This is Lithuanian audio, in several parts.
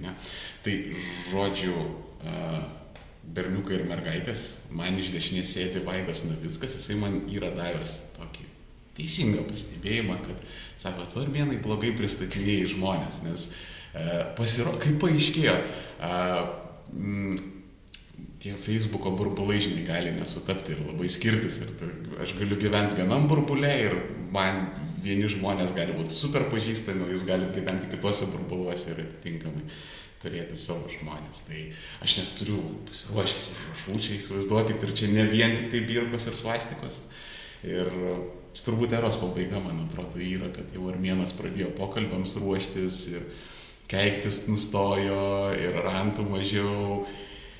Ne? Tai žodžiu, berniukai ir mergaitės, man iš dešinės sėdi Vaidas Navickas, jisai man yra davęs tokį teisingą pastebėjimą, kad, sako, tu armėnai blogai pristatinėjai žmonės, nes pasiro, kaip paaiškėjo, tie Facebook'o burbulai, žinai, gali nesutapti ir labai skirtis. Ir tu, aš galiu gyventi vienam burbulė ir man vieni žmonės gali būti super pažįstami, jūs galite gyventi kitose burbuluose ir atitinkamai turėti savo žmonės. Tai aš net turiu pasiruošęs užrašų, čia įsivaizduokit, ir čia ne vien tik tai birkos ir svastikos. Ir čia turbūt eros pabaiga, man atrodo, yra, kad jau armėnas pradėjo pokalbams ruoštis ir keiktis nustojo ir rantų mažiau.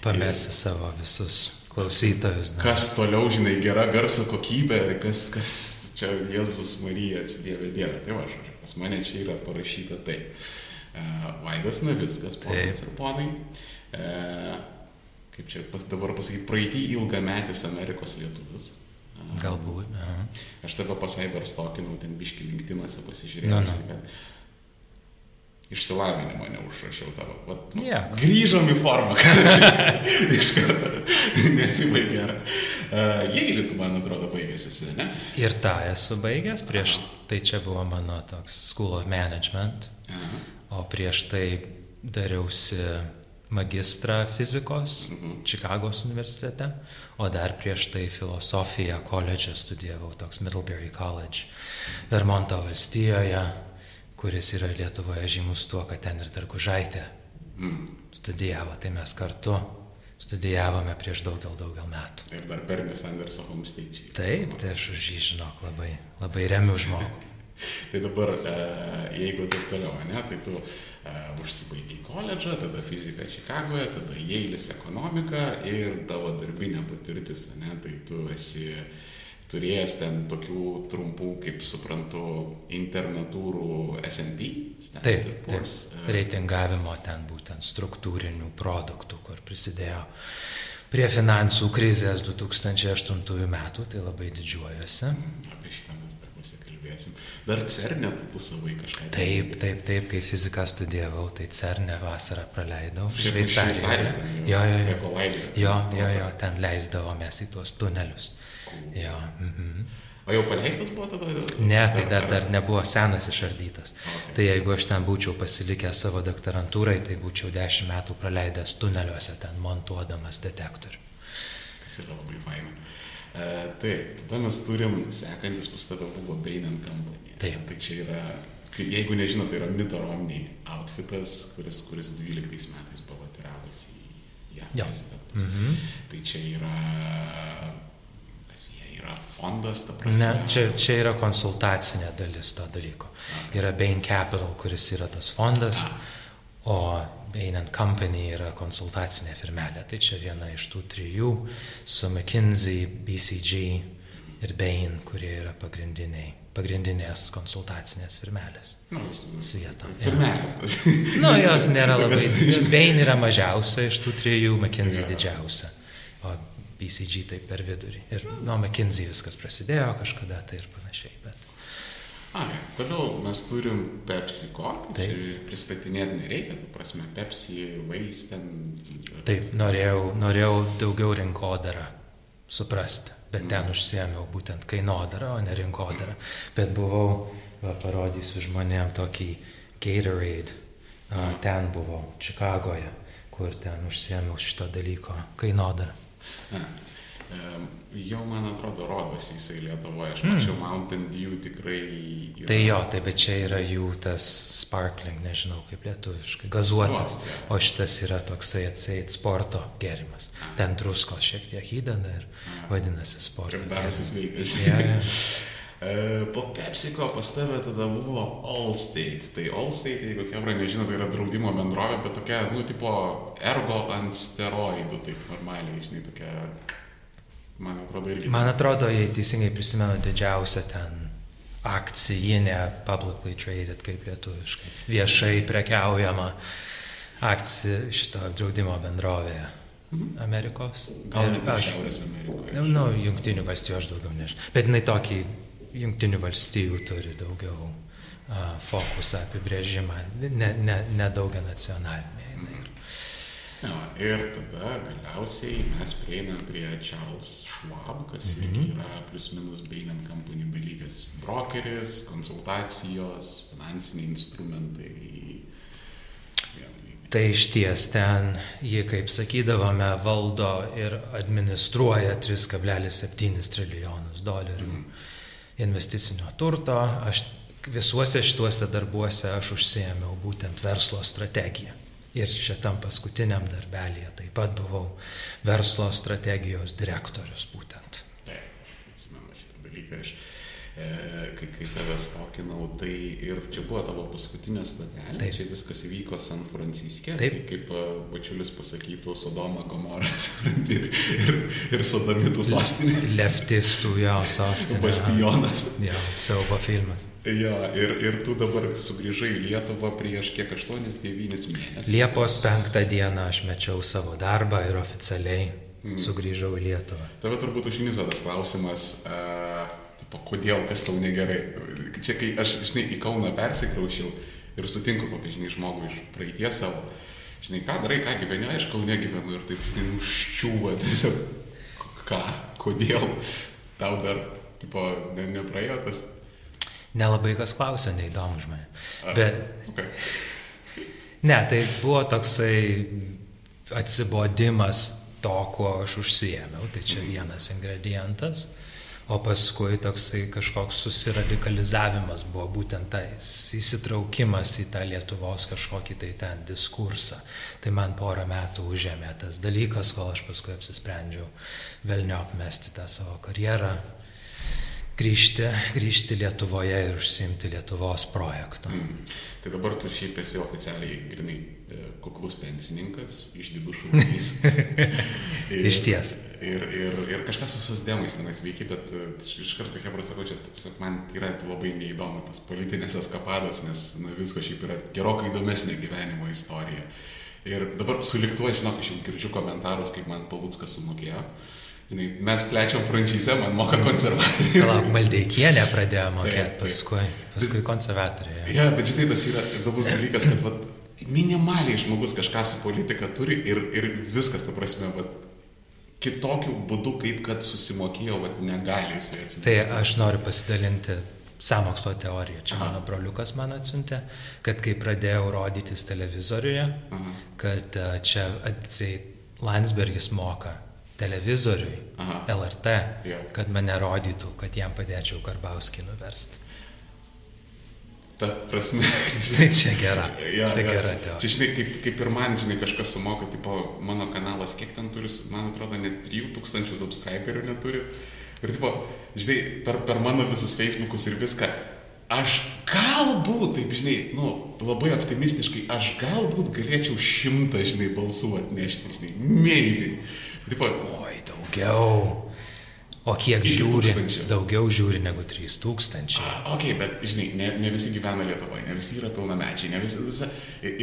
Pamesti ir... savo visus klausytojus. Da. Kas toliau, žinai, gera garso kokybė, kas, kas čia Jėzus Marija, čia Dieve Dieve. Tai va, žodžiu, pas mane čia yra parašyta taip. E, Vaidas Navickas, ponas ir ponai. E, kaip čia pas, dabar pasakyti, praeitį ilgametis Amerikos lietuvis. E, Galbūt. Aha. Aš tave pasaiberstokinau, ten biški linktinose pasižiūrėjau. No, no. Išsilavinimo neužrašiau tavo. Vat, yeah. Grįžom į formą, iš karto nesibaigė. Uh, Jėlį tu, man atrodo, baigėsi, ne? Ir tą esu baigęs, prieš Aha. tai čia buvo mano toks School of Management. Aha o prieš tai dariausi magistrą fizikos mhm. Čikagos universitete, o dar prieš tai filosofiją koledže studijavau, toks Middlebury College, Vermonto valstijoje, kuris yra Lietuvoje žymus tuo, kad ten ir Dargužaitė mhm. studijavo, tai mes kartu studijavome prieš daugel, daugel metų. Ir dar Bernis Anderso homesteičiai. Taip, tai aš už jį žinok labai, labai remiu žmogų. tai dabar, e, jeigu taip toliau, ne, tai tu e, užsibaigiai koledžą, tada fizika Čikagoje, tada Jeilis ekonomika ir tavo darbinė patirtis, ne, tai tu esi turėjęs ten tokių trumpų, kaip suprantu, internatūrų S&P. Taip, taip, reitingavimo ten būtent struktūrinių produktų, kur prisidėjo prie finansų krizės 2008 metų, tai labai didžiuojuosi. Apie šitą kalbėsim. Dar cernė tu savai kažką. Taip, taip, taip, kai fiziką studijavau, tai cernė vasarą praleidau. Šveicarijoje. Jo, jo, jo. Jo, jo, jo, ten leisdavomės į tuos tunelius. Cool. Jo. Mhm. O jau paleistas buvo tada? Ne, tai dar, dar nebuvo senas išardytas. Okay. Tai jeigu aš ten būčiau pasilikęs savo doktorantūrai, tai būčiau dešimt metų praleidęs tuneliuose ten montuodamas detektorių. Kas yra labai faina. E, taip, tada mes turim, sekantis pas tave buvo Bain Company. Taip. Tai čia yra, jeigu nežinot, tai yra Mito Romney outfitas, kuris, kuris 12 metais balotiravosi į JAV. Mhm. Tai čia yra yra fondas, ta prasme. Ne, čia, čia yra konsultacinė dalis to dalyko. Okay. Yra Bain Capital, kuris yra tas fondas, A. o Bain Company yra konsultacinė firmelė. Tai čia viena iš tų trijų su McKinsey, BCG ir Bain, kurie yra pagrindiniai pagrindinės konsultacinės firmelės. Nu, Svieta. Firmelės. Ja. nu, jos nėra labai. Bain yra mažiausia iš tų trijų, McKinsey ja. didžiausia, o BCG taip per vidurį. Ir nuo McKinsey viskas prasidėjo kažkada tai ir panašiai. Bet... Ai, toliau mes turim Pepsi Corp. Tai pristatinėti nereikia, tu prasme, Pepsi, Lais ten. Taip, norėjau, norėjau daugiau rinkodarą suprasti, bet ten mm. užsiemiau būtent kainodarą, o ne rinkodarą. Bet buvau, va, parodysiu žmonėm tokį Gatorade, mm. ten buvau, Čikagoje, kur ten užsiemiau šito dalyko kainodarą. Jau, man atrodo, rodosi jisai Lietuvoje. Aš mačiau mm. Mountain Dew tikrai. Yra... Tai jo, tai bet čia yra jų tas sparkling, nežinau kaip lietuviškai, gazuotas. Yeah. O šitas yra toksai atseit sporto gerimas. Ten druskos šiek tiek įdeda ir ah. vadinasi sporto. Ir darosi sveikas. Yeah, yeah. Po PepsiCo pas tave tada buvo Allstate. Tai Allstate, jeigu Hebra nežino, tai yra draudimo bendrovė, bet tokia, nu, tipo ergo ant steroidų, taip normaliai, žinai, tokia Man atrodo, irgi. Man atrodo, jei teisingai prisimenu, didžiausia ten akcijinė, publicly traded, kaip lietuviškai, viešai prekiaujama akcija šito draudimo bendrovėje. Mhm. Amerikos. Gal net aš, Šiaurės Amerikoje. Na, nu, jungtinių valstybių aš daugiau nežinau. Bet jinai tokį jungtinių valstybių turi daugiau uh, fokusą, apibrėžimą, ne, ne, ne daugia nacionalinė. Jo, ir tada galiausiai mes prieinam prie Charles Schwab, kas mm -hmm. yra plus minus Bain Company dalykas. Brokeris, konsultacijos, finansiniai instrumentai. Tai iš ties ten ji, kaip sakydavome, valdo ir administruoja 3,7 trilijonus dolerių mm. Investicinio turto. Aš visuose šituose darbuose aš užsiemiau būtent verslo strategiją. Ir šitam paskutiniam darbelėje taip pat buvau verslo strategijos direktorius būtent. Taip, atsimenu šitą dalyką. Aš kai, kai tave stokinau, tai ir čia buvo tavo paskutinė stotelė, Taip. čia viskas įvyko San Franciske, Taip. tai kaip Bačiulis pasakytų, Sodoma Gomoras ir, ir, ir Sodomitų sostinė. Leftistų jo sostinė. Bastionas. Jo, siaubo filmas. Jo, ir, ir tu dabar sugrįžai į Lietuvą prieš kiek 8-9 mėnesius. Liepos 5 dieną aš mečiau savo darbą ir oficialiai mm. sugrįžau į Lietuvą. Tave turbūt užniso tas klausimas. Uh, kodėl, kas tau negerai. Čia kai aš, žinai, į Kauną persikraušiau ir sutinku kokį, žinai, žmogų iš praeities savo, žinai, ką darai, ką gyveni, aš Kaune gyvenu ir taip, žinai, nuščiūva tiesiog, ką, kodėl, tau dar, tipo, ne, nepraėjo tas. Nelabai kas klausia, neįdomu už mane. Bet... Okay. Ne, tai buvo toksai atsibodimas to, kuo aš užsiemiau, tai čia mhm. vienas ingredientas. Mm o paskui toksai kažkoks susiradikalizavimas buvo būtent tas įsitraukimas į tą Lietuvos kažkokį tai ten diskursą. Tai man porą metų užėmė tas dalykas, kol aš paskui apsisprendžiau vėl neapmesti tą savo karjerą, grįžti, grįžti Lietuvoje ir užsimti Lietuvos projektą. Mm. Tai dabar tu šiaip esi oficialiai, grinai, e, kuklus pensininkas, išdidus šūkys. iš ties. Ir, ir, ir kažkas su sosdemais tenais veikia, bet e, iš karto Hebra sakau, čia man yra labai neįdomu tas politinės eskapadas, nes na, visko šiaip yra gerokai įdomesnė gyvenimo istorija. Ir dabar suliktuoju, žinok, aš jau girdžiu komentarus, kaip man Palutskas sumokėjo. Žinai, mes plečiam franšizę, man moka konservatoriai. Palauk, Maldeikienė pradėjo mokėti, paskui, paskui konservatoriai. Ja. ja, bet žinai, tas yra įdomus dalykas, kad vat, minimaliai žmogus kažką su politika turi ir, ir viskas, ta prasme, vat, kitokiu būdu, kaip kad susimokėjo, vat, negali jisai atsitikti. Tai aš noriu pasidalinti samokslo teorija. Čia Aha. mano broliukas man atsiuntė, kad kai pradėjau rodytis televizoriuje, Aha. kad čia atseit Landsbergis moka televizoriui, Aha. LRT, ja. kad mane rodytų, kad jam padėčiau Karbauskį nuversti. Ta prasme. tai čia gera. Ja, čia ja, gera. Čia, čia, žinai, kaip, kaip ir man, žinai, kažkas sumoka, tipo, mano kanalas, kiek ten turi, man atrodo, net 3000 subscriberių neturi. Ir, tipo, žinai, per, per mano visus Facebookus ir viską, aš galbūt, taip, žinai, nu, labai optimistiškai, aš galbūt galėčiau šimtą, žinai, balsų atnešti, žinai, maybe. Tipo, oi, daugiau. O kiek žiūri? Daugiau žiūri negu 3000. A, ok, bet, žinai, ne, ne visi gyvena Lietuvoje, ne visi yra pilnamečiai, ne visi, visi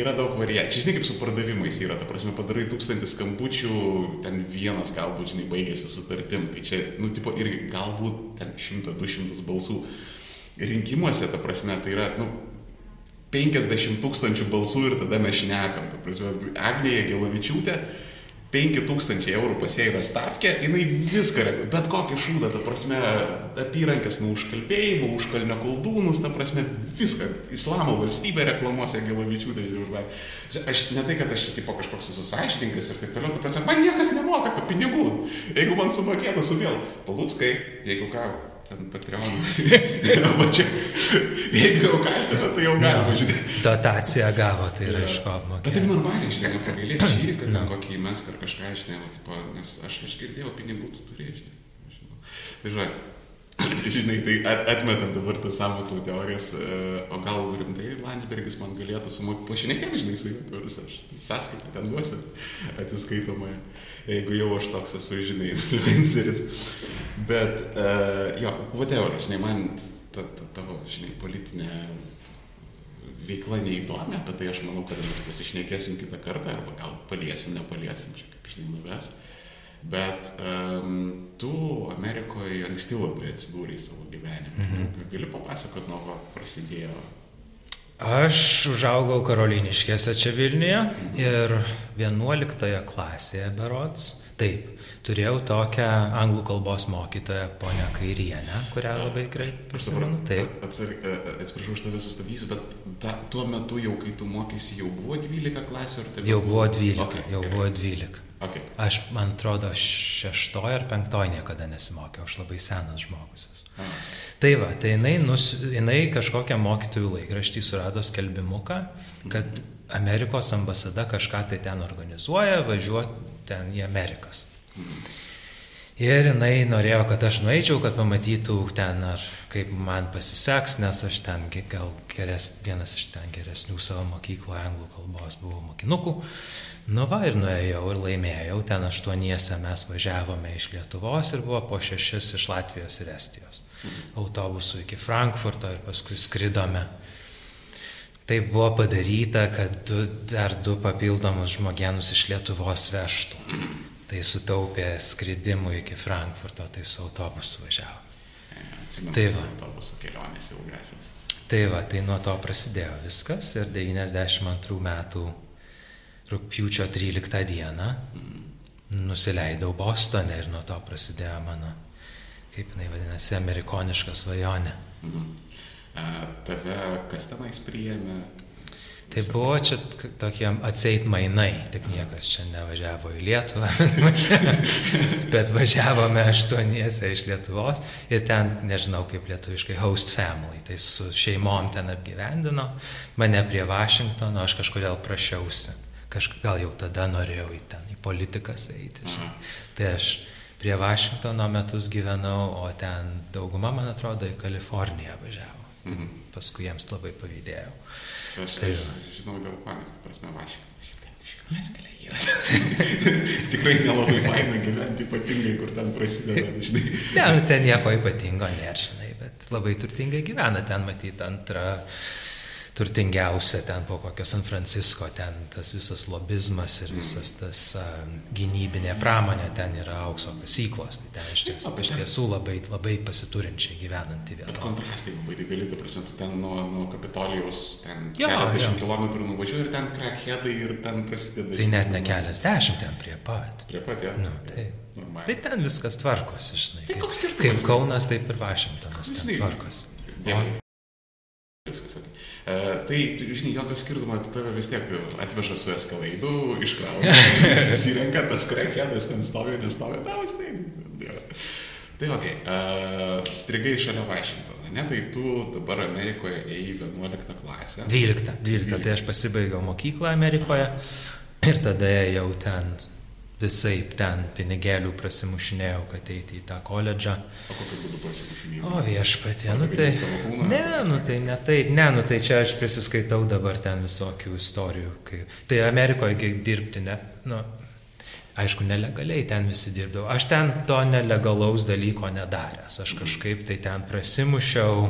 yra daug variacijų. Žinai, kaip su pardavimais yra, ta prasme, padarai tūkstantį skambučių, ten vienas galbūt, žinai, baigėsi sutartim. Tai čia, nu, tipo, irgi galbūt ten 100-200 balsų. Rinkimuose, ta prasme, tai yra, nu, 50 tūkstančių balsų ir tada mes šnekam. Ta prasme, Agnėje Gelavičiūtė 5000 eurų pas ją yra stavkė, jinai viską, bet kokį šūdą, ta prasme, apyrankės nuo užkalbėjimo, užkalnio koldūnus, ta prasme, viską, islamo valstybė reklamuose Gilavičių, tai žinai, aš ne tai, kad aš tipo kažkoks esu sąžininkas ir taip toliau, ta prasme, man niekas nemoka tų pinigų, jeigu man sumokėtų su vėl, palutskai, jeigu ką, ten Patreonas. Va čia, jeigu jau kaltina, tai jau galima, žinai. Dotaciją gavo, tai yra iš ko apmokėti. Bet taip normaliai, žinai, pagailėti šį, kad ten kokį mes ar kažką, žinai, va, tipo, nes aš, aš girdėjau pinigų, tu turėjai, žinai. Tai žinai, Tai žinai, tai atmetant dabar tas sąmokslo teorijas, e, o gal rimtai Landsbergis man galėtų sumokėti, pašnekėk, žinai, su juo, aš sąskaitą ten duosiu atsiskaitomąją, jeigu jau aš toks esu, žinai, influenceris. Bet, uh, jo, whatever, žinai, man ta, ta, tavo, žinai, politinė veikla neįdomi, apie tai aš manau, kad mes pasišnekėsim kitą kartą, arba gal paliesim, nepaliesim, čia kaip, žinai, nuves. Bet um, tu Amerikoje anksti labai atsidūrėjai savo gyvenime. Mhm. Gali papasakot, nuo ko prasidėjo Aš užaugau Karoliniškėse čia Vilniuje ir 11 klasėje berots. Taip, turėjau tokią anglų kalbos mokytoją, ponę Kairienę, kurią labai gerai prisimenu. Taip. Atsiprašau, aš tave sustabdysiu, bet ta, tuo metu jau, kai tu mokysi, jau buvo 12 klasių ar taip? Jau buvo 12. Okay, jau gerai. buvo 12. Okay. Aš, man atrodo, šeštoje ar penktoje niekada nesimokiau, aš labai senas žmogus esu. Ah. Tai va, tai jinai, nus, jinai kažkokią mokytojų laikraštį surado skelbimuką, kad Amerikos ambasada kažką tai ten organizuoja, važiuoti ten į Amerikas. Ir jinai norėjo, kad aš nueičiau, kad pamatytų ten, ar kaip man pasiseks, nes aš ten gal geres, vienas iš ten geresnių savo mokykloje anglų kalbos buvau mokinukų. Nu va ir nuėjau ir laimėjau, ten aštuoniese mes važiavome iš Lietuvos ir buvo po šešis iš Latvijos ir Estijos autobusu iki Frankfurto ir paskui skridome. Tai buvo padaryta, kad du, dar du papildomus žmogienus iš Lietuvos vežtų. Tai sutaupė skridimų iki Frankfurto, tai su autobusu važiavo. Atsimenu, tai va. autobuso kelionės ilgasis. Tai va, tai nuo to prasidėjo viskas ir 92 metų rūpjūčio 13 dieną nusileidau Bostone ir nuo to prasidėjo mano, kaip jinai vadinasi, amerikoniška svajonė. Mhm. A, tave kas tenais priėmė? Tai buvo čia tokie atseit mainai, tik niekas čia nevažiavo į Lietuvą, bet važiavome aštuoniese iš Lietuvos ir ten, nežinau kaip lietuviškai, host family, tai su šeimom ten apgyvendino, mane prie Vašingtono, aš kažkodėl prašiausi kažkaip gal jau tada norėjau į ten, į politikas eiti. Žinai. Tai aš prie Vašingtono metus gyvenau, o ten dauguma, man atrodo, į Kaliforniją važiavo. Mhm. Paskui jiems labai pavydėjau. Aš, tai, aš žinau dėl ko, nes, prasme, Vašingtonas Mes keliai yra. Tikrai nelabai faina gyventi, ypatingai, kur ten prasideda, žinai. ne, nu, ten nieko ypatingo nėra, žinai, bet labai turtingai gyvena ten matyti antrą turtingiausia ten po kokio San Francisco, ten tas visas lobizmas ir visas tas uh, gynybinė pramonė, ten yra aukso kasyklos, tai ten iš tiesų, iš tiesų labai, labai pasiturinčiai gyvenanti vieta. Bet kontrastai labai dideli, ta prasme, tu ten nuo, nuo Kapitolijos, ten jo, keliasdešimt kilometrų nuvažiuoji ir ten crackheadai ir ten prasideda. Tai net ne keliasdešimt, ten prie pat. Prie pat, ja. Nu, tai, Normaliai. tai ten viskas tvarkosi, žinai. Tai koks skirtumas? Kaip Kaunas, taip ir Vašingtonas. Žinai, tvarkosi. Dėkui. Viskas, okay. E, tai, žinai, jokio skirtumo, tave vis tiek atveža su eskalaidu, iškrauna, susirenka tas krekėdas, ten stovi, nestovi, tau, žinai. Dėra. Tai ok, uh, strigai šalia Vašingtono, ne? Tai tu dabar Amerikoje ėjai 11 klasę. 12, 12, 12. tai aš pasibaigiau mokyklą Amerikoje ir tada ėjau ten visai ten pinigėlių prasimušinėjau, kad eiti į tą koledžą. O kokiu būdu prasimušinėjau? O viešpatie, nu tai... Ne, nu tai ne taip, ne, nu tai čia aš prisiskaitau dabar ten visokių istorijų. Kai, tai Amerikoje dirbti, ne, nu, aišku, nelegaliai ten visi dirbdavo. Aš ten to nelegalaus dalyko nedaręs, aš kažkaip tai ten prasimušiau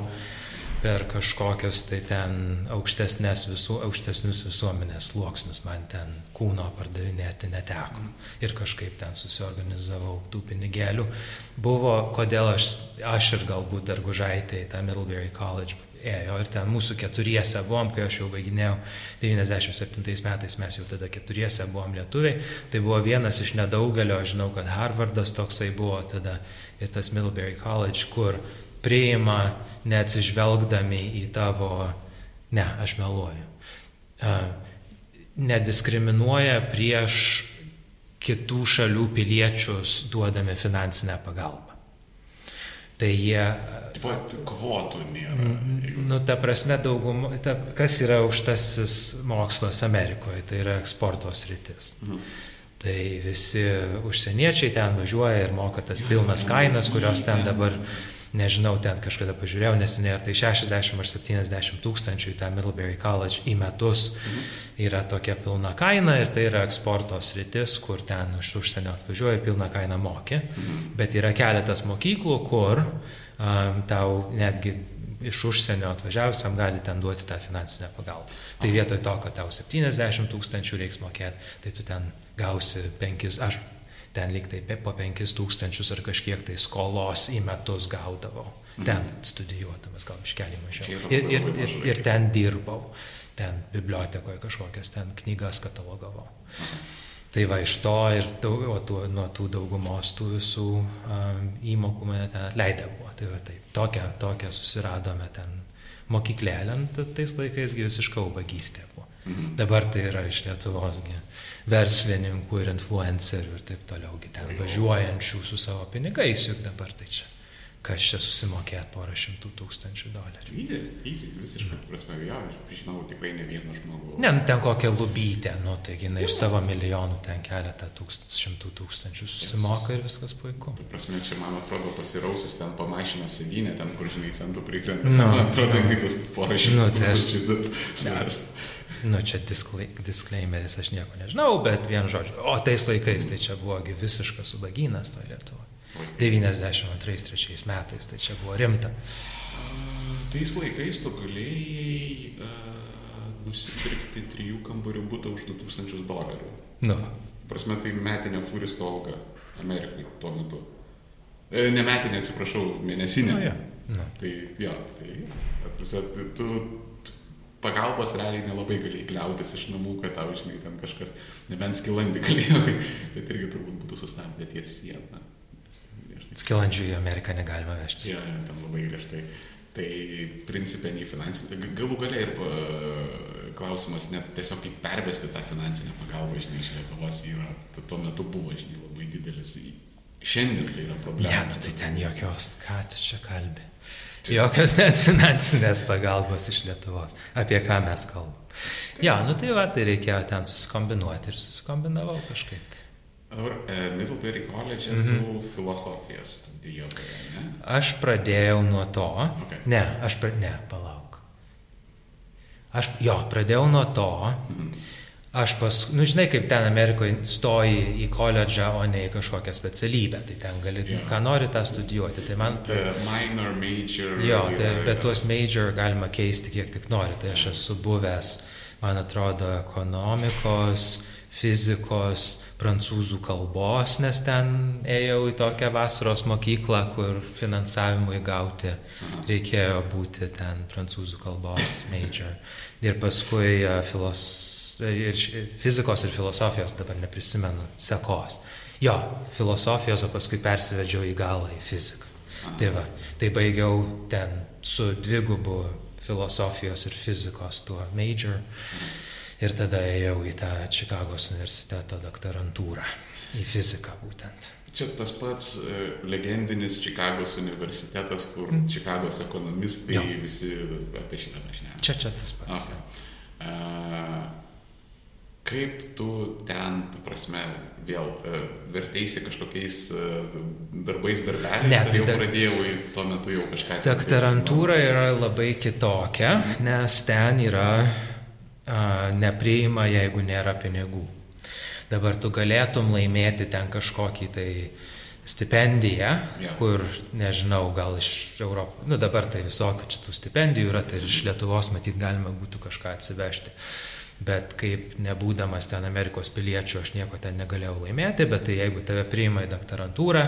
per kažkokius tai ten aukštesnės visų, aukštesnius visuomenės sluoksnius man ten kūno pardavinėti neteko. Ir kažkaip ten susiorganizavau tų pinigėlių. Buvo, kodėl aš, aš ir galbūt dar gužaitė į tą Middlebury College ėjo ir ten mūsų keturiese buvom, kai aš jau baiginėjau 97 metais, mes jau tada keturiese buvom lietuviai, tai buvo vienas iš nedaugelio, žinau, kad Harvardas toksai buvo tada ir tas Middlebury College, kur priima neatsižvelgdami į tavo, ne, aš meluoju, nediskriminuoja prieš kitų šalių piliečius duodami finansinę pagalbą. Tai jie... Tipo, kvotų nėra. Nu, ta prasme, daugum, ta, kas yra aukštasis mokslas Amerikoje, tai yra eksporto sritis. Mhm. Tai visi užsieniečiai ten važiuoja ir moka tas pilnas kainas, kurios ten dabar nežinau, ten kažkada pažiūrėjau neseniai, ar tai 60 ar 70 tūkstančių į tą Middlebury College į metus mhm. yra tokia pilna kaina ir tai yra eksporto sritis, kur ten iš užsienio atvažiuoja ir pilna kaina mokė. Mhm. Bet yra keletas mokyklų, kur um, tau netgi iš užsienio atvažiavusiam gali ten duoti tą finansinę pagalbą. Tai vietoj to, kad tau 70 tūkstančių reiks mokėti, tai tu ten gausi 5, aš ten lyg tai po 5000 ar kažkiek tai skolos į metus gaudavau. Ten studijuodamas, gal iškelį mažiau. Ir, ir, ir, ir ten dirbau. Ten bibliotekoje kažkokias ten knygas katalogavau. Aha. Tai va iš to ir daug, o tu, nuo tų daugumos tų visų um, įmokų mane ten atleidę buvo. Tai va taip, tokią, tokią susiradome ten mokyklėlę, tais laikais visiška ubagystė buvo. Mhm. Dabar tai yra iš Lietuvos verslininkų ir influencerių ir taip toliau, ten važiuojančių su savo pinigais, juk dabar tai čia kas čia susimokėt porą šimtų tūkstančių dolerių. Easy, visiškai, prasme, jo, aš žinau tikrai ne vieną žmogų. Ne, nu, ten kokią lubytę, nu, taigi, na, iš savo milijonų ten keletą tūkst, šimtų tūkstančių susimoka ir viskas puiku. Tai prasme, čia, man atrodo, pasirausis ten pamašino sėdynę, ten, kur, žinai, centų prikrenta. Nu, man atrodo, jinai tas porą šimtų nu, tai tūkstančių. Aš... Nu, čia disclaimeris, aš nieko nežinau, bet vien žodžiu. O tais laikais tai čia buvogi visiškas subagynas to Lietuvoje. 92-3 metais, tai čia buvo rimta. Tais laikais tu galėjai uh, nusipirkti trijų kambarių būtą už 2000 dolerių. Nu. Prasme, tai metinė furisto alga Amerikai tuo metu. E, ne metinė, atsiprašau, mėnesinė. Nu, ja. nu. Tai jo, tai, prasme, tu pagalbos realiai nelabai galėjai kliautis iš namų, kad tau, žinai, ten kažkas, nebent skilandį galėjo, bet irgi turbūt būtų sustabdę ties sieną. Skilandžių į Ameriką negalima vežti. Ja, ten labai griežtai. Tai principė nei finansinė. Galų galia ir klausimas net tiesiog kaip pervesti tą finansinę pagalbą, žinai, iš Lietuvos yra, tuo metu buvo, žinai, labai didelis. Šiandien tai yra problema. Ne, nu, tai ten jokios, ką tu čia kalbi. Jokios net finansinės pagalbos iš Lietuvos. Apie ką mes kalbam. Ja, nu tai va, tai reikėjo ten susikombinuoti ir susikombinavau kažkaip. Dabar e, Middlebury College mm -hmm. tu filosofiją studijavai, ne? Aš pradėjau nuo to. Okay. Ne, aš pradėjau, ne, palauk. Aš, jo, pradėjau nuo to. Mm -hmm. Aš pas, nu žinai, kaip ten Amerikoje stoji į koledžą, o ne į kažkokią specialybę, tai ten gali, yeah. ką nori tą studijuoti. Tai man... The minor, major. Jo, tai, bet tuos major galima keisti kiek tik nori. Tai aš esu buvęs, man atrodo, ekonomikos, fizikos, prancūzų kalbos, nes ten ėjau į tokią vasaros mokyklą, kur finansavimui gauti reikėjo būti ten prancūzų kalbos major. Ir paskui e, filos, ir fizikos ir filosofijos, dabar neprisimenu, sekos. Jo, filosofijos, o paskui persivedžiau į galą į fiziką. Tai va, tai baigiau ten su dvigubu filosofijos ir fizikos tuo major. Ir tada ėjau į tą Čikagos universiteto doktorantūrą, į fiziką būtent. Čia tas pats uh, legendinis Čikagos universitetas, kur mm. Čikagos ekonomistai jo. visi apie šitą mažinę. Čia, čia tas pats. Okay. Uh, kaip tu ten, ta prasme, vėl uh, verteisi kažkokiais uh, darbais, darbeliais? Ne, tai jau dar... pradėjau tuo metu jau kažką. Doktorantūra yra labai kitokia, nes ten yra nepriima, jeigu nėra pinigų. Dabar tu galėtum laimėti ten kažkokį tai stipendiją, yeah. kur, nežinau, gal iš Europos, nu dabar tai visokių čia tų stipendijų yra, tai ir iš Lietuvos matyt galima būtų kažką atsivežti. Bet kaip nebūdamas ten Amerikos piliečių, aš nieko ten negalėjau laimėti, bet tai jeigu tave priima į doktorantūrą,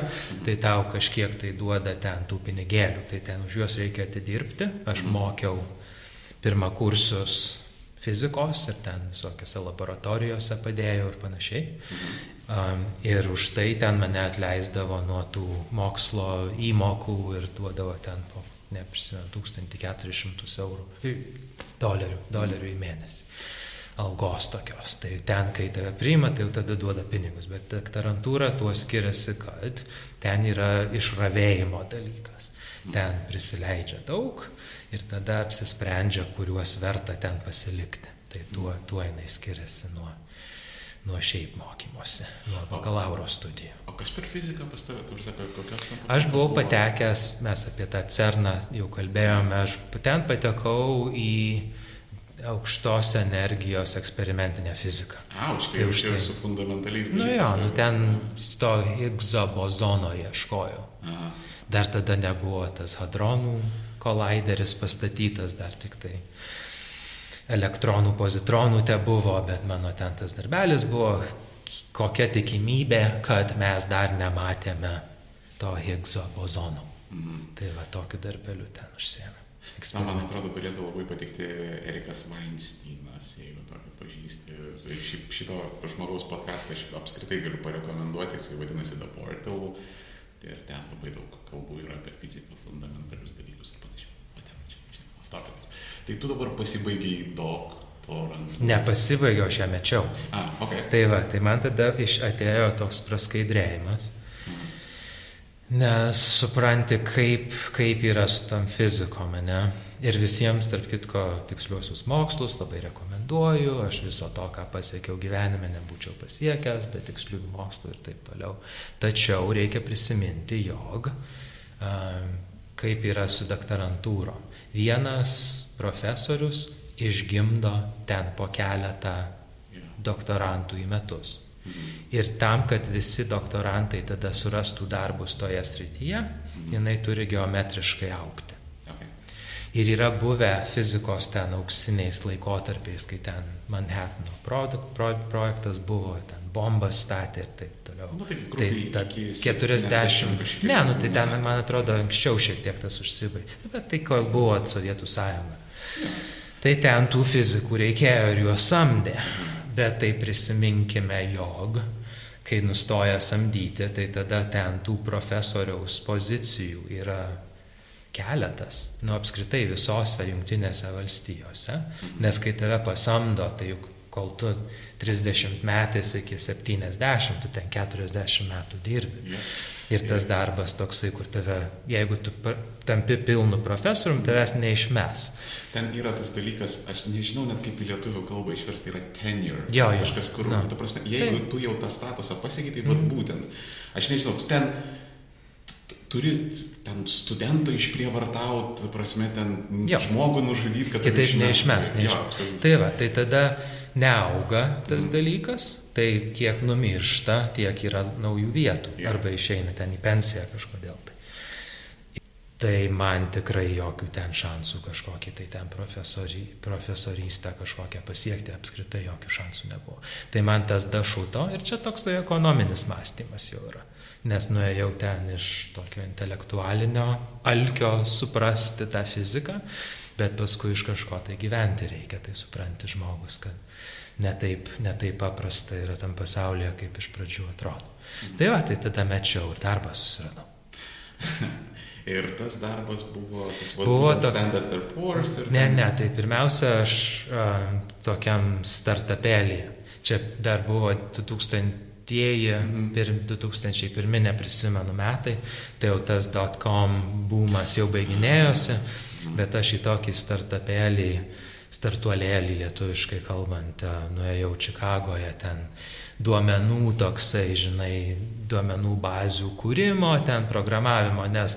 tai tau kažkiek tai duoda ten tų pinigėlių, tai ten už juos reikia atidirbti. Aš mhm. mokiau pirmą kursus fizikos ir ten visokiose laboratorijose padėjau ir panašiai. Um, ir už tai ten mane atleisdavo nuo tų mokslo įmokų ir duodavo ten po, neprisimenu, 1400 eurų, dolerių, dolerių į mėnesį. Algos tokios. Tai ten, kai tave priima, tai jau tada duoda pinigus. Bet doktorantūra tuo skiriasi, kad ten yra išravėjimo dalykas. Ten prisileidžia daug, ir tada apsisprendžia, kuriuos verta ten pasilikti. Tai tuo, tuo jinai skiriasi nuo, nuo šiaip mokymosi, nuo bakalauro studijų. O kas per fiziką pas tave, tu sakai, kokios ten? Aš buvau patekęs, mes apie tą CERNą jau kalbėjome, aš ten patekau į aukštos energijos eksperimentinę fiziką. A, už tai, tai už tai su fundamentaliais dalykais. Nu jo, nu ten to Higgso bozono ieškojau. Aha. Dar tada nebuvo tas hadronų kolaideris pastatytas dar tik tai. Elektronų, pozitronų te buvo, bet mano ten tas darbelis buvo kokia tikimybė, kad mes dar nematėme to Higgso bozono. Mhm. Tai va tokiu darbeliu ten užsiemė. Na, man atrodo, turėtų labai patikti Erikas Weinsteinas, jeigu tokį pažįsti. Šito, šito žmogaus podcastą aš apskritai galiu parekomenduoti, jis vadinasi The Portal. Ir ten labai daug kalbų yra apie fiziką, fundamentalius dalykus ir panašiai. O ten, čia, žinai, off topics. Tai tu dabar pasibaigiai doktorantūrą. Nepasibaigiau, aš ją mečiau. A, ok. Tai va, tai man tada iš atėjo toks praskaidrėjimas. Nes supranti, kaip, kaip yra su tam fizikom, ne? Ir visiems, tarp kitko, tiksliuosius mokslus labai rekomenduoju, aš viso to, ką pasiekiau gyvenime, nebūčiau pasiekęs, bet tiksliųjų mokslų ir taip toliau. Tačiau reikia prisiminti, jog kaip yra su doktorantūrom. Vienas profesorius išgimdo ten po keletą doktorantų į metus. Ir tam, kad visi doktorantai tada surastų darbus toje srityje, jinai turi geometriškai aukti. Ir yra buvę fizikos ten auksiniais laikotarpiais, kai ten Manhattano produkt, pro, projektas buvo, ten bombas statė ir taip toliau. Nu, tai, tai ta 40. Ne, nu tai ten, man atrodo, anksčiau šiek tiek tas užsibaigė. Bet tai kol buvo Sovietų sąjunga. Ja. Tai ten tų fizikų reikėjo ir juos samdė. Mhm bet tai prisiminkime, jog kai nustoja samdyti, tai tada ten tų profesoriaus pozicijų yra keletas, nu apskritai visose jungtinėse valstijose, nes kai tave pasamdo, tai juk kol tu 30 metais iki 70, tu ten 40 metų dirbi. Ir tas darbas toksai, kur tave, jeigu tu tampi pilnu profesorium, tavęs neišmes. Ten yra tas dalykas, aš nežinau net kaip į lietuvių kalbą išversti, yra tenure. Jo, jo. Kažkas, kur, no. ta prasme, jeigu tai. tu jau tą statusą pasiekai, tai mm. būtent. Aš nežinau, tu ten turi ten studentą išprievartauti, prasme, ten jo. žmogų nužudyti, kad... Kitaip neišmes, neišmes. Jo, tai va, tai tada neauga tas mm. dalykas, tai kiek numiršta, tiek yra naujų vietų arba išeina ten į pensiją kažkodėl. Tai. tai man tikrai jokių ten šansų kažkokį tai ten profesorį, profesorystę kažkokią pasiekti, apskritai jokių šansų nebuvo. Tai man tas dašuto ir čia toksai ekonominis mąstymas jau yra. Nes nuėjau ten iš tokio intelektualinio alkio suprasti tą fiziką, bet paskui iš kažko tai gyventi reikia, tai supranti žmogus, kad netaip, netaip paprasta yra tam pasaulyje, kaip iš pradžių atrodo. Tai va, tai tada mečiau ir darbą susiradau. ir tas darbas buvo, tas buvo, buvo to... Standard Poor's ir... Ne, ne, tai pirmiausia, aš uh, tokiam startupelį. Čia dar buvo 2000 tieji, mhm. pir, 2001 neprisimenu metai, tai jau tas dotcom būmas jau baiginėjosi, mhm. Bet aš į tokį startupelį startuolėlį lietuviškai kalbant, nuėjau Čikagoje ten duomenų toksai, žinai, duomenų bazių kūrimo, ten programavimo, nes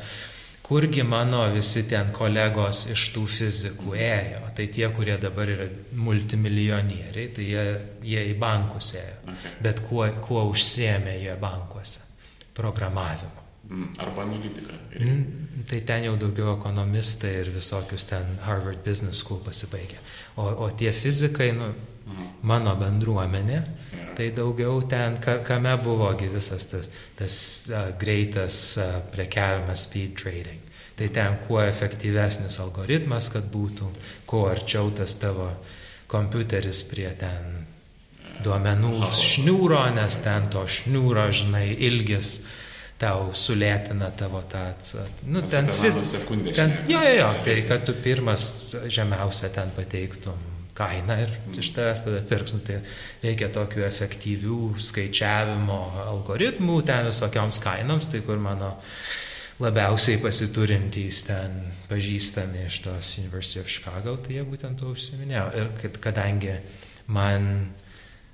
kurgi mano visi ten kolegos iš tų fizikų ėjo, tai tie, kurie dabar yra multimilionieriai, tai jie, jie į bankus ėjo, okay. bet kuo, kuo užsiemė jie bankuose? Programavimu. Mm, arba analitika. Mm, tai ten jau daugiau ekonomistai ir visokius ten Harvard Business School pasibaigė. O, o tie fizikai, nu, mhm. mano bendruomenė, yeah. tai daugiau ten, ka, kame buvogi visas tas, tas uh, greitas uh, prekiavimas speed trading. Tai ten kuo efektyvesnis algoritmas, kad būtų, kuo arčiau tas tavo kompiuteris prie ten duomenų šniūro, nes ten to šniūro, žinai, ilgis tau sulėtina tavo tą, nu, Mes ten fiziką. Jo, jo, jo, tai kad tu pirmas žemiausią ten pateiktum kainą ir mm. iš tavęs tada pirks, nu, tai reikia tokių efektyvių skaičiavimo algoritmų ten visokioms kainoms, tai kur mano labiausiai pasiturintys ten pažįstami iš tos University of Chicago, tai jie būtent to užsiminėjo. Ir kad, kadangi man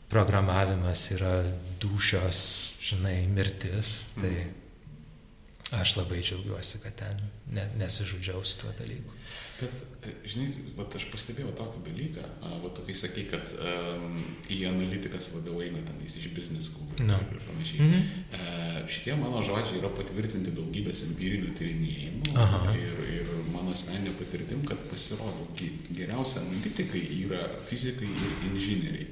programavimas yra dušios, žinai, mirtis, tai mm. aš labai džiaugiuosi, kad ten ne, nesižudžiau su tuo dalyku. Bet, e, žinai, vat aš pastebėjau tokį dalyką, va tu kai sakai, kad um, į analitikas labiau eina ten iš business school no. ir panašiai. Mm -hmm. uh, šitie mano žodžiai yra patvirtinti daugybės empirinių tyrinėjimų Aha. ir, ir mano asmeninė patirtim, kad pasirodo, geriausia analitikai yra fizikai ir inžinieriai.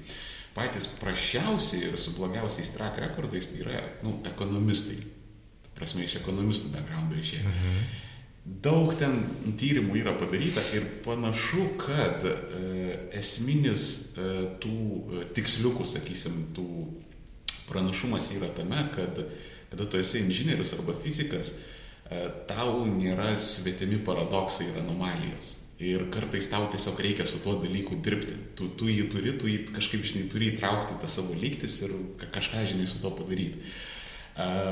Patys prašiausi ir su blogiausiais track rekordais tai yra, nu, ekonomistai. Ta prasme, iš ekonomistų backgroundo išėję. Mhm. Daug ten tyrimų yra padaryta ir panašu, kad e, esminis e, tų e, tiksliukų, sakysim, tų pranašumas yra tame, kad kada tu esi inžinierius arba fizikas, e, tau nėra svetimi paradoksai ir anomalijos. Ir kartais tau tiesiog reikia su tuo dalyku dirbti. Tu, tu jį turi, tu jį kažkaip, žinai, turi įtraukti tą savo lygtis ir kažką, žinai, su tuo padaryti.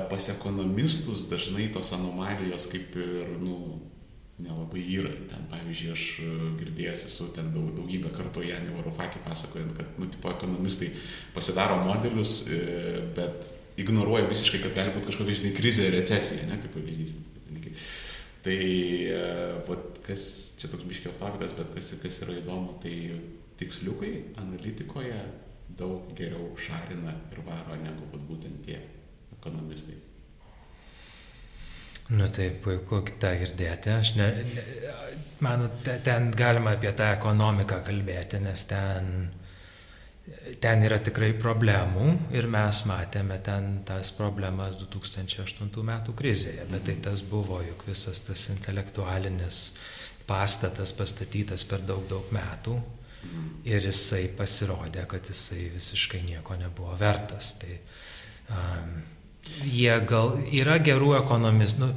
Pas ekonomistus dažnai tos anomalijos kaip ir, nu, nelabai yra. Ten, pavyzdžiui, aš e, girdėjęs esu ten daug, daugybę kartų Janį Varufakį pasakojant, kad, nu, tipo, ekonomistai pasidaro modelius, e, bet ignoruoja visiškai, kad gali būti kažkokia, žinai, krizė, recesija, ne, kaip pavyzdys. Tai, vat, kas, čia toks biškiai autopikas, bet kas, kas yra įdomu, tai tiksliukai analitikoje daug geriau šarina ir varo negu būtent tie ekonomistai. Nu tai puiku tą girdėti. Aš ne, ne, man ten galima apie tą ekonomiką kalbėti, nes ten ten yra tikrai problemų ir mes matėme ten tas problemas 2008 metų krizėje, bet tai tas buvo juk visas tas intelektualinis pastatas pastatytas per daug daug metų ir jisai pasirodė, kad jisai visiškai nieko nebuvo vertas. Tai um, jie gal yra gerų ekonomistų, nu,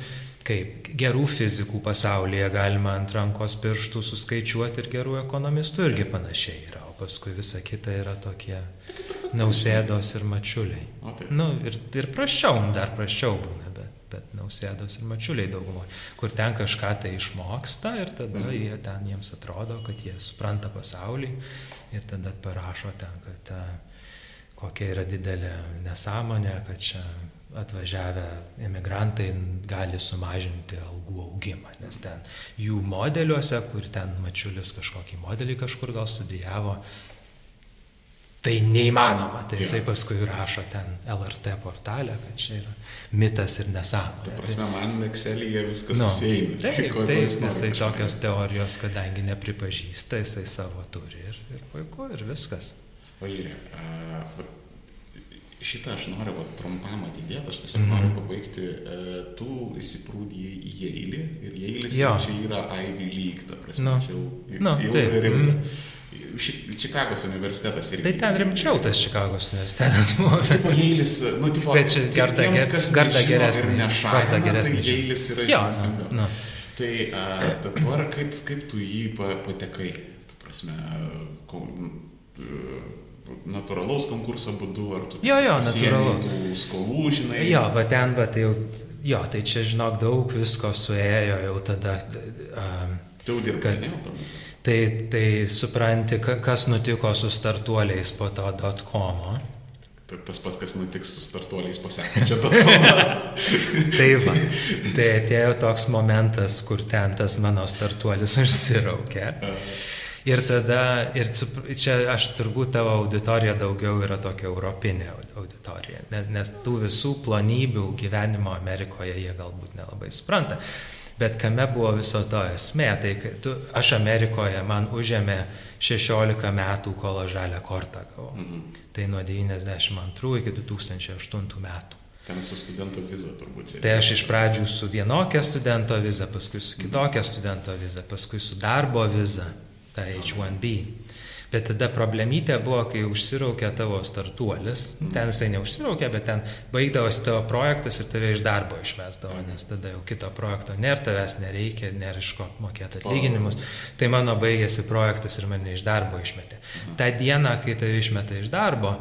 kaip gerų fizikų pasaulyje galima ant rankos pirštų suskaičiuoti ir gerų ekonomistų irgi panašiai yra paskui visa kita yra tokie nausėdos ir mačiuliai. Nu, ir, ir prašiau, dar prašiau būna, bet, bet nausėdos ir mačiuliai daugumo, kur ten kažką tai išmoksta ir tada mhm. jie ten jiems atrodo, kad jie supranta pasaulį ir tada parašo ten, kad ta, kokia yra didelė nesąmonė, kad čia atvažiavę emigrantai gali sumažinti algų augimą, nes ten jų modeliuose, kur ten mačiulis kažkokį modelį kažkur gal studijavo, tai neįmanoma. Tai jisai paskui rašo ten LRT portalę, kad čia yra mitas ir nesąmonė. Ta prasme, man Excel'yje viskas nu, susieina. Taip, taip, jisai tokios teorijos, kadangi nepripažįsta, jisai savo turi ir, ir puiku, ir viskas. O žiūrėk, šitą aš noriu va, trumpam atidėti, aš tiesiog mm -hmm. noriu pabaigti, e, tu įsiprūdėjai į Jailį ir Jailis čia yra Ivy League, ta prasme, no. čia jau, no, jau taip. rimta. Mm. Čikagos universitetas irgi. Tai ten rimčiau tas Čikagos universitetas buvo. Tipo Jailis, nu, tipo, bet čia kartą, kas kartą. Kartą geresnį. Tai Jailis yra jo, no, no. Tai a, dabar kaip, kaip tu jį patekai, ta prasme, ko, natūralaus konkurso būdu, ar tu jo, jo, natūralu. skolų, žinai. Jo, va ten, va tai jau, jo, tai čia žinok daug visko suėjo jau tada. Um, tai kad, ne? Tai, tai supranti, kas nutiko su startuoliais po to dotcomo. Tas pats, kas nutiks su startuoliais po sekančio dotcomo. tai va, tai atėjo toks momentas, kur ten tas mano startuolis užsiraukė. Uh. Ir tada, ir čia aš turbūt tavo auditorija daugiau yra tokia europinė auditorija, nes, tų visų plonybių gyvenimo Amerikoje jie galbūt nelabai supranta. Bet kame buvo viso to esmė, tai tu, aš Amerikoje man užėmė 16 metų, kol aš žalę kortą gavau. Mhm. Tai nuo 92 iki 2008 metų. Ten su studento viza turbūt. Sėdė. Tai aš iš pradžių su vienokia studento viza, paskui su kitokia studento viza, paskui su darbo viza tą H1B. Bet tada problemytė buvo, kai užsiraukė tavo startuolis, ten jisai neužsiraukė, bet ten baigdavosi tavo projektas ir tave iš darbo išmestavo, nes tada jau kito projekto nėra, tavęs nereikia, nėra iš ko mokėti atlyginimus. Tai mano baigėsi projektas ir mane iš darbo išmetė. Ta diena, kai tave išmeta iš darbo,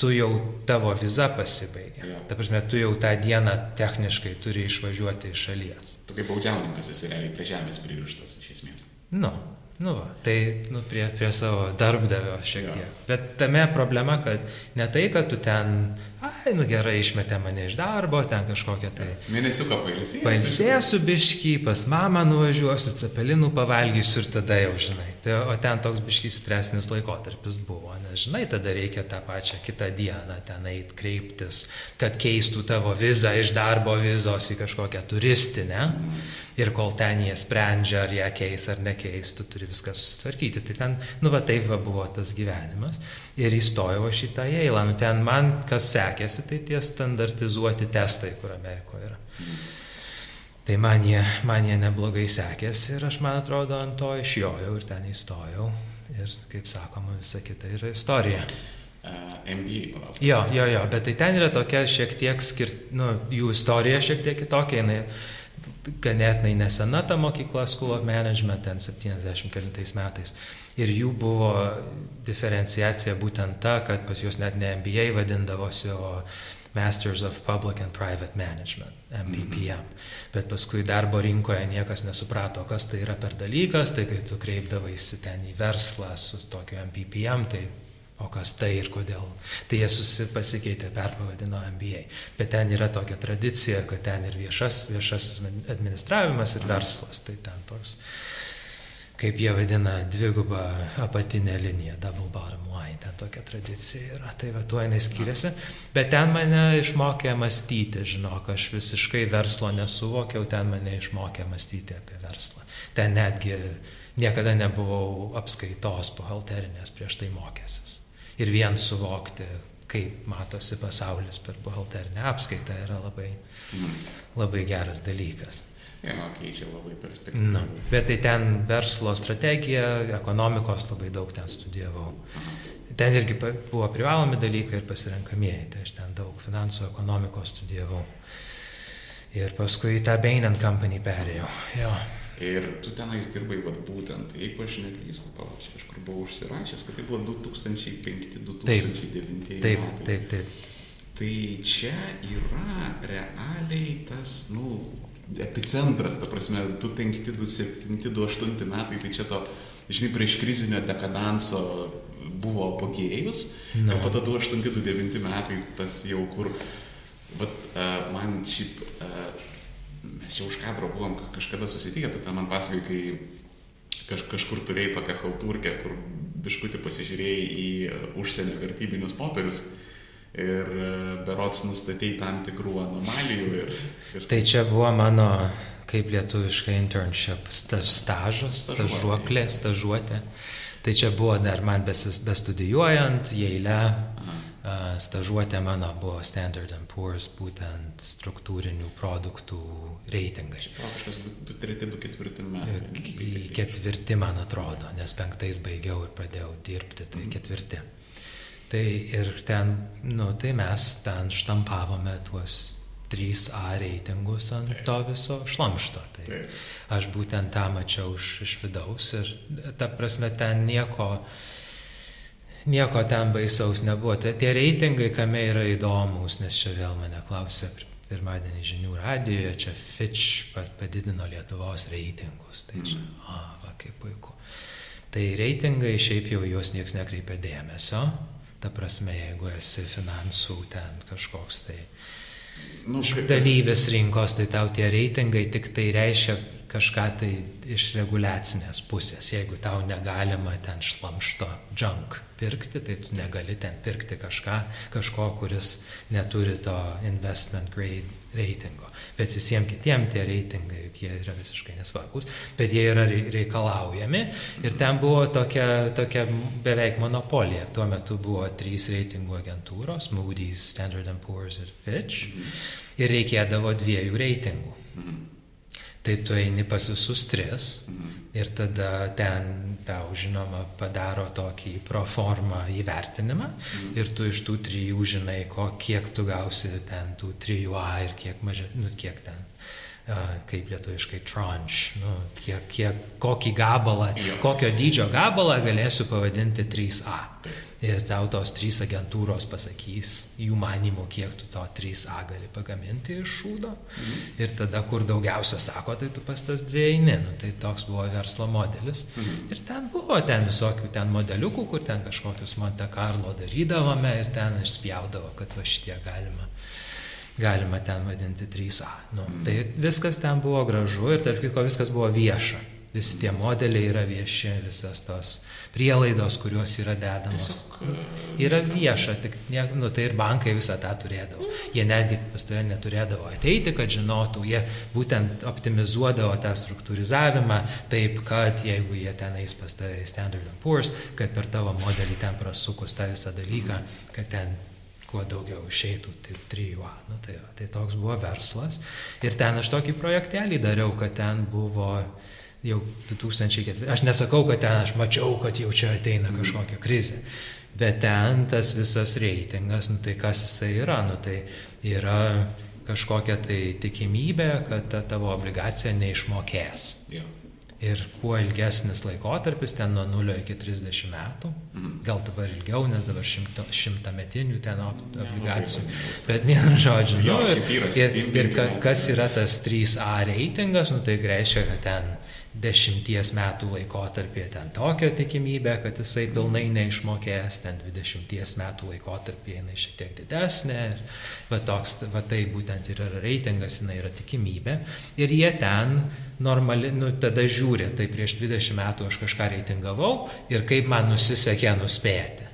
tu jau tavo viza pasibaigė. Ja. Ta prasme, tu jau tą dieną techniškai turi išvažiuoti iš šalies. Tu kaip baudžiauninkas esi realiai prie žemės pririštas iš esmės. Nu, Nu, va, tai nu, prie, prie savo darbdavio šiek tiek. Ja. Bet tame problema, kad ne tai, kad tu ten, ai, nu gerai, išmetė mane iš darbo, ten kažkokią tai... Mėnesiuką pailsėsiu. Pailsėsiu bišky, pas mamą nuvažiuosiu, cepelinų pavalgysiu ir tada jau žinai. Tai, o ten toks bišky stresnis laikotarpis buvo, nes žinai, tada reikia tą pačią kitą dieną ten eit kreiptis, kad keistų tavo vizą iš darbo vizos į kažkokią turistinę. Mm. Ir kol ten jie sprendžia, ar ją keis ar nekeis, tu turi viską susitvarkyti. Tai ten, nu va taip va buvo tas gyvenimas. Ir įstojau šitą eilą. Nu, ten man kas sekėsi, tai tie standartizuoti testai, kur Amerikoje yra. Tai man jie, man jie neblogai sekėsi ir aš, man atrodo, ant to išjojau ir ten įstojau. Ir, kaip sakoma, visa kita yra istorija. Uh, MBA palauk. Jo, jo, jo, bet tai ten yra tokia šiek tiek skirt, nu, jų istorija šiek tiek kitokia, jinai ganėtinai nesena ta mokykla School of Management, ten 79 metais. Ir jų buvo diferenciacija būtent ta, kad pas juos net ne MBA vadindavosi, o Masters of Public and Private Management, MPPM. Mm -hmm. Bet paskui darbo rinkoje niekas nesuprato, kas tai yra per dalykas, tai kai tu kreipdavaisi ten į verslą su tokiu MPPM, tai o kas tai ir kodėl. Tai jie susipasikeitė, perpavadino MBA. Bet ten yra tokia tradicija, kad ten ir viešas, viešasis administravimas, ir verslas. Tai ten toks kaip jie vadina, dvigubą apatinę liniją, double bottom line, ten tokia tradicija yra, tai va tuo jinai skiriasi, bet ten mane išmokė mąstyti, žinok, aš visiškai verslo nesuvokiau, ten mane išmokė mąstyti apie verslą. Ten netgi niekada nebuvau apskaitos buhalterinės prieš tai mokęsis. Ir vien suvokti, kaip matosi pasaulis per buhalterinę apskaitą yra labai, labai geras dalykas. Jo, keičia labai perspektyvą. Nu, bet tai ten verslo strategija, ekonomikos labai daug ten studijavau. Ten irgi buvo privalomi dalykai ir pasirenkamieji, tai aš ten daug finansų ekonomikos studijavau. Ir paskui į tą Bain Company perėjau. Jo. Ir tu tenais dirbai, vat, būtent, jeigu aš neklystu, palauk, aš kur buvau užsirašęs, kad tai buvo 2005-2009 metai. Taip, taip, taip. Tai čia yra realiai tas, nu, epicentras, ta prasme, 25, 27, 28 metai, tai čia to, žinai, prieš krizinio dekadanso buvo apogėjus, no. ir po to 28, 29 metai tas jau kur, vat, uh, man šiaip, uh, mes jau už kadro buvom kažkada susitikę, tu ten man pasakai, kai kaž, kažkur turėjai tokią halturkę, kur biškutį pasižiūrėjai į užsienio vertybinius popierius. Uh, ir e, berots nustatėjai tam tikrų anomalijų. Ir, ir... Tai čia buvo mano, kaip lietuviškai internship, stažas, stažuoklė, stažuotė. Tai čia buvo dar man bestudijuojant, Jeile, stažuotė mano buvo Standard Poor's, būtent struktūrinių produktų reitingai. Kažkas 2-3-2-4 metai. Ketvirti, man atrodo, nes penktais baigiau ir pradėjau dirbti, tai mhm. Tai ir ten, nu, tai mes ten štampavome tuos 3A reitingus ant Taip. to viso šlamšto. Tai Taip. aš būtent tą mačiau iš, iš vidaus ir ta prasme ten nieko, nieko ten baisaus nebuvo. Tai tie reitingai, kame yra įdomus, nes čia vėl mane klausė pirmadienį žinių radijoje, čia Fitch padidino Lietuvos reitingus. Tai čia, mm. o, va, kaip puiku. Tai reitingai šiaip jau juos niekas nekreipia dėmesio Ta prasme, jeigu esi finansų ten kažkoks tai nu, dalyvis rinkos, tai tau tie reitingai tik tai reiškia kažką tai iš reguliacinės pusės. Jeigu tau negalima ten šlamšto junk pirkti, tai tu negali ten pirkti kažką, kažko, kuris neturi to investment grade reitingo. Bet visiems kitiems tie reitingai, juk jie yra visiškai nesvarbus, bet jie yra reikalaujami. Ir ten buvo tokia, tokia beveik monopolija. Tuo metu buvo trys reitingų agentūros - Moody's, Standard Poor's ir Fitch. Ir reikėdavo dviejų reitingų. Tai tu eini pas visus tris ir tada ten tau, žinoma, padaro tokį proformą įvertinimą ir tu iš tų trijų žinai, ko, kiek tu gausi ten tų trijų A ir kiek mažiau, nu, kiek ten kaip lietuviškai tranche, nu, kiek, kiek, kokį gabalą, kokio dydžio gabalą galėsiu pavadinti 3A. Ir tau tos trys agentūros pasakys jų manimų, kiek tu to 3A gali pagaminti iš šūdo. Mhm. Ir tada, kur daugiausia sako, tai tu pas tas dviejini. Nu, tai toks buvo verslo modelis. Mhm. Ir ten buvo ten visokių ten modeliukų, kur ten kažkokius Monte Carlo darydavome ir ten išspjaudavo, kad va šitie galima galima ten vadinti 3A. Nu, mm. Tai viskas ten buvo gražu ir tarp kitko viskas buvo vieša. Visi tie modeliai yra vieši, visas tos prielaidos, kurios yra dedamos. Tiesiog, e, Yra vieša, tik, ne, nu, tai ir bankai visą tą turėdavo. Jie netgi pas tave neturėdavo ateiti, kad žinotų, jie būtent optimizuodavo tą struktūrizavimą taip, kad jeigu jie ten eis pas tave Standard Poor's, kad per tavo modelį ten prasukus tą visą dalyką, kad ten kuo daugiau išeitų, tai 3A. Nu, tai, tai toks buvo verslas. Ir ten aš tokį projektelį dariau, kad ten buvo jau 2004. Aš nesakau, kad ten aš mačiau, kad jau čia ateina kažkokia krizė. Bet ten tas visas reitingas, nu tai kas jisai yra, nu tai yra kažkokia tai tikimybė, kad ta tavo obligacija neišmokės. Jo. Ir kuo ilgesnis laikotarpis, ten nuo 0 iki 30 metų, gal dabar ilgiau, nes dabar šimto, šimtametinių ten obligacijų. Bet vienu žodžiu, Jo, nu, yra ir, ir, ir kas yra tas 3A reitingas, nu, tai reiškia, kad ten dešimties metų laikotarpį ten tokia tikimybė, kad jisai pilnai neišmokės, ten dvidešimties metų laikotarpį jinai šiek tiek didesnė. Ir, va, toks, va tai būtent ir yra reitingas, jinai yra tikimybė. Ir jie ten normali, nu, tada žiūri, tai prieš 20 metų aš kažką reitingavau ir kaip man nusisekė nuspėti.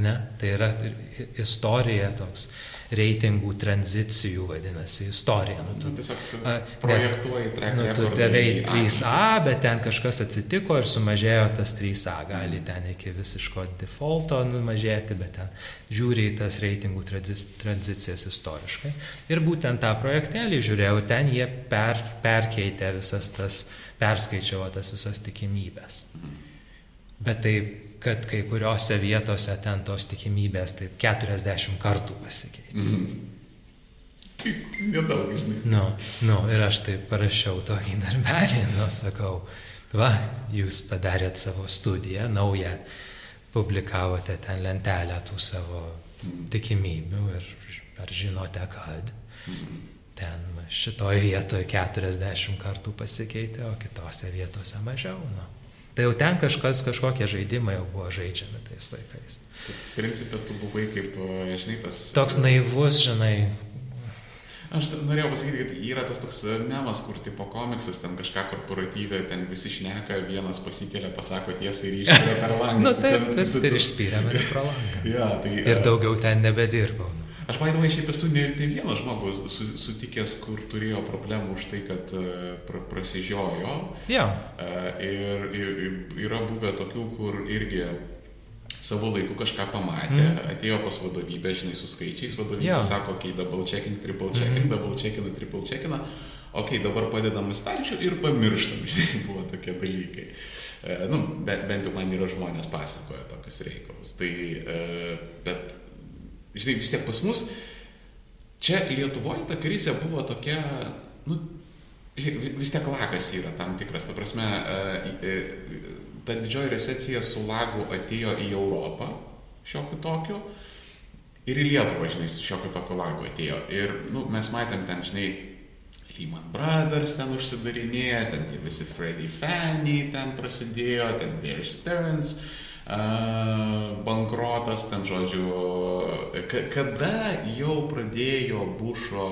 Ne? Tai yra ir istorija toks reitingų tranzicijų vadinasi, istorija. Nu, tu, Nu, tiesiog tu projektuoji track nu, tu į 3A, bet ten kažkas atsitiko ir sumažėjo tas 3A. Gali ten iki visiško defaulto numažėti, bet ten žiūri į tas reitingų tranzi- tranzicijas istoriškai. Ir būtent tą projektelį žiūrėjau, ten jie per, perkeitė visas tas, perskaičiavo tas visas tikimybės. Bet taip, kad kai kuriuose vietose ten tos tikimybės taip 40 kartų pasikeitė. Mhm. Tai nedaug, žinai. Nu, nu, ir aš taip parašiau tokį darbelį, nu, sakau, va, jūs padarėt savo studiją, naują, publikavote ten lentelę tų savo tikimybių ir ar žinote, kad ten šitoje vietoje 40 kartų pasikeitė, o kitose vietose mažiau. Nu. Tai jau ten kažkas, kažkokie žaidimai jau buvo žaidžiami tais laikais. Tai principė tu buvai kaip, e, žinai, tas... Toks naivus, žinai, Aš norėjau pasakyti, kad yra tas toks e, memas, kur tipo komiksas, ten kažką korporatyvė, ten visi šneka, vienas pasikelia, pasako tiesą ir iškelia per langą. nu Tu taip, ten- vis tu- ir tu- išspyrė mane pro langą. Ja, tai, Ir e, daugiau ten nebedirbau. Aš vaidavai šiaip esu ne, ne vienas žmogus su, sutikęs, kur turėjo problemų už tai, kad e, pra, prasižiojo. Jo, E, Ir, ir, yra buvę tokių, kur irgi savo laiku kažką pamatė, mm. atėjo pas vadovybę, žinai, su skaičiais, vadovybė Jo. sako, okei, okay, double checking, triple checking, mm. double checkina, triple checkina, okei, okay, dabar padedam į stalčių ir pamirštam, žinai, buvo tokie dalykai. E, nu, be, bent jau man yra žmonės pasakoja tokius reikalus. Tai, e, bet, žinai, vis tiek pas mus, čia Lietuvoje ta krizė buvo tokia, nu, vi- vis tiek lakas yra tam tikras, ta prasme, e, e, ta didžioji recesija su lagu atėjo į Europą, šiokiu tokiu, ir į Lietuvą, žinai, su šiokiu tokiu lagu atėjo. Ir, nu, mes matėm ten, žinai, Lehman Brothers ten užsidarinėja, ten tie visi Freddy Fanny ten prasidėjo, ten Bear Stearns uh, bankrotas, ten žodžiu, ka- kada jau pradėjo Bušo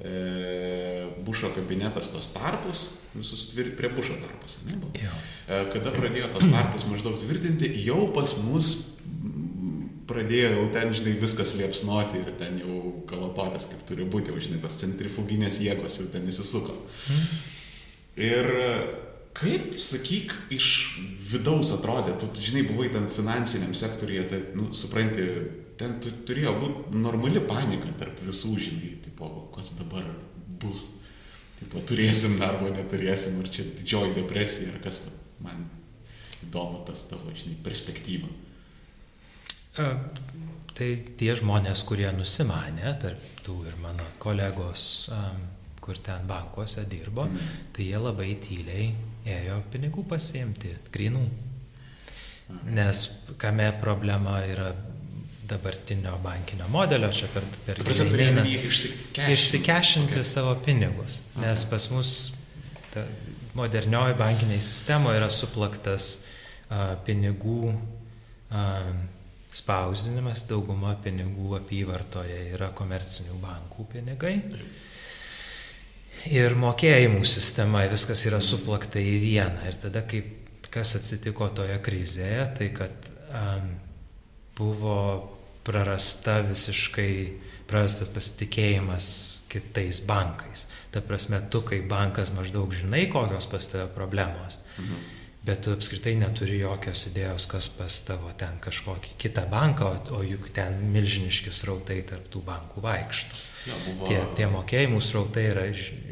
e, Bušo kabinetas tos tarpus, visus tvir, prie Bušo tarpus, ne? E, Kada pradėjo tos tarpus maždaug tvirtinti, jau pas mus pradėjo jau ten, žinai, viskas liepsnoti ir ten jau kalatotas, kaip turi būti, jau, žinai, tos centrifuginės jėgos jau ten įsisuko. Ir e, kaip, sakyk, iš vidaus atrodė, tu, žinai, buvai ten finansiniam sektoriuje, tai, nu, supranti, ten tu, turėjo būti normali panika tarp visų, žinai, tipo, kas dabar bus. Tipo, turėsim darbą, neturėsim, ar čia didžioji depresija, ar kas, man įdomu tas tavo, žinai, perspektyva. E, Tai tie žmonės, kurie nusimanė, tarp tų ir mano kolegos, kur ten bankuose dirbo, tai jie labai tyliai ėjo pinigų pasiimti, grinų. Nes kame problema yra dabartinio bankinio modelio, čia per, per jį išsikešinti. savo pinigus. Nes pas mus ta modernioji bankiniai sistemoje yra suplaktas a, pinigų a, spausdinimas, dauguma pinigų apyvartoje yra komercinių bankų pinigai. Ir mokėjimų sistema, viskas yra suplakta į vieną. Ir tada, kaip, kas atsitiko toje krizėje, tai kad um, buvo prarasta visiškai, prarastas pasitikėjimas kitais bankais. Ta prasme, tu kaip bankas maždaug žinai, kokios pas tave problemos. Mhm bet tu apskritai neturi jokios idėjos, kas pas tavo ten kažkokį kitą banką, o, o juk ten milžiniški srautai tarp tų bankų vaikšto. Ja, buvo... tie, tie mokėjimų srautai yra,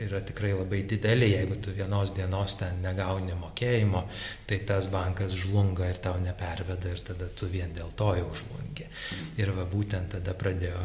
yra tikrai labai dideli, jeigu tu vienos dienos ten negauni mokėjimo, tai tas bankas žlunga ir tau neperveda ir tada tu vien dėl to jau žlungi. Ir va būtent tada pradėjo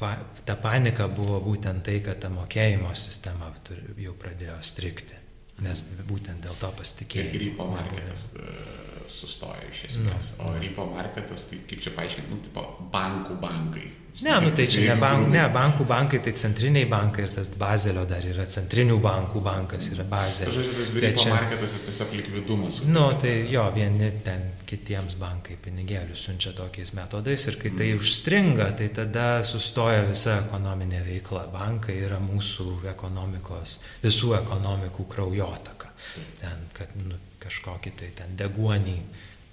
pa, ta panika buvo būtent tai, kad ta mokėjimo sistema jau pradėjo strikti nes būtent dėl to pasitikėjimo. Ir rypo marketas uh, sustojo iš esmės. No. O rypo marketas, tai kaip čia paaiškinti, nu, tipo bankų bankai. Ne, nu tai čia ne, bank, ne, bankų bankai, tai centriniai bankai ir tas Bazelio dar yra centrinių bankų bankas, yra Bazelio. Žodžiu, tas rypo čia... marketas jis tiesiog likvidumas. Nu, tai jo, vieni ten kitiems bankai pinigėlius siunčia tokiais metodais ir kai tai mm. užstringa, tai tada sustoja visa ekonominė veikla. Bankai yra mūsų ekonomikos, visų ekonomikų kraujotaka. Ten, kad nu, kažkokį tai ten deguonį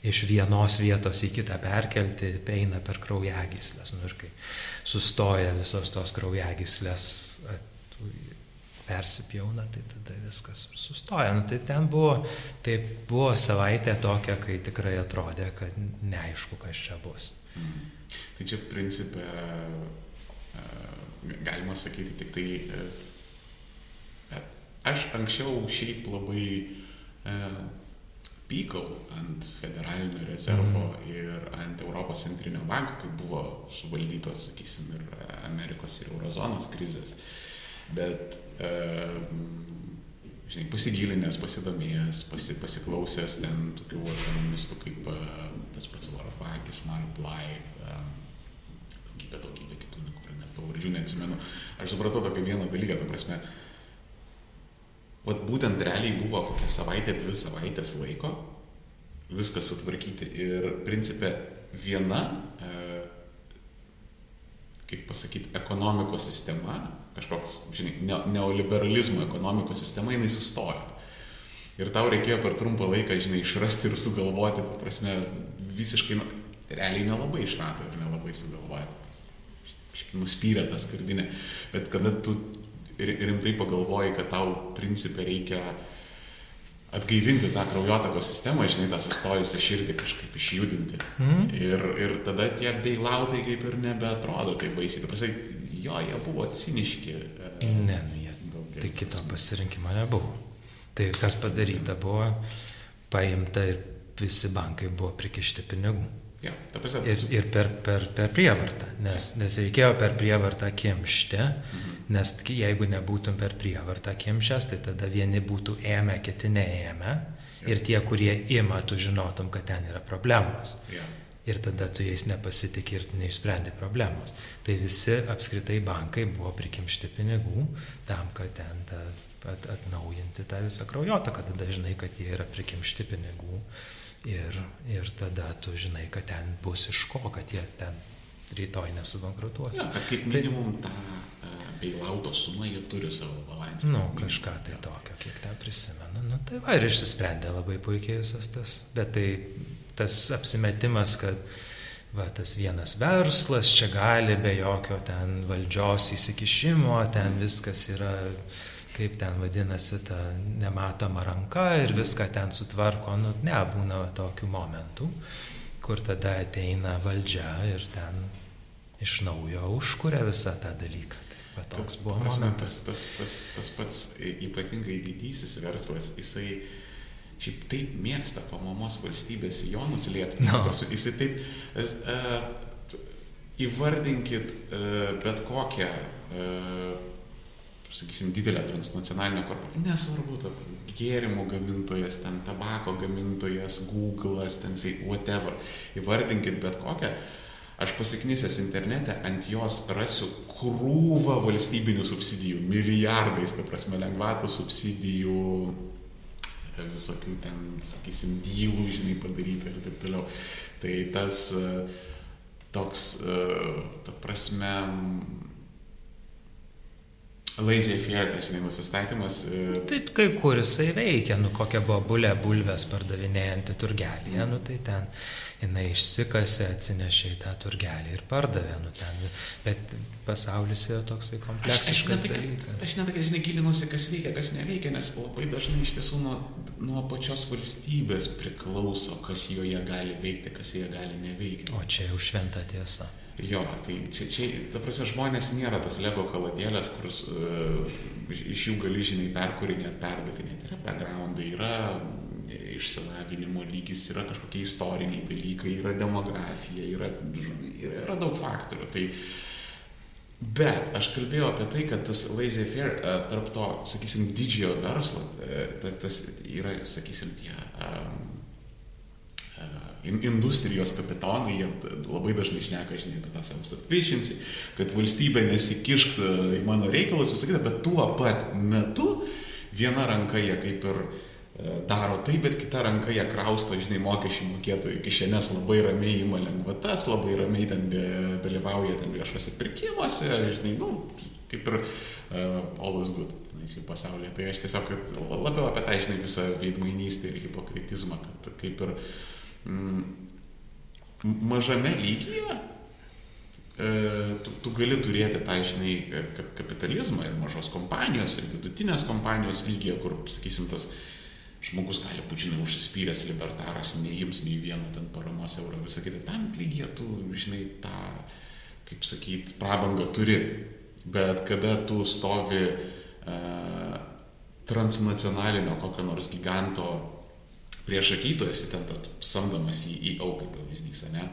iš vienos vietos į kitą perkelti, eina per kraujagyslės. Nu, ir kai sustoja visos tos kraujagyslės, persipjauna, tai tada viskas ir sustoja. Nu, tai ten buvo, tai buvo savaitė tokia, kai tikrai atrodė, kad neaišku, kas čia bus. Mm. Tai čia principė, galima sakyti, tik tai aš anksčiau šiaip labai pykau ant federalinio rezervo mm. ir ant Europos centrinio banko, kai buvo suvaldytos, sakysim, ir Amerikos ir Eurozonos krizės. Bet, e, žinai, pasigilinęs, pasidomėjęs, pasi, pasiklausęs ten tokių ekonomistų kaip e, tas pats Varafakis, Mark Bly, e, daugybė, daugybė kitų, kurių net pavardžių neatsimenu, aš supratau tokį vieną dalyką, ta prasme, Vat būtent realiai buvo kokią savaitę, dvi savaitės laiko viską sutvarkyti. Ir principė viena, e, kaip pasakyti, ekonomikos sistema, kažkoks, žinai, ne, neoliberalizmo ekonomikos sistema, jinai sustojo. Ir tau reikėjo per trumpą laiką, žinai, išrasti ir sugalvoti, ta prasme, visiškai, nu, realiai nelabai išrado ir nelabai sugalvojo. Nuspyrė tą skardinę. Bet kada tu rimtai pagalvoji, kad tau principė reikia atgaivinti tą kraujotakos sistemą, žinai, tą sustojusią širdį kažkaip išjudinti. Mm. Ir, ir tada tie beilautai kaip ir nebeatrodo taip baisiai. Tu prasai, jo, jie buvo ciniški. E, ne, nu, jie. Tai kito pasirinkimo nebuvo. Tai kas padaryta buvo, paimta ir visi bankai buvo prikišti pinigų. Ja, ir ir per, per, per prievartą, nes, nes reikėjo per prievartą kimšti, mhm. Nes jeigu nebūtum per prievartą kimšęs, tai tada vieni būtų ėmę, kiti neėmę. Ir tie, kurie ima, tu žinotum, kad ten yra problemos. Ja. Ir tada tu jais nepasitikė ir tu neišsprendi problemos. Tai visi apskritai bankai buvo prikimšti pinigų tam, kad ten ta, at, atnaujinti tą visą kraujotaką. Tada žinai, kad jie yra prikimšti pinigų Ir, ir tada tu žinai, kad ten bus iš ko, kad jie ten rytoj nesubankrutuos. Ja, kaip tai- minimum tą beilauto sumą jie turi savo balansą. Nu, kažką tai tokio, kiek tą prisimenu. Nu, tai va ir išsisprendė labai puikiai visas tas. Bet tai tas apsimetimas, kad va, tas vienas verslas čia gali be jokio ten valdžios įsikišimo, ten viskas yra kaip ten vadinasi ta nematoma ranka ir viską ten sutvarko, nu, ne, būna tokių momentų, kur tada ateina valdžia ir ten iš naujo užkuria visą tą dalyką. Va, toks buvo prasme. Tas, tas, tas, tas pats ypatingai didysis verslas, jisai šiaip taip mėgsta po mamos valstybės jonus liepti. No. Jisai taip, uh, įvardinkit uh, bet kokią uh, sakysim, didelė transnacionalinė korporacija, nesvarbu, ta gėrimų gamintojas, ten tabako gamintojas, Google'as, ten whatever, įvardinkit bet kokią, aš pasiknysęs internete ant jos rasiu krūvą valstybinių subsidijų, milijardais, ta prasme, lengvatų subsidijų, visokių ten, sakysim, dylų, žinai, padaryta ir taip toliau. Tai tas toks, ta prasme, lazy fair, tai žinai, nusistatymas. E... Tai kai kur jisai veikia, nu kokia buvo bulė bulvės pardavinėjantį turgelį, mm. nu tai ten jinai išsikasė, atsinešė į tą turgelį ir pardavė, nu ten, bet pasaulis yra toksai kompleksiškas aš, aš dalykas. Aš net, kad, žinai, gilinuosi, kas veikia, kas neveikia, nes labai dažnai iš tiesų nuo, nuo pačios valstybės priklauso, kas joje gali veikti, kas joje gali neveikti. O čia jau šventa tiesa. Jo, tai čia, čia, ta prasme, žmonės nėra tas lego kaladėlės, kur uh, iš jų gali, žinai, perkūrinėti, perdarinėti. Yra backgroundai, yra išsilavinimo lygis, yra kažkokie istoriniai dalykai, yra demografija, yra, yra, yra daug faktorių. Tai, Bet aš kalbėjau apie tai, kad tas lazy fair e, tarp to, sakysim, didžiojo verslo, e, tas yra, sakysim, tie um, industrijos kapitonai, jie labai dažnai šneka, žinai, apie tą self-sufficiency, kad valstybė nesikišk į mano reikalus, visą kitą, bet tuo pat metu viena ranka jie kaip ir uh, daro tai, bet kita ranka jie krausto, žinai, mokesčių mokėtojų kišenės labai ramiai ima lengvatas, labai ramiai ten dalyvauja ten viešuose pirkimuose, žinai, nu, kaip ir uh, all is good jų pasaulyje. Tai aš tiesiog labiau apie tą, žinai, visą veidmainystę ir hipokritizmą, kad kaip ir mm, mažame lygyje e, tu, tu gali turėti tą, žinai, kapitalizmą ir mažos kompanijos, ir vidutinės kompanijos lygyje, kur, sakysim, tas žmogus gali būti, žinai, užsispyręs libertaras, neims nei vieną ten paramos eurą, visą kitą, tam lygiai tu, žinai, tą, kaip sakyti, prabangą turi. Bet kada tu stovi uh, transnacionalinio kokio nors giganto prieš akytų, esi ten samdomas į, į auką pavyzdys, ne?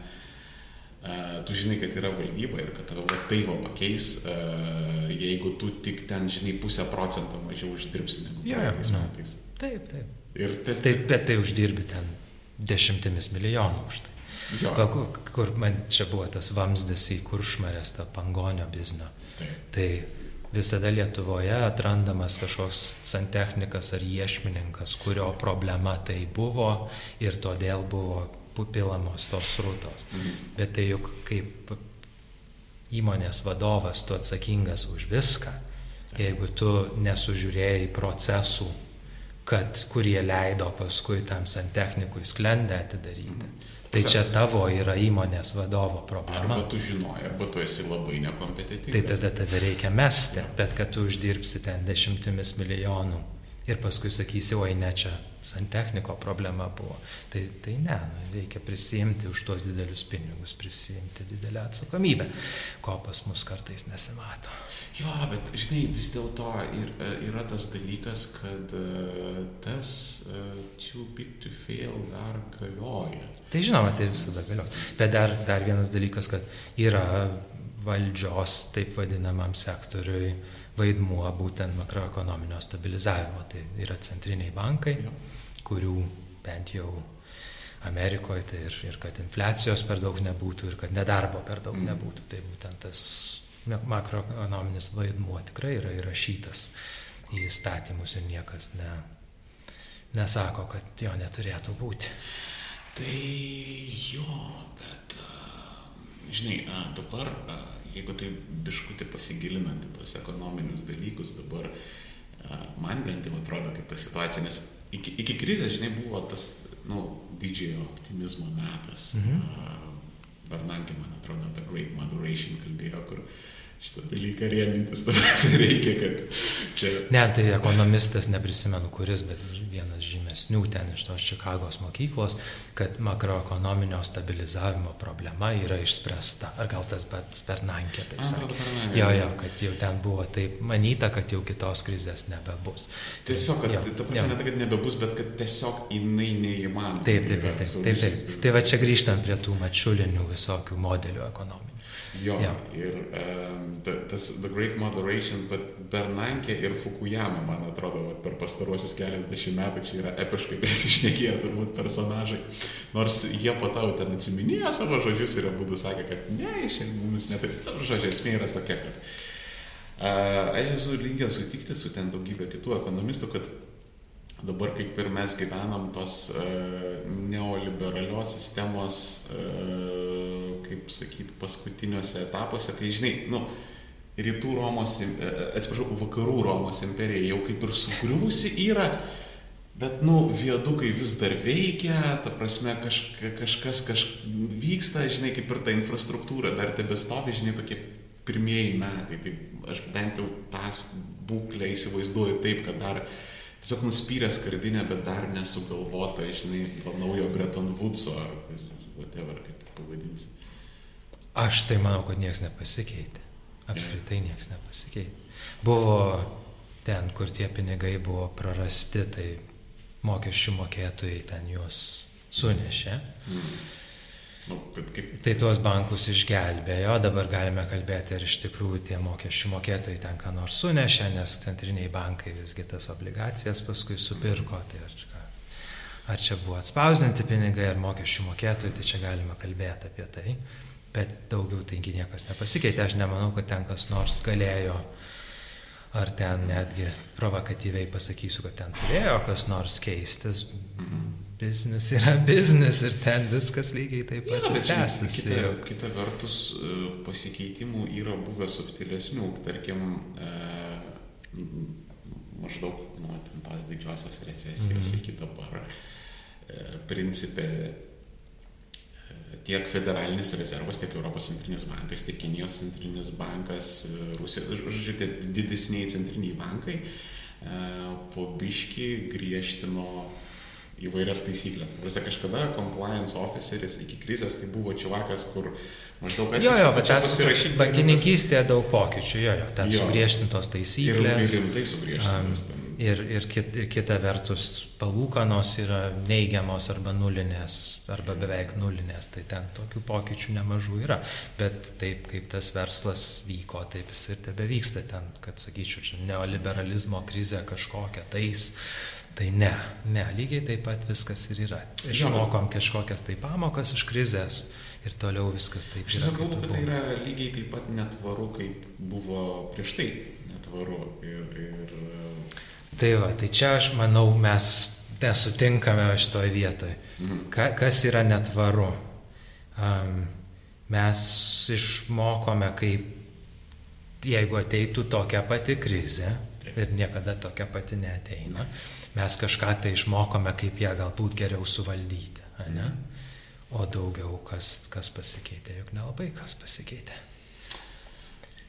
Uh, tu žinai, kad yra valdyba ir kad tave va taip va pakeis, uh, jeigu tu tik ten, žinai, pusę procento mažiau uždirbsi negu yeah, praeitais metais. Taip, taip. Ir tas... Taip, bet tai uždirbi ten dešimtimis milijonų už tai. Va, kur, kur man čia buvo tas vamzdis į kuršmarės, tą pangonio biznio. Taip. Tai visada Lietuvoje atrandamas kažkoks santechnikas ar iešmininkas, kurio problema tai buvo ir todėl buvo pupilamos tos srutos. Mhm. Bet tai juk kaip įmonės vadovas tu atsakingas už viską. Jeigu tu nesužiūrėjai procesų kad kurie leido paskui tam santechnikui sklendę atidaryti. Mm. Tai čia tavo yra įmonės vadovo problema. Arba tu žinoji, arba tu esi labai nekompetitingas. Tai tada tave reikia mesti, bet kad tu uždirbsi ten dešimtimis milijonų ir paskui sakysi, oi ne čia santechniko problema buvo. Tai, tai ne, nu, reikia prisijimti už tuos didelius pinigus, prisijimti didelę atsakomybę, ko pas mus kartais nesimato. Jo, bet žinai, vis dėlto ir, e, yra tas dalykas, kad e, tas uh, too big to fail dar galioja. Tai žinoma, tai visada galioja. Bet dar, dar vienas dalykas, kad yra valdžios, taip vadinamam sektoriui, vaidmuo būtent makroekonominio stabilizavimo. Tai yra centriniai bankai, kurių bent jau Amerikoje tai ir, ir kad infliacijos per daug nebūtų, ir kad nedarbo per daug mm. nebūtų. Tai būtent tas makroekonominis vaidmuo tikrai yra įrašytas į įstatymus ir niekas ne, nesako, kad jo neturėtų būti. Tai jo, bet, žinai, dabar, jeigu tai biškutį pasigilinant į tos ekonominius dalykus, dabar man bent jau atrodo kaip ta situacija, nes iki, iki krizės, žinai, buvo tas, na, nu, didžiojo optimizmo metas. Mhm. Bernankė, man atrodo, apie Great Moderation kalbėjo, kur uh, šitą dalyką rėmintis, tada reikia, kad čia... Ne, tai ekonomistas, neprisimenu kuris, bet vienas žymesnių ten iš tos Čikagos mokyklos, kad makroekonominio stabilizavimo problema yra išspręsta. Ar gal tas pats Bernankė taip sakė? Jo, jo, kad jau ten buvo taip manyta, kad jau kitos krizės nebebus. Tiesiog, kad, jo, ta prasme, ne tai, kad nebebus, bet kad tiesiog jinai neįmanoma. Taip, taip, taip. taip, taip, taip. Tai va čia grįžtant prie tų mačiulinių visokių modelių ekonominių. Jo, ja. ir um, tas The Great Moderation, bet Bernankė ir Fukuyama, man atrodo, vat, per pastaruosius keliasdešimt metų čia yra epiškai prisišnekėję turbūt personažai. Nors jie po tau ten atsiminėjo savo žodžius ir abu sakė, kad ne, šiandien mums netaip. Žodžiai esmė yra tokia, kad uh, aš esu linkęs sutikti su ten daugybė kitų ekonomistų, kad dabar kaip ir mes gyvenam tos uh, neoliberalios sistemos, uh, kaip sakyti, paskutiniuose etapuose, kai, žinai, nu, rytų Romos, e, atsiprašau, vakarų Romos imperija jau kaip ir sugriuvusi yra, bet, nu, viadukai vis dar veikia, ta prasme, kažka, kažkas kaž, vyksta, žinai, kaip ir ta infrastruktūra dar tebestovi, žinai, tokie pirmieji metai. Tai aš bent jau tą būklę įsivaizduoju taip, kad dar tiesiog nuspyrė skardinę, bet dar nesugalvota, žinai, to naujo Breton Woodso, ar whatever, kaip pavadinsi. Aš tai manau, kad niekas nepasikeitė. Apskritai niekas nepasikeitė. Buvo ten, kur tie pinigai buvo prarasti, tai mokesčių mokėtojai ten juos sunešė. Mm. Nu, kaip... Tai tuos bankus išgelbėjo, dabar galime kalbėti, ar iš tikrųjų tie mokesčių mokėtojai ten ką nors sunešė, nes centriniai bankai visgi tas obligacijas paskui supirko. Tai ar, ar čia buvo atspausdinti pinigai, ar mokesčių mokėtojai, tai čia galima kalbėti apie tai. Bet daugiau taigi niekas nepasikeitė, aš nemanau, kad ten kas nors galėjo ar ten netgi provokatyviai pasakysiu, kad ten turėjo kas nors keistis. Biznis yra biznis ir ten viskas lygiai taip pat ja, tęsiasi. Kita, kita vertus, e, pasikeitimų yra buvę subtilesnių. Tarkim, e, maždaug nuo tos didžiosios recesijos mm iki dabar e, principė tiek federalinis rezervas, tiek Europos centrinis bankas, tiek Kinijos centrinis bankas, Rusijos, žodžiu, tie didesniai centriniai bankai e, po biški griežtino įvairias taisyklės. Visi kažkada compliance officeris iki krizės tai buvo čiavakas, kur maždaug... Jo, jo, bet tas bankininkystėje daug pokyčių, jo, jo, ten jo. sugriežtintos taisyklės. Ir rimtai sugriežtintos. Um, ir, ir kit, kita vertus palūkanos yra neigiamos arba nulinės, arba beveik nulinės, tai ten tokių pokyčių nemažų yra. Bet taip kaip tas verslas vyko, taip jis ir tebe vyksta ten, kad sakyčiau, čia neoliberalizmo krizė kažkokia tais Tai ne, ne, lygiai taip pat viskas ir yra. Išmokom kažkokias tai pamokas iš krizės ir toliau viskas taip yra. Aš kalbu, kad tai yra lygiai taip pat netvaru, kaip buvo prieš tai netvaru. Ir, ir... Tai va, tai čia aš manau, mes nesutinkame šitoje vietoje. Mhm. Ka, kas yra netvaru? Um, mes išmokome, kaip jeigu ateitų tokia pati krizė, ir niekada tokia pati neteina. Mes kažką tai išmokome, kaip ją galbūt geriau suvaldyti. Ne? O daugiau kas, kas pasikeitė, juk nelabai kas pasikeitė.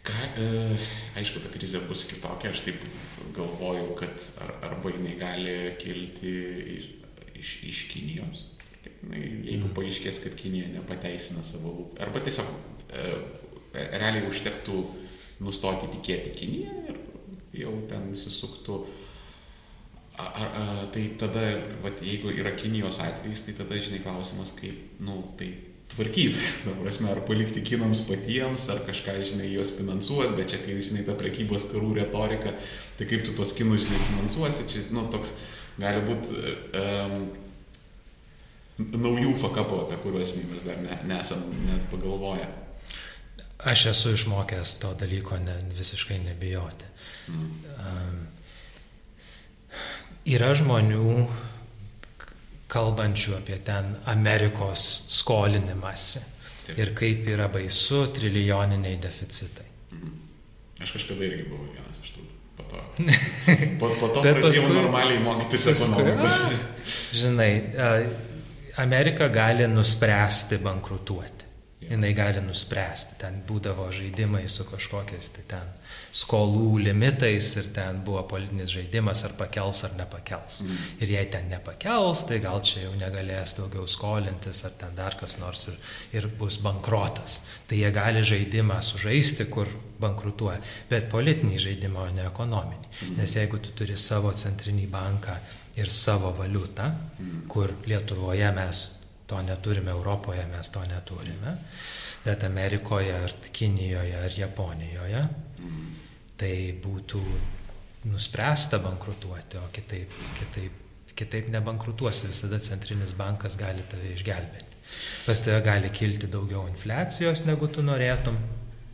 Ką, e, aišku, ta krizė bus kitokia, aš taip galvojau, kad ar, arba jinai gali kilti iš, iš, iš Kinijos, jeigu mm. paaiškės, kad Kinija nepateisina savo lūkesčių, arba tiesiog e, realiai užtektų nustoti tikėti Kiniją ir jau ten įsisuktų. Ar, ar, tai tada, vat, jeigu yra Kinijos atvejais, tai tada, žinai, klausimas, kaip, na, nu, tai tvarkyti, prasme, ar palikti kinams patiems, ar kažką, žinai, juos finansuoti, bet čia, kai, žinai, ta prekybos karų retorika, tai kaip tu tos kinus, žinai, finansuosi, čia, nu, toks gali būti um, naujų fakapų, apie kuriuos, žinai, mes dar ne, nesam net pagalvoję. Aš esu išmokęs to dalyko ne, visiškai nebijoti. Mm. Um, yra žmonių, kalbančių apie ten Amerikos skolinimąsi Taip. ir kaip yra baisu trilijoniniai deficitai. Mm. Aš kažkada irgi buvau vienas iš tų. Po to, po, po to pradėjau paskui, normaliai mokytis ekonomikos. Žinai, Amerika gali nuspręsti bankrutuoti. Jinai gali nuspręsti. Ten būdavo žaidimai su kažkokiais tai ten skolų limitais ir ten buvo politinis žaidimas, ar pakels ar nepakels. Mm. Ir jei ten nepakels, tai gal čia jau negalės daugiau skolintis, ar ten dar kas nors ir, ir bus bankrotas. Tai jie gali žaidimą sužaisti, kur bankrutuoja, bet politinį žaidimą, o ne ekonominį. Mm. Nes jeigu tu turi savo centrinį banką ir savo valiutą, mm. kur Lietuvoje mes To neturime Europoje, mes to neturime. Bet Amerikoje, ar Kinijoje, ar Japonijoje tai būtų nuspręsta bankrutuoti, o kitaip, kitaip, kitaip nebankrutuosi. Visada centrinis bankas gali tave išgelbėti. Pas tave gali kilti daugiau infliacijos, negu tu norėtum,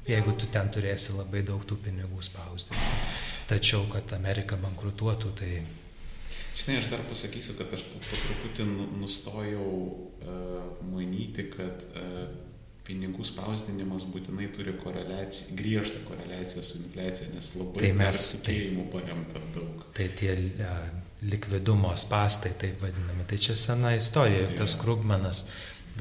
jeigu tu ten turėsi labai daug tų pinigų spausdinti. Tačiau, kad Amerika bankrutuotų, tai Žinai, aš dar pasakysiu, kad aš po, truputį nu, nustojau uh, manyti, kad uh, pinigų spausdinimas būtinai turi koreliaciją, griežtą koreliaciją su infliacija, nes labai Tai mes- tikėjimų paremta daug. Tai tie a, likvidumo spastai, taip vadinami. Tai čia sena istorija. Ir tas. Krugmanas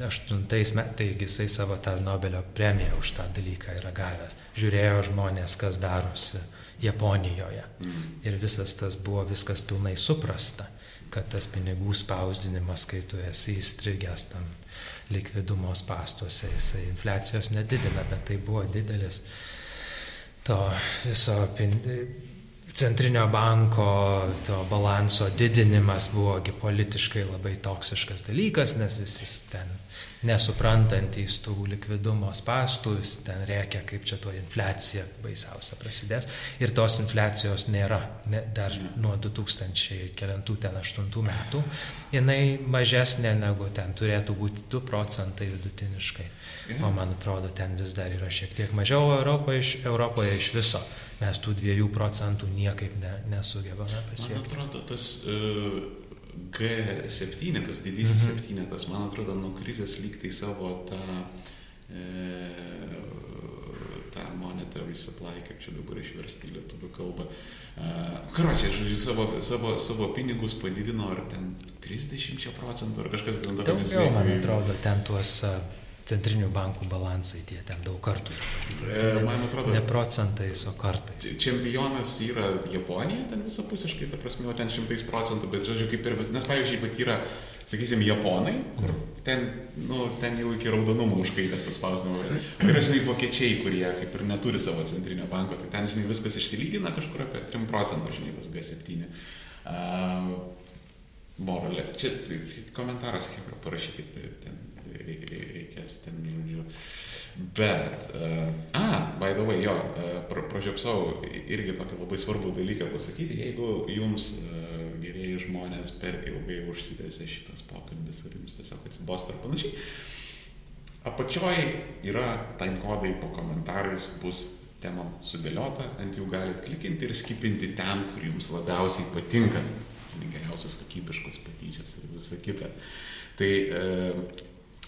aštuntais metais, jisai savo tą Nobelio premiją už tą dalyką yra gavęs. Žiūrėjo žmonės, kas darosi Japonijoje. Mm. Ir visas tas buvo viskas pilnai suprasta, kad tas pinigų spausdinimas, kai tu esi įstrigęs tam likvidumo spastuose, jisai infliacijos nedidina, bet tai buvo didelis to viso pin... centrinio banko to balanso didinimas buvogi politiškai labai toksiškas dalykas, nes visi ten nesuprantantys tų likvidumo spastų, vis ten reikia, kaip čia to infliacija baisiausia prasidės. Ir tos infliacijos nėra, ne, dar nuo 2000 kelintų ten 8 metų, jinai mažesnė negu ten turėtų būti 2 procentai vidutiniškai. O man atrodo, ten vis dar yra šiek tiek mažiau Europoje iš, Europoje iš viso. Mes tų 2 procentų niekaip ne, nesugebame Man pasiekti. atrodo, tas uh, G7, tas didysis mhm. septynetas, man atrodo, nuo krizės lygtai savo tą, e, tą monetary supply, kaip čia dabar išversti į lietuvių kalbą. Uh, Karočią, žodžiu, savo, savo, savo pinigus padidino ar ten 30 procentų ar kažkas ten tokiamis Daugiau, man atrodo, ten tuos a, centrinių bankų balansai tie ten daug kartų yra padidinti. E, man atrodo, Ne procentais, o kartais. Čempionas yra Japonija, ten visapusiškai, ta prasme, o ten šimtais procentų, bet, žodžiu, kaip ir, vis- nes, pavyzdžiui, pat yra, sakysim, Japonai, kur ten, nu, ten jau iki raudonumo užkaitęs tas spausdinimo. O yra, žinai, vokiečiai, kurie kaip ir neturi savo centrinio banko, tai ten, žinai, viskas išsilygina kažkur apie 3 procentų, žinai, tas G7. Uh, moralės. Čia tai, komentaras, kaip parašykit, tai ten reikės ten, žodžiu. Bet, uh, a, by the way, jo, uh, pra, pražiopsau irgi tokį labai svarbų dalyką pasakyti, jeigu jums uh, gerieji žmonės per ilgai užsitęsė šitas pokalbis ar jums tiesiog atsibosta ir panašiai, apačioj yra time kodai po komentarais bus temam sudėliota, ant jų galite klikinti ir skipinti ten, kur jums labiausiai patinka. Geriausios kokybiškos patyčios ir visa kita. Tai e,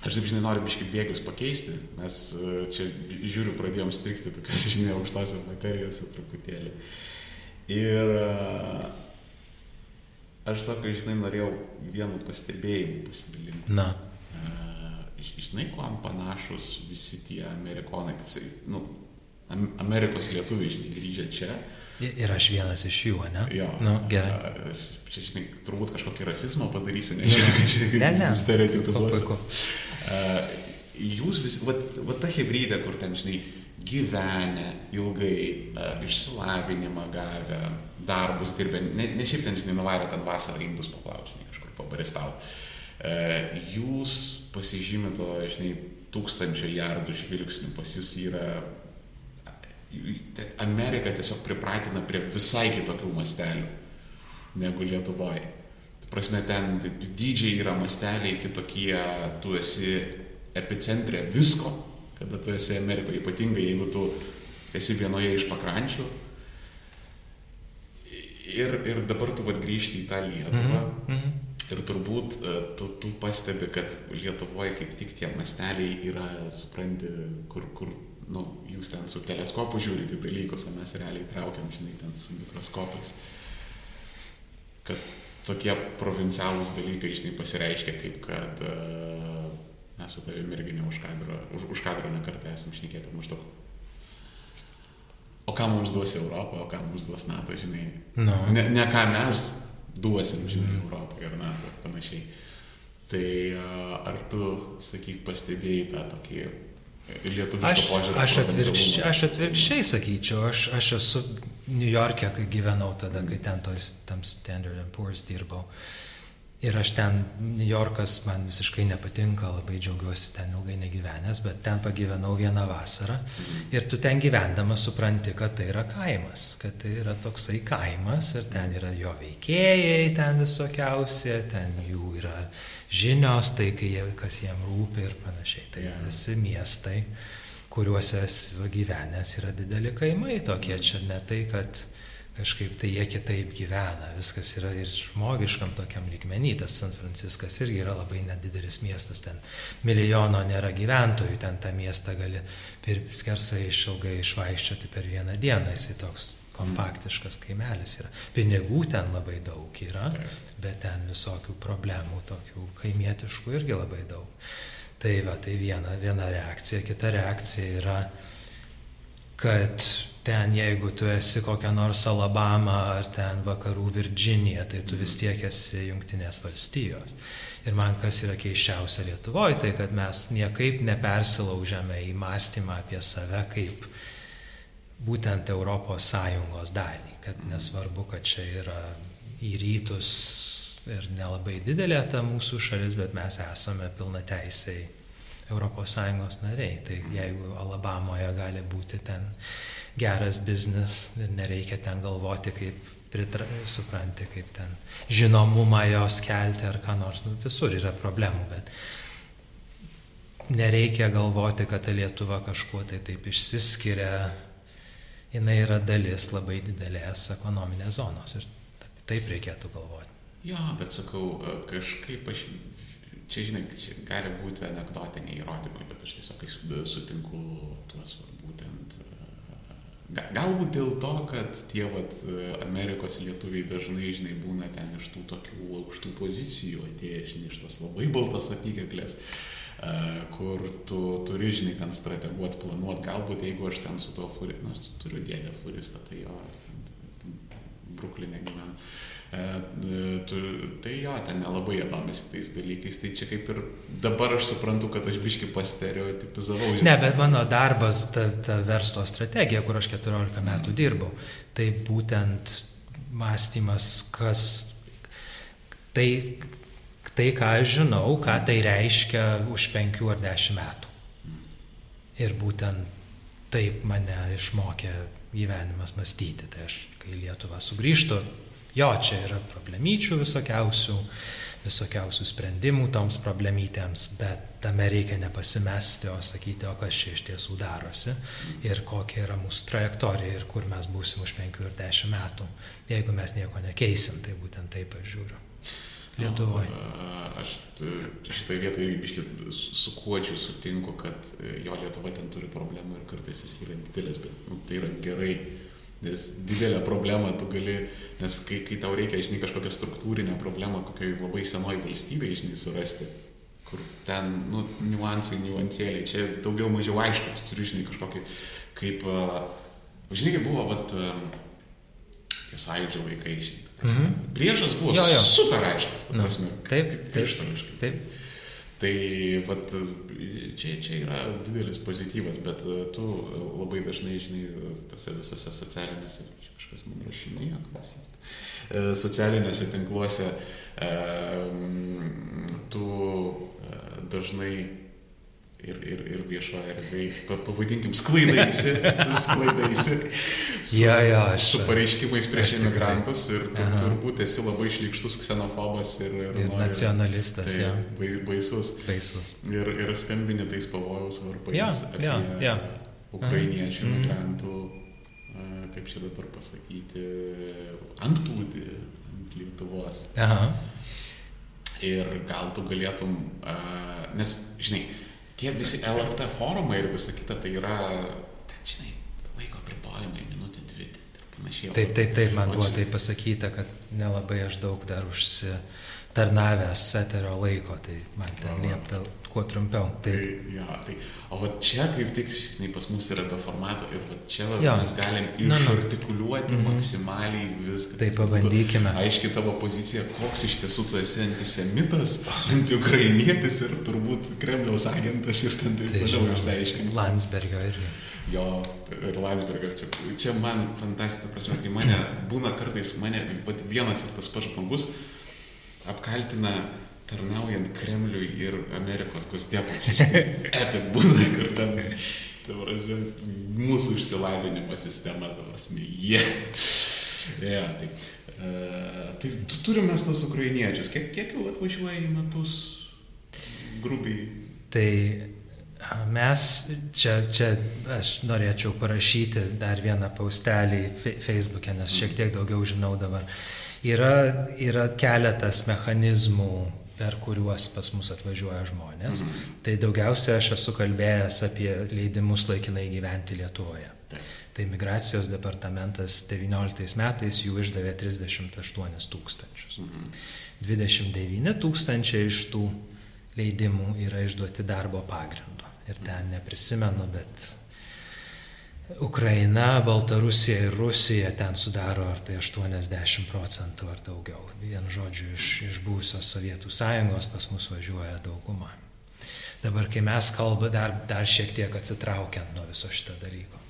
aš taip žinai noriu biškai bėgius pakeisti, mes e, čia žiūriu pradėjom strikti tokios, žinai, aukštose materijose truputėlį. Ir e, aš tokio, žinai, norėjau vienu pastebėjimu pasidalinti. Na, E, Žinai, kuo panašus visi tie amerikonai, taip, nu, Am- Amerikos lietuviai, žinai, grįžę čia. i- ir aš vienas iš jų, ne? Jo. Nu, gerai. Čia, žinai, turbūt kažkokį rasizmą padarysiu, nežinau, kad čia Ne, ne. stereotipizuosiu. A, Jūs visi, va, va ta hybrida, kur ten, žinai, gyvenę ilgai, a, išsilavinimą gavę, darbus dirbę, ne, ne šiaip ten, žinai, nuvarę ten vasarą indus paplaučinį kažkur pabaristau. Jūs pasižymė to, žinai, tūkstančio jardų žvilgsnių, pas jūs yra Amerika tiesiog pripratina prie visai kitokių mastelių negu Lietuvoje. Tai prasme, ten dydžiai yra masteliai kitokie, tu esi epicentrė visko, kada tu esi Amerikoje, ypatingai jeigu tu esi vienoje iš pakrančių. Ir, ir dabar tu vad grįžti į tą Lietuvą. Mhm, mhm. Ir turbūt e, tu, tu pastebi, kad Lietuvoje kaip tik tie masteliai yra, supranti, kur, kur nu, jūs ten su teleskopu žiūrite dalykus, o mes realiai traukiam, žinai, ten su mikroskopais. Kad tokie provincialūs dalykai, žinai, pasireiškia kaip, kad uh, mes su tavimi irgi ne už kadro, už, už kadro nekartą esam šnekėti maždaug. O ką mums duos Europą, o ką mums duos NATO, žinai. Nu. Ne, ne ką mes duosim, žinai, Europai ir NATO ir panašiai. Tai a, ar tu, sakyk, pastebėjai tą tokį Aš, aš, atvirkščiai, aš atvirkščiai sakyčiau, aš, aš esu New York'e, kai gyvenau tada, kai ten tos, tam Standard Poor's dirbau. Ir aš ten, New Yorkas man visiškai nepatinka, labai džiaugiuosi ten ilgai negyvenęs, bet ten pagyvenau vieną vasarą. Ir tu ten gyvendamas supranti, kad tai yra kaimas, kad tai yra toksai kaimas ir ten yra jo veikėjai, ten visokiausi, ten jų yra žinios, tai jie, kas jiem rūpi ir panašiai. Tai Jo. visi miestai, kuriuose esu gyvenęs, yra dideli kaimai tokie. Čia ne tai, kad kažkaip tai jie kitaip gyvena, viskas yra ir žmogiškam tokiam lygmenį, tas San Franciskas irgi yra labai nedidelis miestas, ten milijono nėra gyventojų, ten tą miestą gali per skersai išilgai išvaiščioti per vieną dieną, jisai toks kompaktiškas kaimelis yra. Pinigų ten labai daug yra, bet ten visokių problemų, tokių kaimietiškų irgi labai daug. Tai va, tai viena, viena reakcija. Kita reakcija yra, kad ten jeigu tu esi kokia nors Alabama ar ten vakarų Virginija, tai tu vis tiek esi Junktinės valstijos. Ir man kas yra keiščiausia Lietuvoje, tai kad mes niekaip nepersilaužiame į mąstymą apie save kaip būtent Europos Sąjungos dalį, kad nesvarbu, kad čia yra į rytus ir nelabai didelė ta mūsų šalis, bet mes esame pilna teisiai ES nariai. Tai jeigu Alabamoje gali būti ten geras biznis ir nereikia ten galvoti, kaip pritra, supranti, kaip ten žinomumą jos kelti ar ką nors, nu, visur yra problemų, bet nereikia galvoti, kad ta Lietuva kažkuo tai taip išsiskiria, jinai yra dalis labai didelės ekonominės zonos ir taip reikėtų galvoti. Jo, bet sakau, kažkaip aš čia, žinai, čia gali būti anegdotiniai įrodymai, bet aš tiesiog sutinku tuos būtent. E, galbūt dėl to, kad tie vat, Amerikos lietuviai dažnai, žinai, būna ten iš tų tokių aukštų pozicijų atėję, žinai, iš tos labai baltos apykaklės, e, kur tu turi, žinai, ten strateguoti, planuoti. Galbūt jeigu aš ten su tuo furistu, nu, turiu dėdę furistą, tai jo, Bruklinė gyvena. E, e, tu, tai jo, ten nelabai jie domisi tais dalykais, tai čia kaip ir dabar aš suprantu, kad aš biški pastereotipizavau. Ne, bet mano darbas, ta, ta verslo strategija, kur aš 14 metų mm. dirbau, tai būtent mąstymas, kas tai, tai, ką aš žinau, ką tai reiškia už 5 ar 10 metų. Ir būtent taip mane išmokė gyvenimas mąstyti. Tai aš, kai Lietuva sugrįžtų, Jo, čia yra problemyčių visokiausių, visokiausių sprendimų toms problemytėms, bet tame reikia nepasimesti, o sakyti, o kas čia iš tiesų darosi ir kokia yra mūsų trajektorija ir kur mes būsim už 5 ir 10 metų. Jeigu mes nieko nekeisim, tai būtent taip aš žiūriu. Lietuvoje. Aš šitai vietai irgi biškit su kuočiu sutinku, kad e, jo Lietuva ten turi problemų ir kartais jis yra didelis, bet nu, tai yra gerai Nes didelę problemą tu gali, nes kai, kai tau reikia, žinai, kažkokią struktūrinę problemą kokiai labai senoj valstybei, žinai, surasti, kur ten, nu, niuansai, niuansėliai, čia daugiau mažiau aišku, tu turi, žinai, kažkokį, kaip, žinai, kaip buvo, vat, tie sąjūdžio laikai, žinai, -hmm. Priešas buvo jo, jo. super aiškus, ta nu, prasme, no, taip, krištališkai. Taip. Tai vat, čia, čia yra didelis pozityvas, bet e, tu labai dažnai, žinai, tose visose socialinėse, kažkas man rašinėja, klausyt, e, socialinėse tinkluose tu e, dažnai ir, ir, ir viešoje erdvėje, pavadinkim, sklaidaisi, sklaidaisi su, ja, ja, aš, su pareiškimais prieš imigrantus ir tu Aha. turbūt esi labai šlikštus ksenofobas ir, ir, ir nori, nacionalistas. Tai, ja. baisus. baisus. Ir, ir skambini tais pavojaus varpais ja, apie ja, ja. ukrainiečių mhm. imigrantų, mm. kaip čia dabar pasakyti, antplūdį ant Lietuvos. Aha. Ir gal tu galėtum, nes, žinai, tie visi LRT forumai ir visa kita, tai yra, ten, žinai, laiko apribojimai, minutė, dvi ir panašiai. Taip, taip, taip, man buvo tai pasakyta, kad nelabai aš daug dar užsitarnavęs eterio laiko, tai man ten liepta kuo trumpiau. Tai, tai, ja, tai, o va čia kaip tik, žinai, pas mus yra be formato ir va čia va, ja. mes galim išartikuliuoti mm -hmm. maksimaliai viską. Tai pabandykime. Aiškiai tavo pozicija, koks iš tiesų tu esi antisemitas, antiukrainietis ir turbūt Kremliaus agentas ir ten taip tai toliau išsiaiškinti. Landsbergio irgi. Jo, ir Landsbergio. Čia, čia man fantastika, prasme, kai mane būna kartais, mane vienas ir tas pats žmogus apkaltina tarnaujant Kremliui ir Amerikos kostėpačiai. Epik būna, kur ten, prasme, mūsų išsilavinimo sistema, prasme, jie. Yeah. Yeah, tai, uh, tai turime tos ukrainiečius. Kiek, kiek jau atvažiuoja į metus grubiai? Tai Mes, čia, čia aš norėčiau parašyti dar vieną paustelį Facebook'e, nes šiek tiek daugiau žinau dabar. Yra, yra keletas mechanizmų, per kuriuos pas mus atvažiuoja žmonės. Mhm. Tai daugiausia aš esu kalbėjęs apie leidimus laikinai gyventi Lietuvoje. Taip. Tai migracijos departamentas 19 metais jų išdavė 38 tūkstančius. Mhm. 29 tūkstančiai iš tų leidimų yra išduoti darbo pagrindu. Ir ten neprisimenu, bet Ukraina, Baltarusija ir Rusija ten sudaro ar tai 80 procentų ar daugiau. Vien žodžiu, iš, iš būsios Sovietų sąjungos pas mus važiuoja dauguma. Dabar, kai mes kalbame, dar, dar šiek tiek atsitraukiant nuo viso šito dalyko.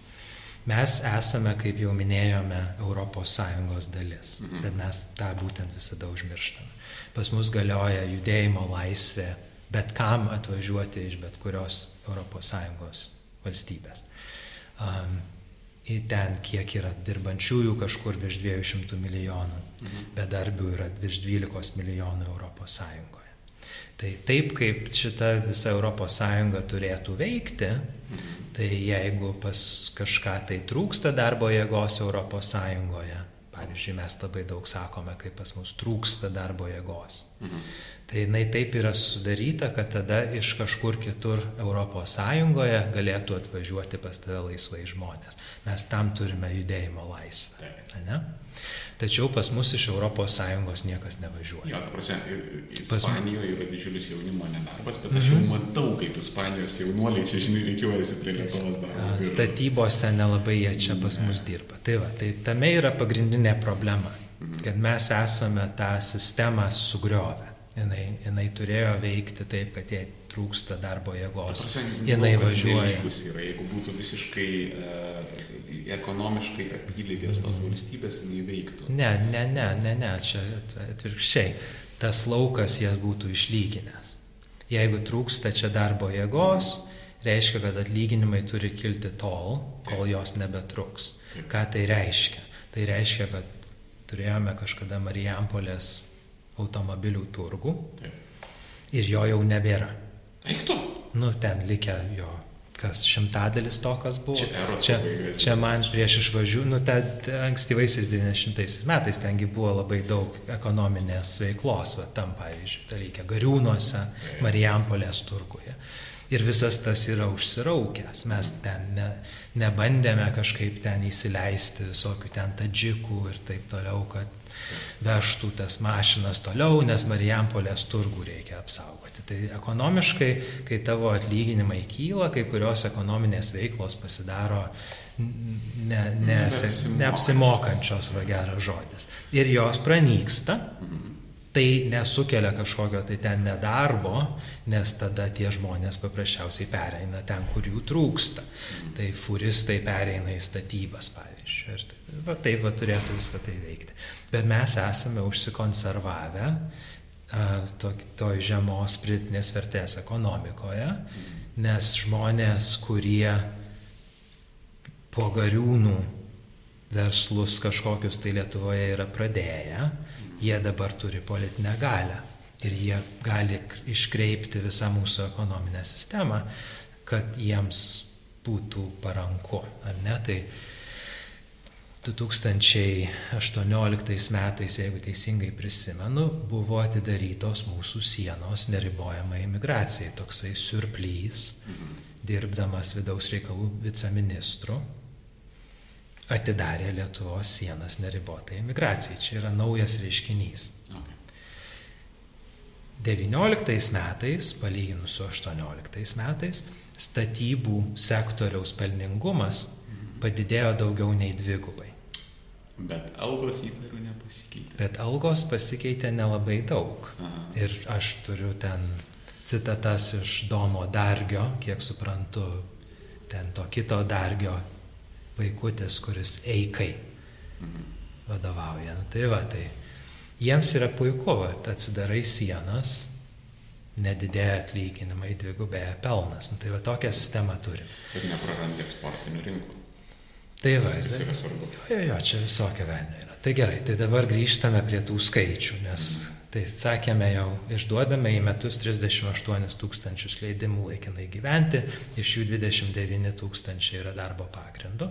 Mes esame, kaip jau minėjome, ES dalis, mhm. bet mes tą būtent visada užmirštame. Pas mus galioja judėjimo laisvė bet kam atvažiuoti iš bet kurios ES valstybės į ten, kiek yra dirbančiųjų, kažkur virš 200 milijonų, mhm. bedarbių yra virš 12 milijonų Europos Sąjungoje. Tai taip kaip šita visa Europos Sąjunga turėtų veikti, mhm. tai jeigu pas kažką tai trūksta darbo jėgos Europos Sąjungoje, pavyzdžiui, mes labai daug sakome, kaip pas mus trūksta darbo jėgos. Mhm. Tai jinai taip yra sudaryta, kad tada iš kažkur kitur ES galėtų atvažiuoti pas tave laisvai žmonės. Mes tam turime judėjimo laisvę. Ne? Tačiau pas mus iš ES niekas nevažiuoja. Jo, ta prasme, Ispanijoje yra didžiulis jaunimo nedarbas, bet aš jau mhm. matau, kaip Ispanijos jaunuoliai čia, žinai, reikiuojasi prie Lietuvos darbo. Statybose nelabai jie čia pas mus dirba. Tai, va, tai tame yra pagrindinė problema, mhm. kad mes esame tą sistemą sugriovę. Jinai, jinai turėjo veikti taip, kad jai trūksta darbo jėgos. Prasme, jinai važiuoja. Yra, jeigu būtų visiškai uh, ekonomiškai apylygės tos valstybės, jinai veiktų. Ne, ne, ne, ne, ne, čia atvirkščiai. Tas laukas jas būtų išlyginęs. Jeigu trūksta čia darbo jėgos, reiškia, kad atlyginimai turi kilti tol, kol jos nebetruks. Ką tai reiškia? Tai reiškia, kad turėjome kažkada Marijampolės automobilių turgų Taip. ir jo jau nebėra. Eiktų. Nu, ten likę jo kas šimtadalis to, kas buvo. Čia, čia, čia man prieš išvažiuojant, nu, tad ankstyvaisiais 90 metais tengi buvo labai daug ekonominės veiklos, va, tam pavyzdžiui, dalyke, Gariūnuose, Marijampolės turguje. Ir visas tas yra užsiraukęs. Mes ten ne, nebandėme kažkaip ten įsileisti visokių ten tadžikų ir taip toliau, kad vežtų tas mašinas toliau, nes Marijampolės turgų reikia apsaugoti. Tai ekonomiškai, kai tavo atlyginimai kyla, kai kurios ekonominės veiklos pasidaro ne, ne, neapsimokančios, va geras žodis. Ir jos pranyksta. Tai nesukelia kažkokio tai ten nedarbo, nes tada tie žmonės paprasčiausiai pereina ten, kur jų trūksta. Tai furistai pereina į statybas, pavyzdžiui. Ir taip, va, taip va, turėtų viską tai veikti bet mes esame užsikonservavę toj to žemos pridėtinės vertės ekonomikoje, nes žmonės, kurie po gariūnų verslus kažkokius tai Lietuvoje yra pradėję, jie dabar turi politinę galę ir jie gali iškreipti visą mūsų ekonominę sistemą, kad jiems būtų paranku, ar ne? Tai 2018 metais, jeigu teisingai prisimenu, buvo atidarytos mūsų sienos neribojama imigracijai. Toksai surplys, mhm. dirbdamas vidaus reikalų viceministru, atidarė Lietuvos sienas neribotai imigracijai. Čia yra naujas reiškinys. Okay. 19 metais, palyginus su 18 metais, statybų sektoriaus pelningumas mhm. padidėjo daugiau nei dvigubai. Bet algos įtariu nepasikeitė. Bet algos pasikeitė nelabai daug. Aha. Ir aš turiu ten citatas iš Domo Dargio, kiek suprantu, ten to kito Dargio vaikutis, kuris eikai mhm. vadovauja. Nu, tai va, tai jiems yra puiku, va, atsidarai sienas, nedidėja atlyginimai, dvigubėja pelnas. Nu, tai va, tokią sistemą turim. Ir neprarandi eksportinių rinkų. Tai va, tai, jo, jo, čia visokia velnė yra. Tai gerai, tai dabar grįžtame prie tų skaičių, nes Tai sakėme jau, išduodame į metus 38 tūkstančius leidimų laikinai gyventi, iš jų 29 tūkstančiai yra darbo pagrindu.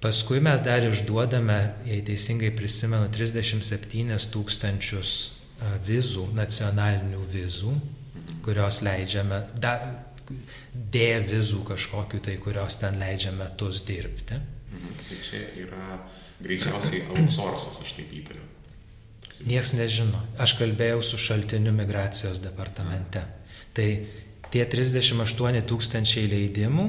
Paskui mes dar išduodame, jei teisingai prisimenu, 37 tūkstančius vizų, nacionalinių vizų, kurios leidžiame, da, D vizų kažkokiu tai, kurios ten leidžia metus dirbti. Mhm. Tai čia yra greičiausiai outsourcas, aš taip įtariu. Niekas nežino. Aš kalbėjau su šaltiniu migracijos departamente. Tai tie 38 tūkstančiai leidimų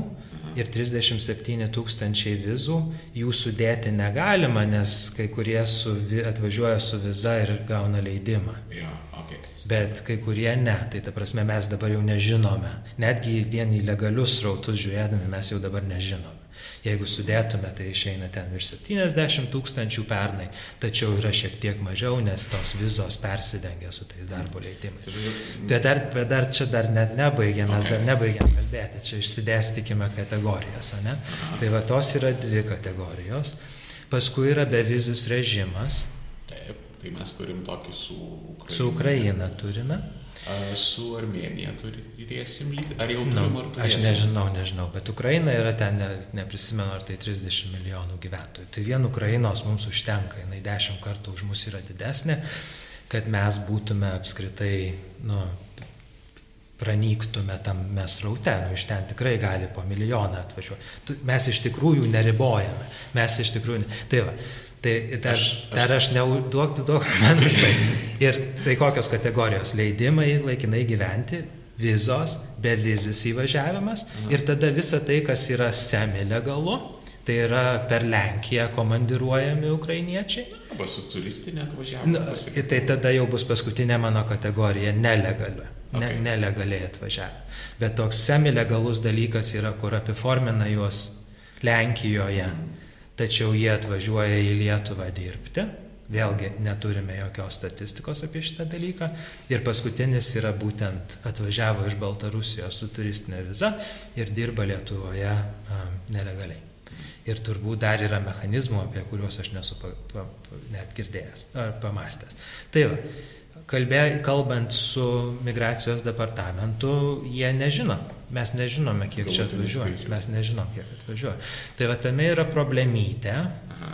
ir 37 tūkstančiai vizų, jų sudėti negalima, nes kai kurie su, atvažiuoja su viza ir gauna leidimą. Ja, okay. Bet kai kurie ne, tai ta prasme mes dabar jau nežinome. Netgi vien į legalius rautus žiūrėdami mes jau dabar nežinome. Jeigu sudėtume, tai išeina ten virš 70 tūkstančių pernai, tačiau yra šiek tiek mažiau, nes tos vizos persidengia su tais darbo leidimais. Bet dar, bet dar čia dar net nebaigėm, mes dar nebaigėm kalbėti, čia išsidėstykime kategorijas, ne? Tai va tos yra dvi kategorijos. Paskui yra bevizis režimas. Tai mes turim tokį su Ukraina. Su Ukraina turime. A, su Armenija turėsim lygti, ar jau Nu, turim, ar turėsim? aš nežinau, nežinau, bet Ukraina yra ten, ne, neprisimenu, ar tai 30 milijonų gyventojų. Tai vien Ukrainos mums užtenka, jinai 10 kartų už mus yra didesnė, kad mes būtume apskritai, nu, pranyktume tam mes raute, nu, iš ten tikrai gali po milijoną atvažiuoti. Mes iš tikrųjų neribojame, mes iš tikrųjų... Ne... Tai va, tai dar aš, dar aš neuduok, duok man užbaigti. Ir tai kokios kategorijos? Leidimai laikinai gyventi, vizos, bevizis įvažiavimas ir tada visa tai, kas yra semi-legalu, tai yra per Lenkiją komandiruojami ukrainiečiai. Arba su turistinė Nu, atvažiavimo. ir tai tada jau bus paskutinė mano kategorija - nelegali. Ne, Okay. nelegaliai atvažiavę. Bet toks semilegalus dalykas yra, kur apiformina juos Lenkijoje, tačiau jie atvažiuoja į Lietuvą dirbti. Vėlgi neturime jokios statistikos apie šitą dalyką. Ir paskutinis yra būtent atvažiavo iš Baltarusijos su turistinė viza ir dirba Lietuvoje a, nelegaliai. Ir turbūt dar yra mechanizmų, apie kuriuos aš nesu pa, pa, net girdėjęs ar pamastęs. Tai va, kalbė, kalbant su migracijos departamentu, jie nežino. Mes nežinome, kiek čia Galutinis atvažiuoja. skaičius. Mes nežinom, kiek atvažiuoja. Tai va, tame yra problemytė. Aha.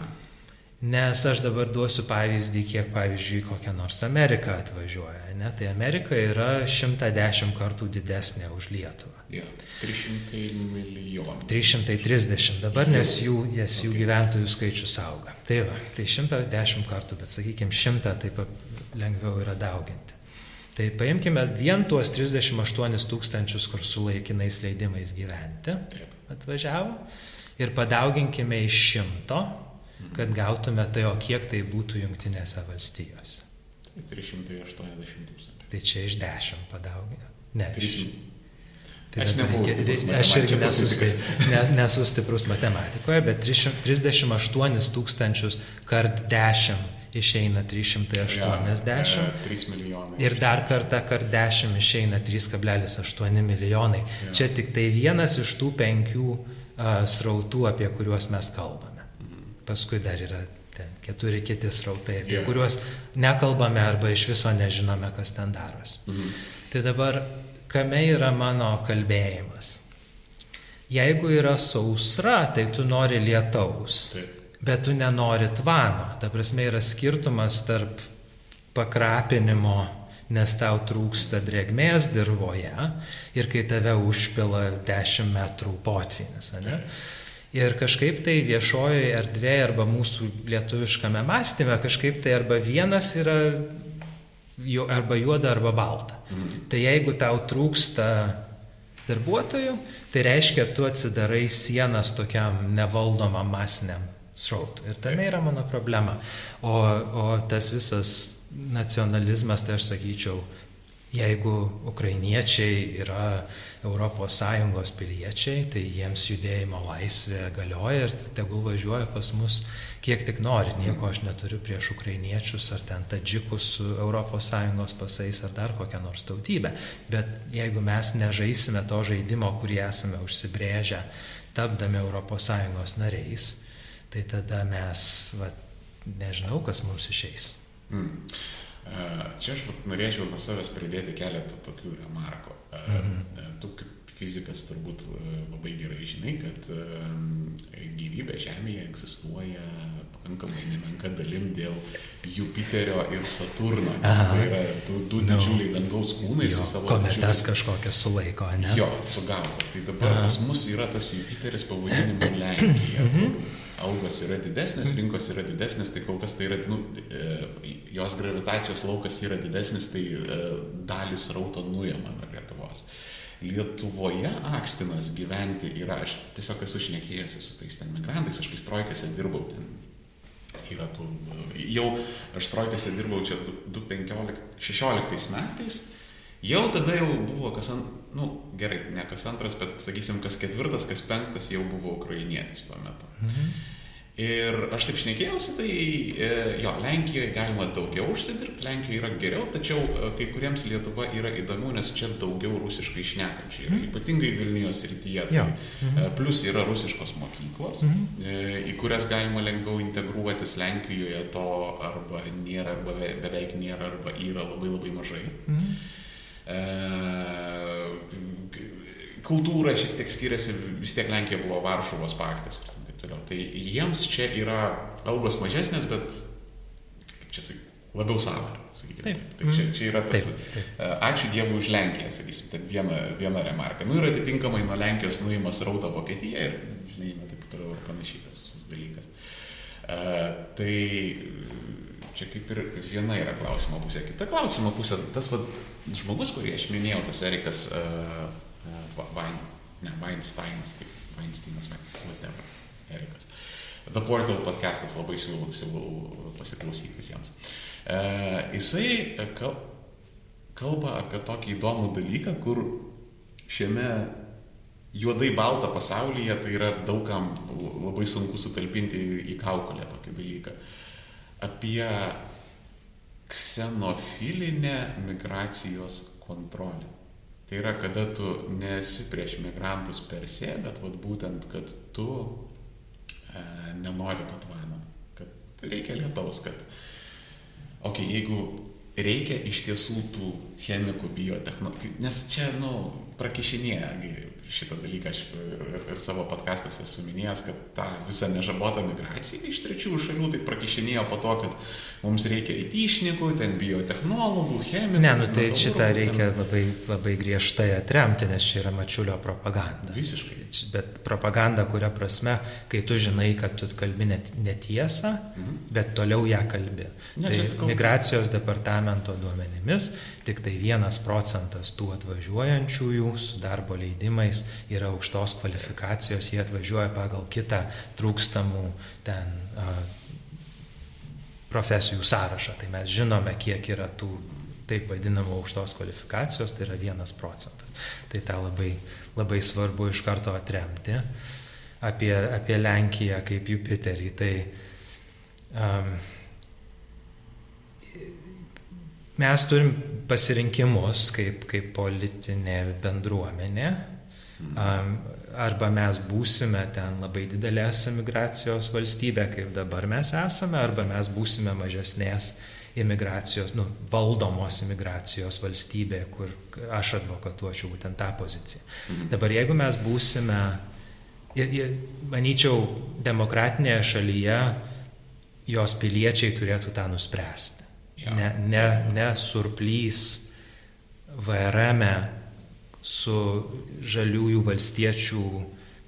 Nes aš dabar duosiu pavyzdį, kiek pavyzdžiui kokia nors Amerika atvažiuoja. Ne? Tai Amerika yra 110 kartų didesnė už Lietuvą. Ja, 300 milijonų. 330 dabar, nes jų, nes jų gyventojų skaičius auga. Tai va, tai 110 kartų, bet sakykime 100 taip lengviau yra dauginti. Tai paimkime vien tuos 38 tūkstančius, kur su laikinais leidimais gyventi Taip. atvažiavo ir padauginkime iš šimto, kad gautume tai, o kiek tai būtų jungtinėse valstijose. Tai 380 tūkstančių. Tai čia iš 10 padauginę. Ne, iš, 300. Tai Aš nebuvau reikia- Aš irgi matematikos nesu, fizikas. sti- ne, nesu stiprus matematikoje, bet 300 38 tūkstančius kart 10 išeina 380 Ja, 3 milijonai. ir dar kartą kart 10 išeina 3,8 milijonai. Jo. Čia tik tai vienas iš tų penkių uh, srautų, apie kuriuos mes kalbame. Paskui dar yra ten keturi kiti srautai, apie Jo. kuriuos nekalbame arba iš viso nežinome, kas ten darosi. Mhm. Tai dabar, kame yra mano kalbėjimas? Jeigu yra sausra, tai tu nori lietaus, Taip. Bet tu nenori tvano. Ta prasme yra skirtumas tarp pakrapinimo, nes tau trūksta drėgmės dirboje ir kai tave užpila 10 metrų potvinis. Ne? Ir kažkaip tai viešojoje erdvėje arba mūsų lietuviškame mąstyme kažkaip tai arba vienas yra ju- arba juoda, arba balta. Tai jeigu tau trūksta darbuotojų, tai reiškia, tu atsidarai sienas tokiam nevaldomam masiniam srautui. Ir tame yra mano problema. O, o tas visas nacionalizmas, tai aš sakyčiau, jeigu ukrainiečiai yra ES piliečiai, tai jiems judėjimo laisvė galioja ir tegul važiuoja pas mus kiek tik nori. Nieko aš neturiu prieš ukrainiečius ar ten tadžikus su ES pasais ar dar kokią nors tautybę. Bet jeigu mes nežaisime to žaidimo, kurį esame užsibrėžę, tapdami ES nariais, tai tada mes, va, nežinau, kas mums išeis. Mm. Čia aš norėčiau nuo savęs pridėti keletą tokių remarkų. Mhm. Tu kaip fizikas turbūt labai gerai žinai, kad gyvybė Žemėje egzistuoja pakankamai nemenka dalim dėl Jupiterio ir Saturno, tai yra du, du no. Nu. didžiuliai dangaus kūnai jo, su savo... Kometas kažkokias sulaiko, ne? Jo, sugauta. Tai dabar Aha. pas mus yra tas Jupiteris pavadinimu Lenkija. Mhm algos yra didesnės, rinkos yra didesnės, tai kol kas tai yra, nu, e, jos gravitacijos laukas yra didesnis, tai e, dalis rauto nuėma nuo Lietuvos. Lietuvoje akstinas gyventi yra, aš tiesiog esu šnekėjęs su tais ten migrantais, aš kai strojkėse dirbau ten. Yra tų, jau aš trojkėse dirbau čia 2016 metais, jau tada jau buvo kas ant, nu gerai, ne kas antras, bet sakysim, kas ketvirtas, kas penktas jau buvo ukrainietis tuo metu. Mhm. Ir aš taip šnekėjausi, tai e, jo, Lenkijoje galima daugiau užsidirbti, Lenkijoje yra geriau, tačiau e, kai kuriems Lietuva yra įdomiau, nes čia daugiau rusiškai šnekančių yra, mm. ypatingai Vilnius rytyje. Tai, mm. Plus yra rusiškos mokyklos, mm. į kurias galima lengviau integruotis, Lenkijoje to arba nėra, arba beveik nėra, arba yra labai labai mažai. Mm. E, kultūra šiek tiek skiriasi, vis tiek Lenkija buvo Varšuvos paktas ir taip toliau. Tai jiems čia yra algos mažesnės, bet, čia sakyti, labiau savo. Tai čia, čia yra tas, taip, taip. E, ačiū Dievui už Lenkiją, sakysim, tai viena, viena remarka. Nu ir atitinkamai nuo Lenkijos nuimas rauta Vokietija ir, žinai, na, taip toliau ir panašiai tas visas dalykas. Uh, tai Čia kaip ir viena yra klausimo pusė. Kita klausimo pusė, tas va, žmogus, kurį aš minėjau, tas Erikas uh, Wein, ne, Weinsteinas, kaip Weinsteinas, whatever, Erikas. The Portal podcastas labai siūlau, siūlau pasiklausyti visiems. Uh, jisai kal, kalba apie tokį įdomų dalyką, kur šiame juodai baltą pasaulyje tai yra daugam labai sunku sutalpinti į, kaukolę tokį dalyką. Apie ksenofilinę migracijos kontrolę. Tai yra, kada tu nesi prieš migrantus per se, bet vat, būtent, kad tu e, nenori to tvano, kad reikia lietaus, kad, okei, okay, jeigu reikia iš tiesų tų chemikų, biotechnologijų, nes čia, nu, prakišinėja šitą dalyką aš ir, ir savo podkastuose esu minėjęs, kad tą visą nežabotą migraciją iš trečiųjų šalių tai prakišinėjo po to, kad mums reikia įtyšnikų, ten biotehnologų, chemikų. Ne, nu tai šitą reikia ten... labai, labai griežtai atremti, nes čia yra mačiulio propaganda. Visiškai. Bet propaganda, kuria prasme, kai tu žinai, kad tu kalbi netiesą, mhm. bet toliau ją kalbi. Ne, tai kalb... migracijos departamento duomenimis tik tai vienas procentas tų atvažiuojančiųjų su darbo leidimais yra aukštos kvalifikacijos, jie atvažiuoja pagal kitą trūkstamų ten profesijų sąrašą. Tai mes žinome, kiek yra tų taip vadinamų aukštos kvalifikacijos, tai yra vienas procentas. Tai tą labai, labai svarbu iš karto atremti. Apie, apie Lenkiją kaip Jupiterį, tai um, mes turim pasirinkimus kaip, kaip politinė bendruomenė. Arba mes būsime ten labai didelės emigracijos valstybė, kaip dabar mes esame, arba mes būsime mažesnės imigracijos, nu, valdomos imigracijos valstybė, kur aš advokatuočiau būtent tą poziciją. Mhm. Dabar jeigu mes būsime, ir, ir, manyčiau, demokratinėje šalyje jos piliečiai turėtų tą nuspręsti. Ne, ne, ne surplys VRM e su žaliųjų valstiečių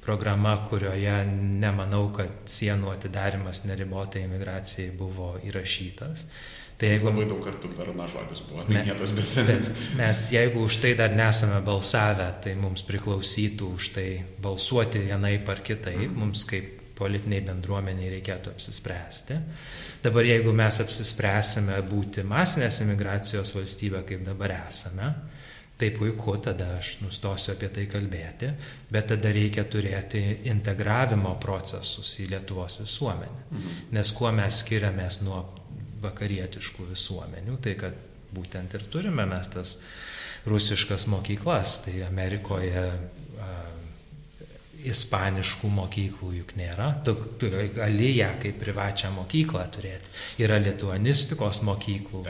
programa, kurioje nemanau, kad sienų atidarimas neribotai imigracijai buvo įrašytas. Tai jeigu, labai daug kartų dar na žodis buvo minėtas, bet... bet mes jeigu už tai dar nesame balsavę, tai mums priklausytų už tai balsuoti vienai par kitai, mm. mums kaip politiniai bendruomeniai reikėtų apsispręsti. Dabar jeigu mes apsispręsime būti masinės imigracijos valstybė, kaip dabar esame, tai puiku, tada aš nustosiu apie tai kalbėti, bet tada reikia turėti integravimo procesus į Lietuvos visuomenę. Mhm. Nes kuo mes skiriamės nuo vakarietiškų visuomenių, tai kad būtent ir turime mes tas rusiškas mokyklas, tai Amerikoje ispaniškų mokyklų juk nėra. Tu, tu gali ją kaip privačią mokyklą turėti. Yra lituanistikos mokyklų,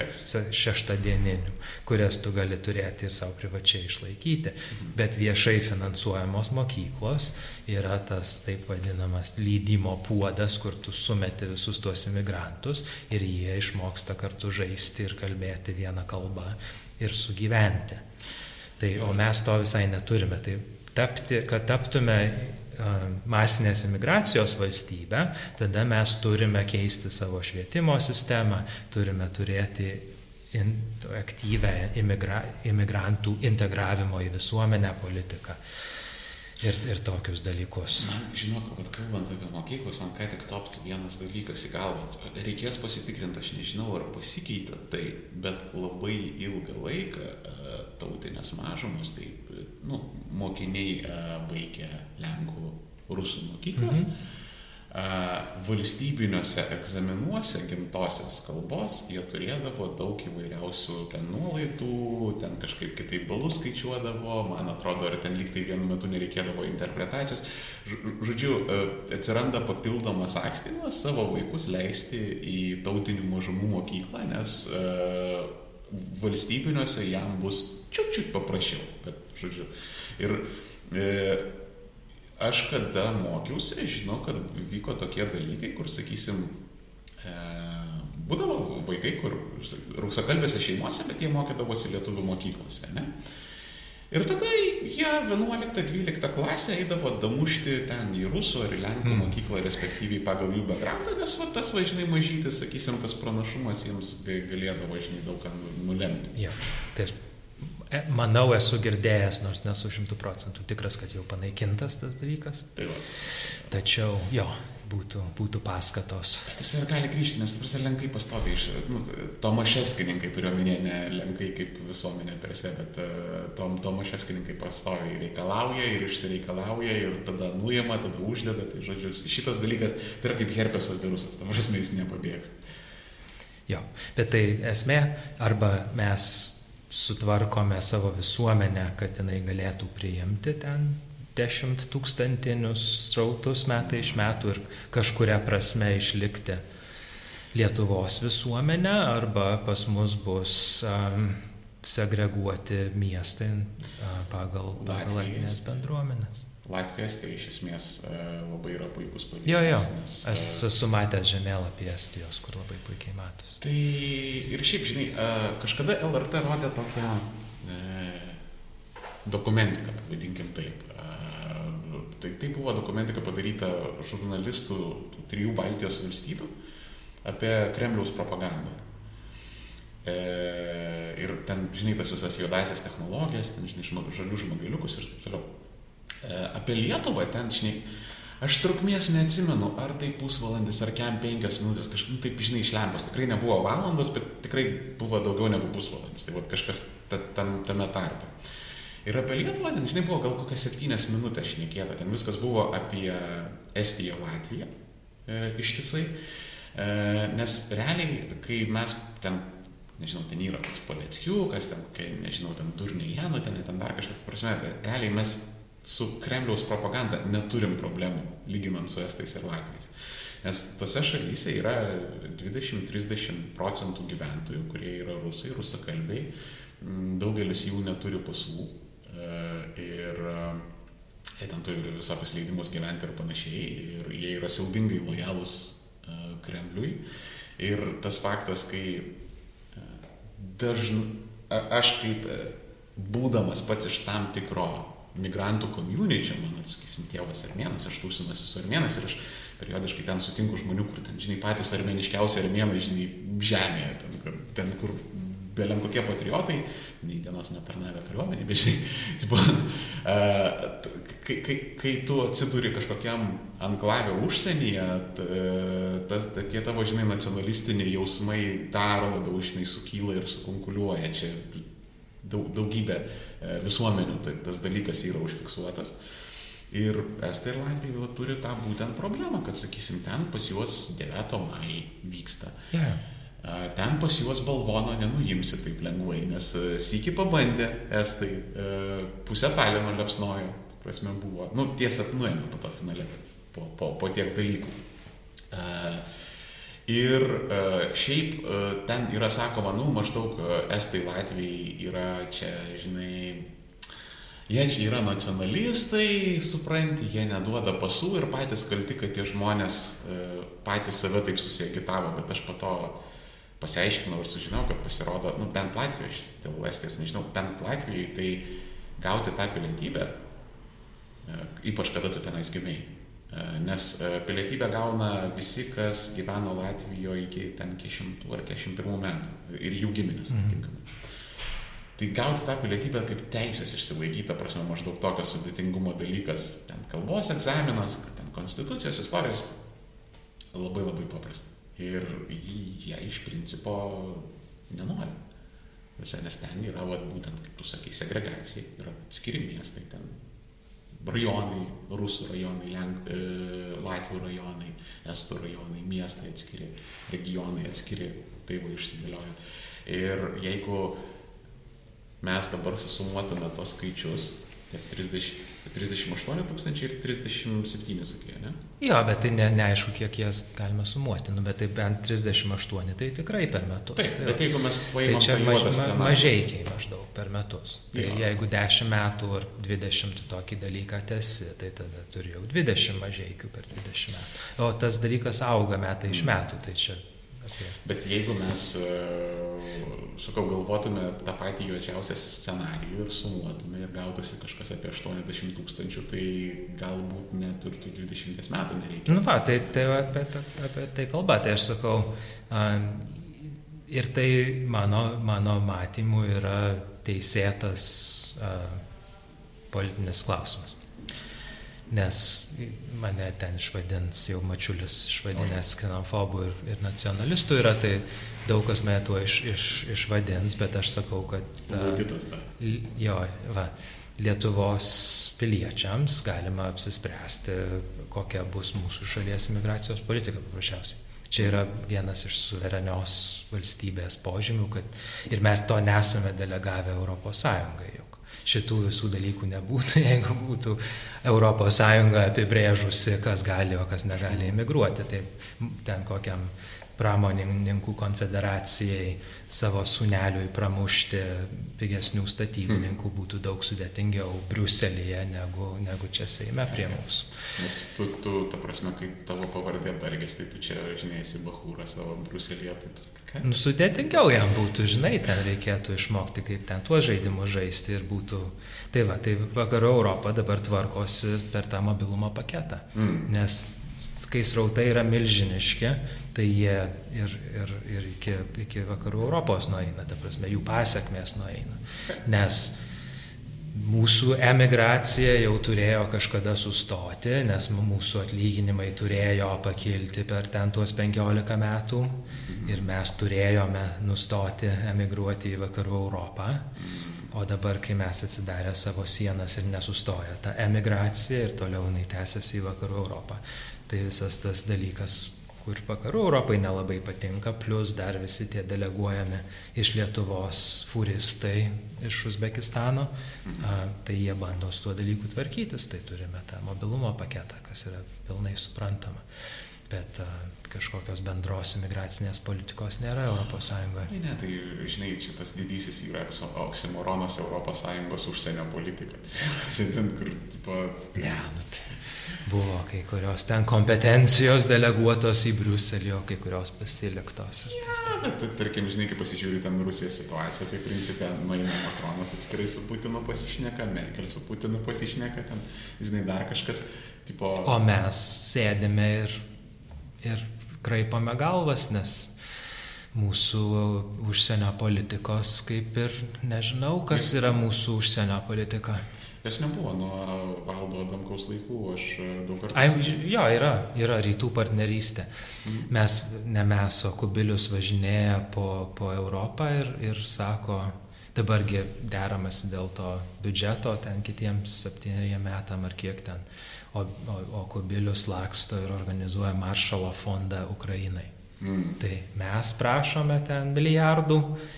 šeštadieninių, kurias tu gali turėti ir savo privačiai išlaikyti. Bet viešai finansuojamos mokyklos yra tas taip vadinamas lydimo puodas, kur tu sumeti visus tuos imigrantus ir jie išmoksta kartu žaisti ir kalbėti vieną kalbą ir sugyventi. Tai, o mes to visai neturime. Tai tapti, kad taptume masinės imigracijos valstybę, tada mes turime keisti savo švietimo sistemą, turime turėti in, aktyvę imigra, imigrantų integravimo į visuomenę politiką ir, ir tokius dalykus. Man, žinok, kad kalbant apie mokyklas, man ką tik topt vienas dalykas į galvą. Reikės pasitikrinti, aš nežinau, ar pasikeitė tai, bet labai ilgą laiką tautinės mažumos, tai nu, mokiniai e, baigė Lenkų, Rusų mokyklas. Mhm valstybiniuose egzaminuose gimtosios kalbos jie turėdavo daug įvairiausių ten nuolaidų, ten kažkaip kitaip balus skaičiuodavo, man atrodo, ar ten liktai vienu metu nereikėdavo interpretacijos. Žodžiu, atsiranda papildomas akstinas savo vaikus leisti į tautinių mažumų mokyklą, nes valstybiniuose jam bus čiut čiut paprasčiau. Bet, žodžiu, ir e, aš kada mokiausi, žinau, kad vyko tokie dalykai, kur, sakysim, e, būdavo vaikai, kur rusakalbėse šeimose, bet jie mokydavosi lietuvių mokyklose. Ne? Ir tada jie 11-12 klasę eidavo damušti ten į rusų ar į lenkų mm. mokyklą, respektyviai pagal jų backgroundą, nes va, tas važinai mažytis, sakysim, tas pranašumas jiems galėdavo važinai daug ką nulemti. Ja, tai E, manau, esu girdėjęs, nors nesu šimtų procentų tikras, kad jau panaikintas tas dalykas. Tai. Tačiau jo, būtų, būtų paskatos. Bet jis ir gali grįžti, nes prasė lenkai pastoviai iš... Nu, Tomaševskininkai turiu minėti, ne lenkai kaip visuomenė per se, bet uh, tom, Tomaševskininkai pastoviai reikalauja ir išsireikalauja ir tada nuima, tada uždeda. Tai žodžiu, šitas dalykas tai yra kaip herpeso virusas, tam prasme jis nepabėgs. Jo, bet tai esmė, arba mes sutvarkome savo visuomenę, kad jinai galėtų priimti ten dešimt tūkstantinius srautus metai iš metų ir kažkuria prasme išlikti Lietuvos visuomenę, arba pas mus bus um, segreguoti miestai uh, pagal, pagal etinės bendruomenės. Latvija, tai iš esmės e, labai yra puikus pavyzdys. Jo, jo, nes, esu matęs žemėlapį Estijos, kur labai puikiai matosi. Tai ir šiaip, žinai, e, kažkada LRT rodė tokią e, dokumentiką, pavadinkim taip. Tai, tai buvo dokumentika padaryta žurnalistų trijų Baltijos valstybių apie Kremliaus propagandą. E, ir ten, žinai, tas visas juodasias technologijas, ten, žinai, žalių žmogeliukus ir taip toliau. E, apie Lietuvą ten, žinai, aš trukmės neatsimenu, ar tai pusvalandis, ar kem penkios minutės, kažkaip nu, taip, žinai, išlempas. Tikrai nebuvo valandos, bet tikrai buvo daugiau negu pusvalandis. Tai va kažkas tam, tame tarpe. Ir apie Lietuvą, ten, žinai, buvo gal kokias septynias minutės šnekėta. Ten viskas buvo apie Estiją, Latviją e, ištisai. E, nes realiai, kai mes ten nežinau, ten yra koks Poleckiukas, ten, kai, nežinau, ten Turnėjano, ten, ten dar kažkas, prasme, realiai mes su Kremliaus propaganda neturim problemų, lyginant su Estais ir Latviais. Nes tose šalyse yra 20-30 procentų gyventojų, kurie yra rusai, rusakalbiai, mm, daugelis jų neturi pasų e, ir e, jie ten turi visokius leidimus gyventi ir panašiai, ir jie yra siaubingai lojalūs e, Kremliui. Ir tas faktas, kai dažnai, aš kaip būdamas pats iš tam tikro migrantų community, mano, sakysim, tėvas armėnas, aš tūsinuosi su armėnas ir aš periodiškai ten sutinku žmonių, kur ten, žinai, patys armėniškiausi armėnai, žinai, žemėje, ten, kur, ten, kur belen kokie patriotai, nei dienos netarnavę kariuomenį, bet žinai, tipo, kai, kai, kai tu atsiduri kažkokiam anklavė užsienyje, tie tavo, žinai, nacionalistiniai jausmai dar labiau, žinai, sukyla ir sukonkuliuoja. Čia daug, daugybė visuomenių tai tas dalykas yra užfiksuotas. Ir Estai ir Latvija turi tą būtent problemą, kad, sakysim, ten pas juos 9 mai vyksta. Yeah. Ten pas juos balvono nenuimsi taip lengvai, nes e, sįki pabandė Estai, e, pusę talino lepsnojo, prasme buvo, nu tiesa, nuėmė po to finale, po, po, po tiek dalykų. Uh, ir uh, šiaip uh, ten yra sakoma, nu maždaug uh, Estai Latvijai yra čia, žinai, jie čia yra nacionalistai, supranti, jie neduoda pasų ir patys kalti, kad tie žmonės patys save taip susiegitavo, bet aš po to pasiaiškinau ir sužinau, kad pasirodo, nu bent Latvijoje, dėl Estijos nežinau, bent Latvijoje tai gauti tą pilietybę, e, ypač kada tu tenais gimiai. E, nes e, pilietybę gauna visi, kas gyveno Latvijoje iki ten 100 ar 41 metų ir jų giminės mhm. atitinkamai. Mhm. Tai gauti tą pilietybę kaip teisės išsilaikyti, prasme, maždaug tokio sudėtingumo dalykas, ten kalbos egzaminas, ten konstitucijos istorijos, labai labai paprasta. Ir jie iš principo nenori. Nes ten yra, vat, būtent, kaip tu sakai, segregacija, yra atskiri miestai, ten rajonai, rusų rajonai, Lenk, e, Latvių rajonai, Estų rajonai, miestai atskiri, regionai atskiri, tai va išsidėlioja. Ir jeigu mes dabar susumuotume tos skaičius, tiek 30, 38 tūkstančiai ir 37, sakė, ne? Jo, bet tai ne, neaišku, kiek jas galima sumuoti, nu, bet tai bent 38, tai tikrai per metus. Taip, tai, bet jeigu mes paimame tai čia maž, ma, mažaikiai maždaug per metus. Tai jo. jeigu 10 metų ar 20 tokį dalyką tesi, tai tada turi jau 20 mažaikių per 20 metų. O tas dalykas auga metai iš mm. metų, tai čia. Bet jeigu mes, e, sakau, galvotume tą patį juodžiausią scenarijų ir sumuotume ir gautųsi kažkas apie 80 tūkstančių, tai galbūt net ir tų 20 metų nereikia. Nu, va, tai, tai apie, apie tai kalba, tai aš sakau, ir tai mano, mano matymu yra teisėtas politinis klausimas nes mane ten išvadins, jau mačiulis išvadinęs ksenofobų ir, ir nacionalistų yra, tai daug kas mane tuo iš, iš, išvadins, bet aš sakau, kad... Uh, jo, va, Lietuvos piliečiams galima apsispręsti, kokia bus mūsų šalies imigracijos politika paprasčiausiai. Čia yra vienas iš suverenios valstybės požymių, kad ir mes to nesame delegavę Europos Sąjungai šitų visų dalykų nebūtų, jeigu būtų ES apibrėžusi, kas gali, o kas negali emigruoti. Tai ten kokiam pramonininkų konfederacijai savo suneliui pramušti pigesnių statybininkų hmm. būtų daug sudėtingiau Briuselėje negu, negu čia Seime prie mūsų. Nes tu, tu, ta prasme, kai tavo pavardė dargės, tai tu čia žinėsi Bahūrą savo Briuselėje, tai tu? Nu, sudėtingiau jam būtų, žinai, ten reikėtų išmokti, kaip ten tuos žaidimus žaisti ir būtų. Tai va, tai vakarų Europą dabar tvarkosi per tą mobilumo paketą. Mm. Nes kai srautai yra milžiniški, tai jie ir, ir, ir iki, iki vakarų Europos nueina, ta prasme, jų pasiekmes nueina. Nes mūsų emigracija jau turėjo kažkada sustoti, nes mūsų atlyginimai turėjo pakilti per ten tuos 15 metų ir mes turėjome nustoti emigruoti į vakarų Europą. O dabar, kai mes atsidarę savo sienas ir nesustoja ta emigracija ir toliau jinai tęsiasi į vakarų Europą, tai visas tas dalykas kur vakarų Europai nelabai patinka, plus dar visi tie deleguojami iš Lietuvos furistai iš Uzbekistano, a, tai jie bando su tuo dalyku tvarkytis, tai turime tą mobilumo paketą, kas yra pilnai suprantama. Bet a, kažkokios bendros imigracinės politikos nėra Europos Sąjungoje. Ne, ne, tai žinai, šitas didysis yra oksimoronas Sąjungos užsienio politika. Šiandien, kur, tipo... Ne, nu tai buvo kai kurios ten kompetencijos deleguotos į Briuselį, o kai kurios pasiliktos. Ja, bet tarkim, žinai, kai pasižiūri ten Rusijos situaciją, tai principė nueina Makronas atskirai su Putinu pasišneka, Merkel su Putinu pasišneka, ten, žinai, dar kažkas. Tipo... O mes sėdime ir, ir kraipame galvas, nes mūsų užsienio politikos kaip ir nežinau, kas yra mūsų užsienio politika. Nes nebuvo nuo valdo Adamkaus laikų, aš e, daug kartų. Ai, jo, yra, yra rytų partnerystė. Mm. Mes, ne mes, o Kubilius važinėja po, po Europą ir, ir sako, dabargi deramasi dėl to biudžeto ten kitiems septyneriem metam ar kiek ten, o, o, o Kubilius laksto ir organizuoja maršalo fondą Ukrainai. Mm. Tai mes prašome ten milijardų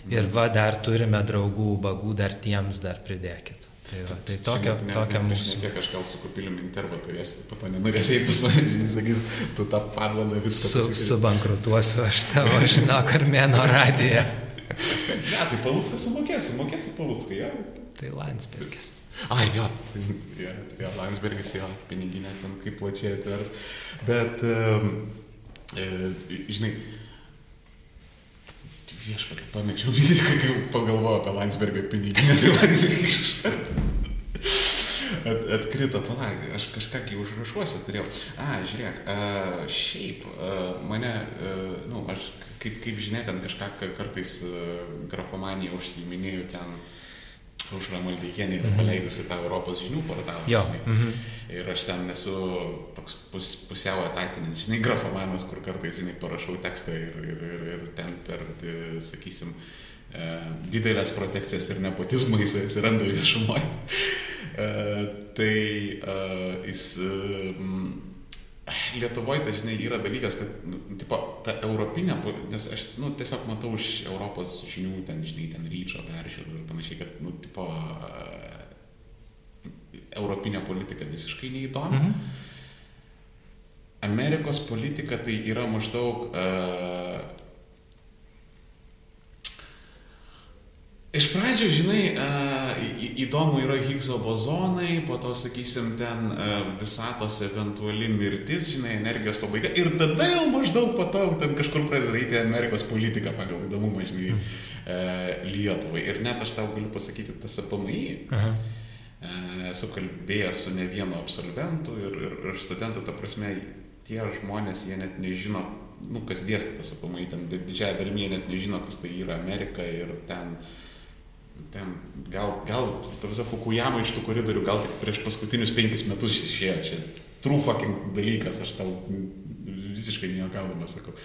ir va dar turime draugų, bagų dar tiems dar pridėkit. Tai, va, tai tokia, ne, tokia ne, mūsų. Kiek aš gal su kupilium intervą turėsiu, po to nenorėsiu eiti pas mane, žinai, sakys, tu tą padlaną viską. Su, subankrutuosiu aš tavo, žinau, Karmėno radiją. Ne, tai Palutską sumokėsiu, mokėsiu Palutską, jo. Tai Landsbergis. Ai, jo, jo, jo Landsbergis, jo, piniginė ten kaip plačiai atvers. Bet, e, žinai, viešpatį pamiršau visiškai, kai pagalvojau apie Landsbergio piniginę, tai man at, atkrito, palauk, aš kažką kai užrašuosi turėjau. A, žiūrėk, a, šiaip a, mane, a, nu, aš kaip, kaip žinia, ten kažką ka- kartais a, grafomanija užsiminėjau ten Aušra Maldeikienė yra paleidusi tą Europos žinių portalą. Jo. Mhm. Ir aš ten esu toks pus, pusiau etatinis, žinai, grafomanas, kur kartais, žinai, parašau tekstą ir, ir, ir, ir ten per, e, sakysim, e, didelės protekcijas ir nepotizmą jis atsiranda viešumoje. Tai e, jis... Lietuvoje, tai žinai, yra dalykas, kad, nu, tipo, ta europinė, nes aš, nu, tiesiog matau iš Europos žinių, ten, žinai, ten ryčio peržiūrų ir panašiai, kad, nu, tipo, europinė politika visiškai neįdomi. Mhm. Amerikos politika tai yra maždaug uh, Iš pradžių, žinai, uh, įdomu yra Higgso bozonai, po to, sakysim, ten uh, visatos eventuali mirtis, žinai, energijos pabaiga. Ir tada jau maždaug po to ten kažkur pradeda eiti Amerikos politika pagal įdomumą, žinai, uh, Lietuvai. Ir net aš tau galiu pasakyti, tas APMI, Aha. Esu kalbėjęs su ne vienu absolventu ir, ir, ir studentu, ta prasme, tie žmonės, jie net nežino, nu, kas dėsto tas apamai, ten di- didžiąją dalimi jie net nežino, kas tai yra Amerika ir ten, ten gal, gal, ta visa Fukuyama iš tų koridorių, gal tik prieš paskutinius penkis metus išėjo, čia true fucking dalykas, aš tau visiškai nejuokaudamas sakau.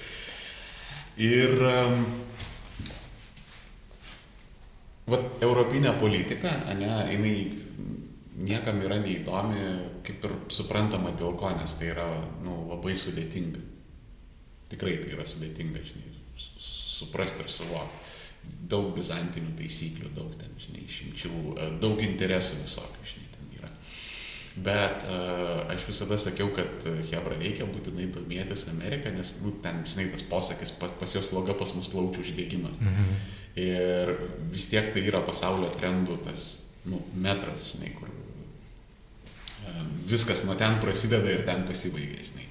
Ir um, Vat europinė politika, ne, jinai niekam yra neįdomi, kaip ir suprantama dėl ko, nes tai yra nu, labai sudėtinga. Tikrai tai yra sudėtinga, žinai, su- suprasti ir suvokti. Daug bizantinių taisyklių, daug ten, žinai, išimčių, e, daug interesų visokių, žinai, ten yra. Bet uh, aš visada sakiau, kad e, Hebra reikia būtinai domėtis Ameriką, nes, nu, ten, žinai, tas posakis, pas, pas jos sloga, pas mus plaučių uždėgymas. Mhm. Ir vis tiek tai yra pasaulio trendų tas nu, metras, žinai, kur e, viskas nuo ten prasideda ir ten pasibaigia, žinai.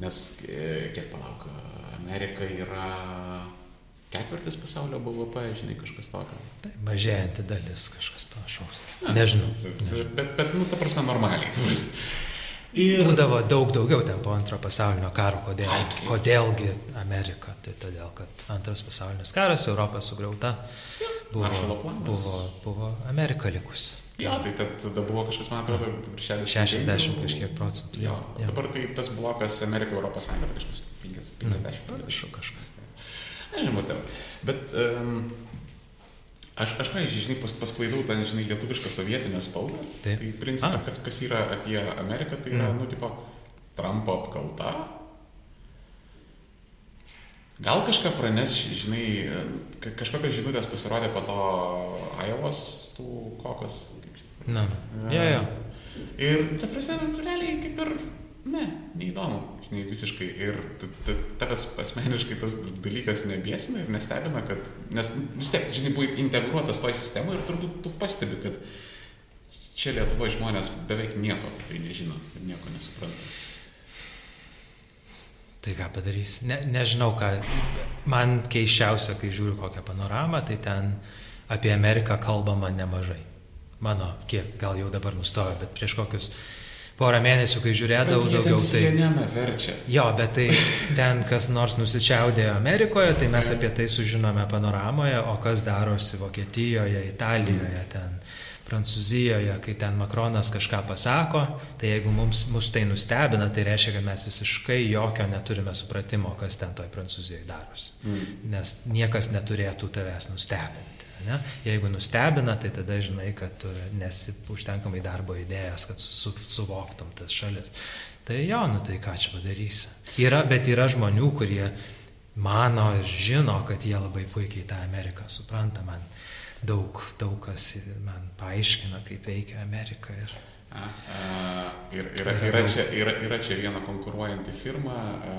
Nes, e, kiek palauk, Amerika yra ketvirtis pasaulio BVP, žinai, kažkas tokio. Tai mažėjanti dalis kažkas panašaus. Nežinau. Bet, bet, bet, nu, ta prasme, normaliai. Ir Būdavo daug daugiau ten po antro pasaulinio karo. Kodėl, kaip. kodėlgi Amerika? Tai todėl, kad antras pasaulinis karas, Europa sugriauta, buvo, buvo, buvo Amerika likusi. jo, tai tad- tada buvo kažkas, man atrodo, virš 60. 60 kažkiek procentų. Jo, jo. dabar tai tas blokas Amerika, Europos Sąjunga, tai kažkas 50. 50. Panašu kažkas. Nežinau, ten. Bet um, aš, aš, pavyzdžiui, žinai, pas, pasklaidau tą, žinai, lietuvišką sovietinę spaudą. Taip. Tai principą, kas, kas yra apie Ameriką, tai yra, Mm. nu, tipo, Trumpo apkalta. Gal kažką pranes, žinai, ka- kažkokios žinutės pasirodė po to Ajovos, tų kokos. Na, jo, jo. Ir ta prasme, natūraliai kaip ir, ne, neįdomu, žinai, visiškai. Ir tavęs asmeniškai tas dalykas nebiesina ir nestebina, kad, nes vis tiek, žinai, buvai integruotas toj sistemoje ir turbūt tu pastebi, kad čia Lietuvoje žmonės beveik nieko apie tai nežino ir nieko nesupranta. Tai ką padarysi? Ne, nežinau, ką. Man keiščiausia, kai žiūriu kokią panoramą, tai ten apie Ameriką kalbama nemažai. Mano, kiek, gal jau dabar nustojo, bet prieš kokius porą mėnesių, kai žiūrėdavau daugiau, tai... CNN verčia. Jo, bet tai ten kas nors nusičiaudėjo Amerikoje, tai mes apie tai sužinome panoramoje, o kas darosi Vokietijoje, Italijoje, ten Prancūzijoje, kai ten Makronas kažką pasako, tai jeigu mums, mus tai nustebina, tai reiškia, kad mes visiškai jokio neturime supratimo, kas ten toj Prancūzijoje darosi. Mm. Nes niekas neturėtų tavęs nustebinti. Ne? Jeigu nustebina, tai tada žinai, kad tu nesi užtenkamai darbo idėjas, kad su, su, suvoktum tas šalis. Tai jo, nu tai ką čia padarysi. Yra, bet yra žmonių, kurie mano ir žino, kad jie labai puikiai tą Ameriką supranta. Man daug, daug kas man paaiškina, kaip veikia Amerika. Ir... Ir, yra, yra, čia, yra, yra čia viena konkuruojanti firma, a,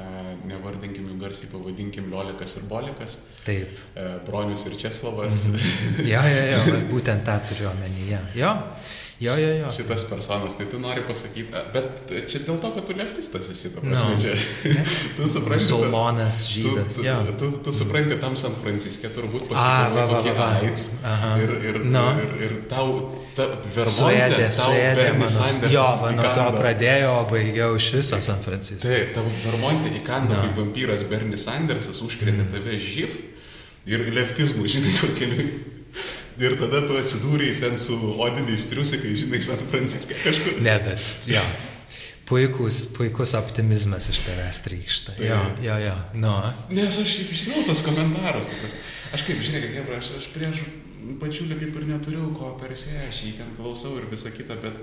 nevardinkim jų garsiai, pavadinkim Liolikas ir Bolikas. Taip. A, Bronius ir Česlovas. Mm -hmm. Ja, ja, ja, būtent tą turiu omenyje. Jo, Jo, jo, jo. Šitas personas, tai tu nori pasakyti, bet čia dėl to, kad tu leftistas esi, ta prasme, no. čia. tu supranti. Musulmonas, žydas. Tu, tu, tu, tu, tu supranti tam San Franciske, turbūt pasitikėjai kokį AIDS. Ir, ir, no. ir, ir tau, ta, Vermonte, tau Bernie Sanders. Jo, va, nuo to pradėjau, o baigiau iš viso San Franciske. Taip, tavo Vermonte įkando no. kaip vampyras Bernie Sandersas, užkrėtė mm. tave živ ir leftizmų, žinai, kokiu Ir tada tu atsidūrei ten su odiniais triusikai, žinai, San Franciske kažkur. Ne, bet jo. Puikus, puikus optimizmas iš tavęs trykšta. Tai. Jo, jo, jo. Nu. Nes aš žinau tos komentarus. Tokios. Aš kaip, žinai, kaip aš, aš prieš pačiulį kaip ir neturiu ko persė, aš jį ten klausau ir visa kita, bet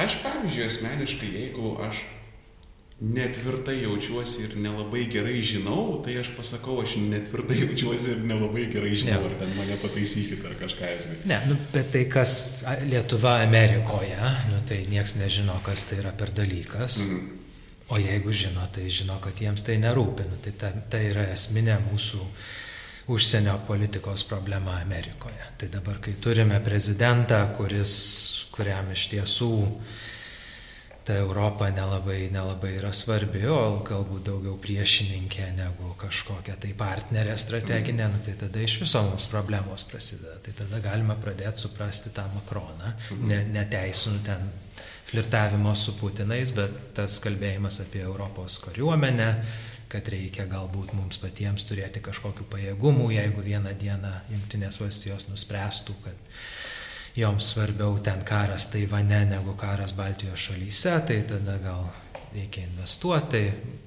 aš, pavyzdžiui, asmeniškai, jeigu aš netvirtai jaučiuosi ir nelabai gerai žinau, tai aš pasakau, aš netvirtai jaučiuosi ir nelabai gerai žinau, ne. ar ten mane pataisykit ar kažką, žinai. Ne, nu, bet tai kas Lietuva Amerikoje, nu, tai nieks nežino, kas tai yra per dalykas. Mhm. O jeigu žino, tai žino, kad jiems tai nerūpi. Nu, tai ta, tai yra esminė mūsų užsienio politikos problema Amerikoje. Tai dabar, kai turime prezidentą, kuris, kuriam iš tiesų uh, ta Europa nelabai, nelabai yra svarbi, o galbūt daugiau priešininkė negu kažkokia tai partnerė strateginė, nu, tai tada iš viso mums problemos prasideda. Tai tada galima pradėti suprasti tą Makroną, ne, neteisinu ten flirtavimo su Putinais, bet tas kalbėjimas apie Europos kariuomenę, kad reikia galbūt mums patiems turėti kažkokių pajėgumų, jeigu vieną dieną Junktinės valstijos nuspręstų, kad joms svarbiau ten karas Taivane negu karas Baltijos šalyse, tai tada gal reikia investuoti.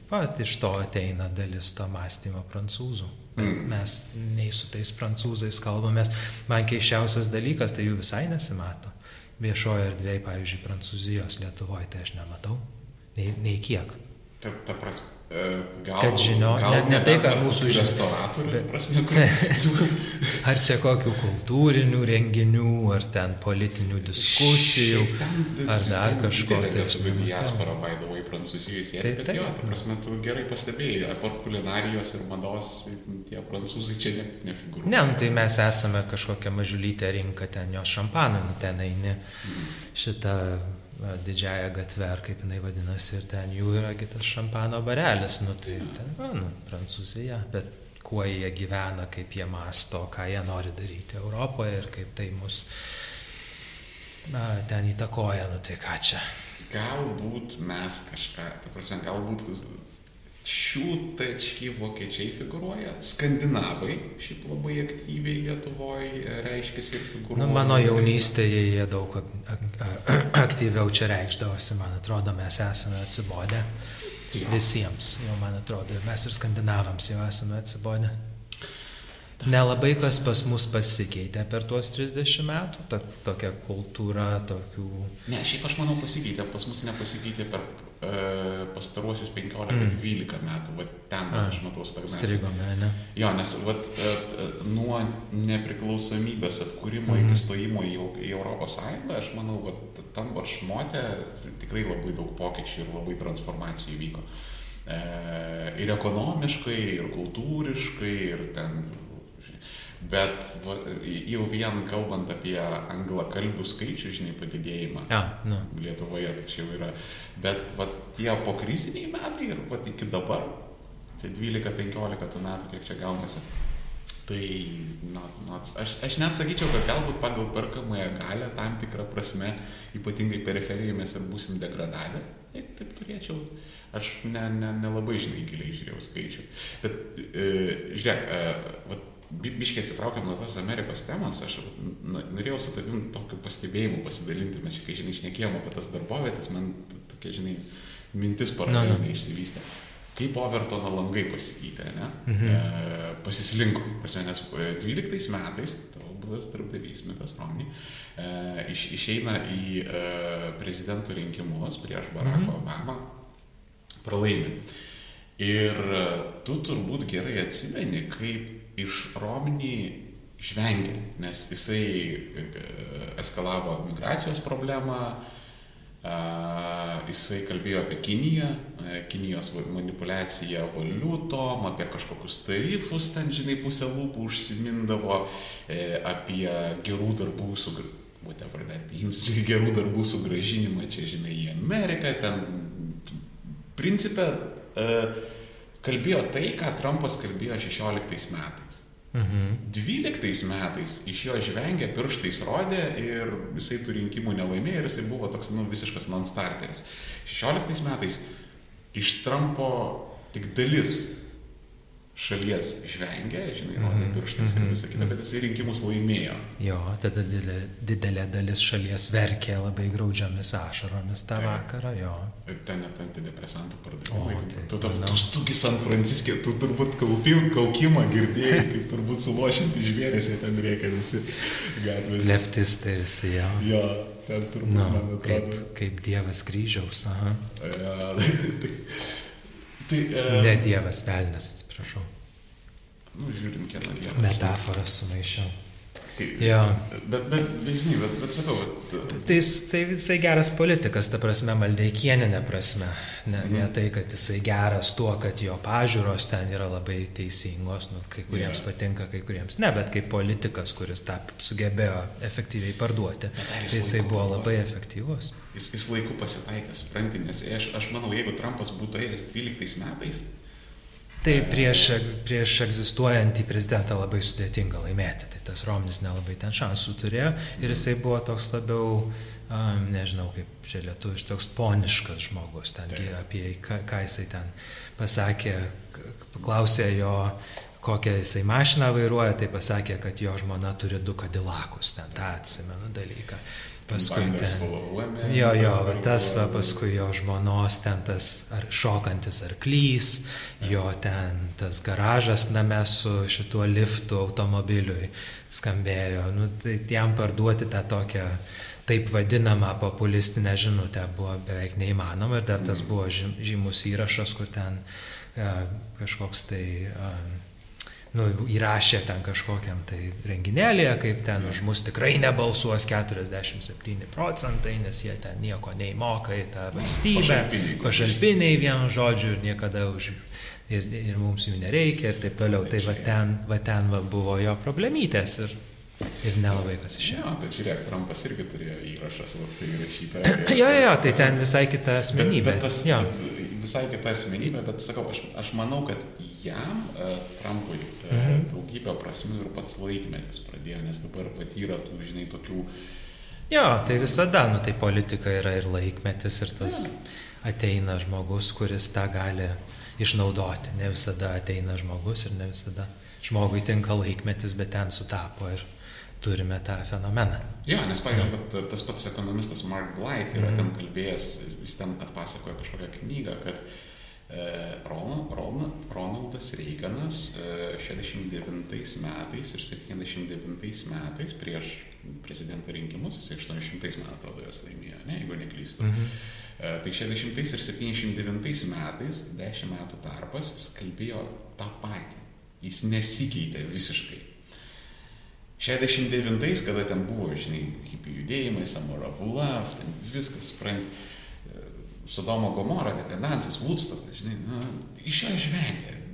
Pat iš to ateina dalis to mąstymo prancūzų. Mm. Mes nei su tais prancūzais kalbamės. Man keiščiausias dalykas, tai jų visai nesimato. Viešojo erdvėje, pavyzdžiui, Prancūzijos, Lietuvoje, tai aš nematau. Nei, nei kiek. Ta, ta prasme, Gal, kad žino, gal, ne, ne tai, kad mūsų restauratorių, bet, prasme, kur... ar čia kokių kultūrinių renginių, ar ten politinių diskusijų, ten, ar dar kažko. Tai lietuvių diaspora baidavo į Prancūziją, sėdi, bet taip. jo, ta prasme, tu gerai pastebėjai, apart kulinarijos ir mados, tie prancūzai čia ne, nefigūruoja. Ne, nu, tai mes esame kažkokia mažulytė rinka, ten jos šampanų, nu, ten eini mm. šitą didžiąją gatvę, ar kaip jinai vadinasi, ir ten jų yra kitas šampano barelis, nu tai ten, va, nu, Prancūzija, bet kuo jie gyvena, kaip jie masto, ką jie nori daryti Europoje ir kaip tai mus na, ten įtakoja, nu tai ką čia. Galbūt mes kažką, ta prasme, galbūt šių tački vokiečiai figūruoja, skandinavai šiaip labai aktyviai Lietuvoje reiškiasi ir figūruoja. Nu, mano jaunystėje jie daug aktyviau čia reikšdavosi, man atrodo, mes esame atsibodę. Visiems, jau man atrodo, mes ir skandinavams jau esame atsibodę. Nelabai kas pas mus pasikeitė per tuos 30 metų, ta, tokia kultūra, tokių... Ne, šiaip aš manau pasikeitė, pas mus nepasikeitė per pastaruosius 15-12 mm. metų, va ten A, aš matau stagnaciją. Strigome, ne? Jo, nes va, e, nuo nepriklausomybės atkūrimo mm. iki stojimo į, į Europos Sąjungą, aš manau, va, tam varšmote tikrai labai daug pokyčių ir labai transformacijų vyko. E, ir ekonomiškai, ir kultūriškai, ir ten Bet va, jau vien kalbant apie anglakalbių skaičių, žinai, padidėjimą ja, nu. Lietuvoje, tai čia jau yra. Bet va, tie pokriziniai metai ir va, iki dabar, tai 12-15 tų metų, kiek čia gaunasi. Tai, na, na, aš, aš net sakyčiau, kad galbūt pagal perkamąją galę tam tikrą prasme, ypatingai periferijoje mes ir būsim degradavę. Jeigu taip turėčiau, aš nelabai ne, ne, ne žinai giliai žiūrėjau skaičių. Bet, e, žiūrėk, e, va, biškiai atsitraukiam nuo tos Amerikos temos, aš norėjau su tavim tokiu pastebėjimu pasidalinti, mes čia, kai žinai, išnekėjom apie tas darbovietės, man tokia, žinai, mintis paraleliai no, no. išsivystė. Kaip Overtono langai pasikeitė, ne? Mhm. E, pasislinko, prasme, nes 12 e, metais tavo buvęs darbdavys Mitas Romney e, iš, išeina į e, prezidentų rinkimus prieš Baracką mhm. Obamą, pralaimi. Ir e, tu turbūt gerai atsimeni, kaip iš Romney žvengė, nes jisai eskalavo migracijos problemą, Jisai kalbėjo apie Kiniją, Kinijos manipulaciją valiutom, apie kažkokius tarifus, ten, žinai, pusę lūpų užsimindavo, e, apie gerų darbų sugrįžimą whatever that means, gerų darbų sugražinimą čia, žinai, į Ameriką, ten principė kalbėjo tai, ką Trumpas kalbėjo 16 metais. Mhm. 12 metais iš jo žvengė, pirštais rodė ir jisai tų rinkimų nelaimėjo ir jisai buvo toks, nu, visiškas non-starteris. 16 metais iš Trumpo tik dalis šalies žvengia, žinai, rodė mhm, pirštais ir mhm, visą kitą, bet jisai rinkimus laimėjo. Jo, tada didelė, didelė dalis šalies verkė labai graudžiamis ašaromis tą tai, vakarą, jo. Ir ten net antidepresantų pardavimai. Tai, tu, tu, tu stugi San Franciske, tu turbūt kaupim, kaukimą girdėjai, kaip turbūt suluošinti žvėrėsi, ten reikia visi gatvėse. Leftistai visi, jo. Jo, ten turbūt, no, man atrodo. Kaip, kaip Dievas kryžiaus, aha. Ja, tai, Tai, uh, ne Dievas, velnas, atsiprašau. Nu, žiūrim, kieno Dievas. Metaforą sumaišiau. Jo. Bet, bet, bet, žinai, bet, bet sakau, bet... Tai, tai visai geras politikas, ta prasme, maldeikienė prasme. Ne, mm. ne tai, kad jisai geras tuo, kad jo pažiūros ten yra labai teisingos, nu, kai kuriems yeah. patinka, kai kuriems ne, bet kaip politikas, kuris tą sugebėjo efektyviai parduoti, tai jisai buvo labai efektyvus. Jis, jis laiku pasitaikė, supranti, nes aš, aš manau, jeigu Trumpas būtų ėjęs 12 metais, Tai prieš, prieš egzistuojantį prezidentą labai sudėtinga laimėti. Tai tas Romnis nelabai ten šansų turėjo ir jisai buvo toks labiau, um, nežinau kaip čia lietuviš, toks poniškas žmogus. Ten apie ką, ką jisai ten pasakė, paklausė jo, kokią jisai mašiną vairuoja, tai pasakė, kad jo žmona turi du kadilakus, ten tą atsimenu dalyką. Paskui ten. Jo, jo, va, tas va, paskui jo žmonos ten tas ar, šokantis arklys, jo ten tas garažas name su šituo liftu automobiliui skambėjo. Nu, tai jam parduoti tą tokią taip vadinamą populistinę žinutę buvo beveik neįmanoma ir dar tas mm. buvo žymus įrašas, kur ten uh, kažkoks tai uh, nu, įrašė ten kažkokiam tai renginėlėje, kaip ten už mus tikrai nebalsuos 47 procentai, nes jie ten nieko neįmoka į tą valstybę, pašalpiniai vienu žodžiu ir niekada už ir, ir mums jų nereikia ir taip toliau. Tai va ten, va ten va buvo jo problemytės ir, ir nelabai kas išėjo. Ja, bet žiūrėk, Trumpas irgi turėjo įrašą savo įrašytą. jo, jo, jo, tai ten visai kita asmenybė. Bet, bet tas, ja. Visai kita asmenybė, bet sakau, aš, aš manau, kad jam, e, Trumpui, e, mhm. daugybę prasmių ir pats laikmetis pradėjo, nes dabar patyra tų, žinai, tokių... Jo, tai visada, nu tai politika yra ir laikmetis, ir tas ja. ateina žmogus, kuris tą gali išnaudoti. Ne visada ateina žmogus ir ne visada žmogui tinka laikmetis, bet ten sutapo ir turime tą fenomeną. Jo, nes, pavyzdžiui, tas pats ekonomistas Mark Blythe yra mm. ten kalbėjęs, jis ten atpasakoja kažkokią knygą, kad uh, Ronaldas Reiganas 69 e, metais ir 79 metais prieš prezidento rinkimus, jis 800 man atrodo jos laimėjo, ne, jeigu neklystu. Mhm. E, tai 60 ir 79 metais, 10 metų tarpas, jis kalbėjo tą patį. Jis nesikeitė visiškai. 69, kada ten buvo, žinai, hipių judėjimai, Samora Vulaf, ten viskas, suprantate Sodomo Gomorą, dekadancijos, Woodstockas, žinai, nu, iš jo.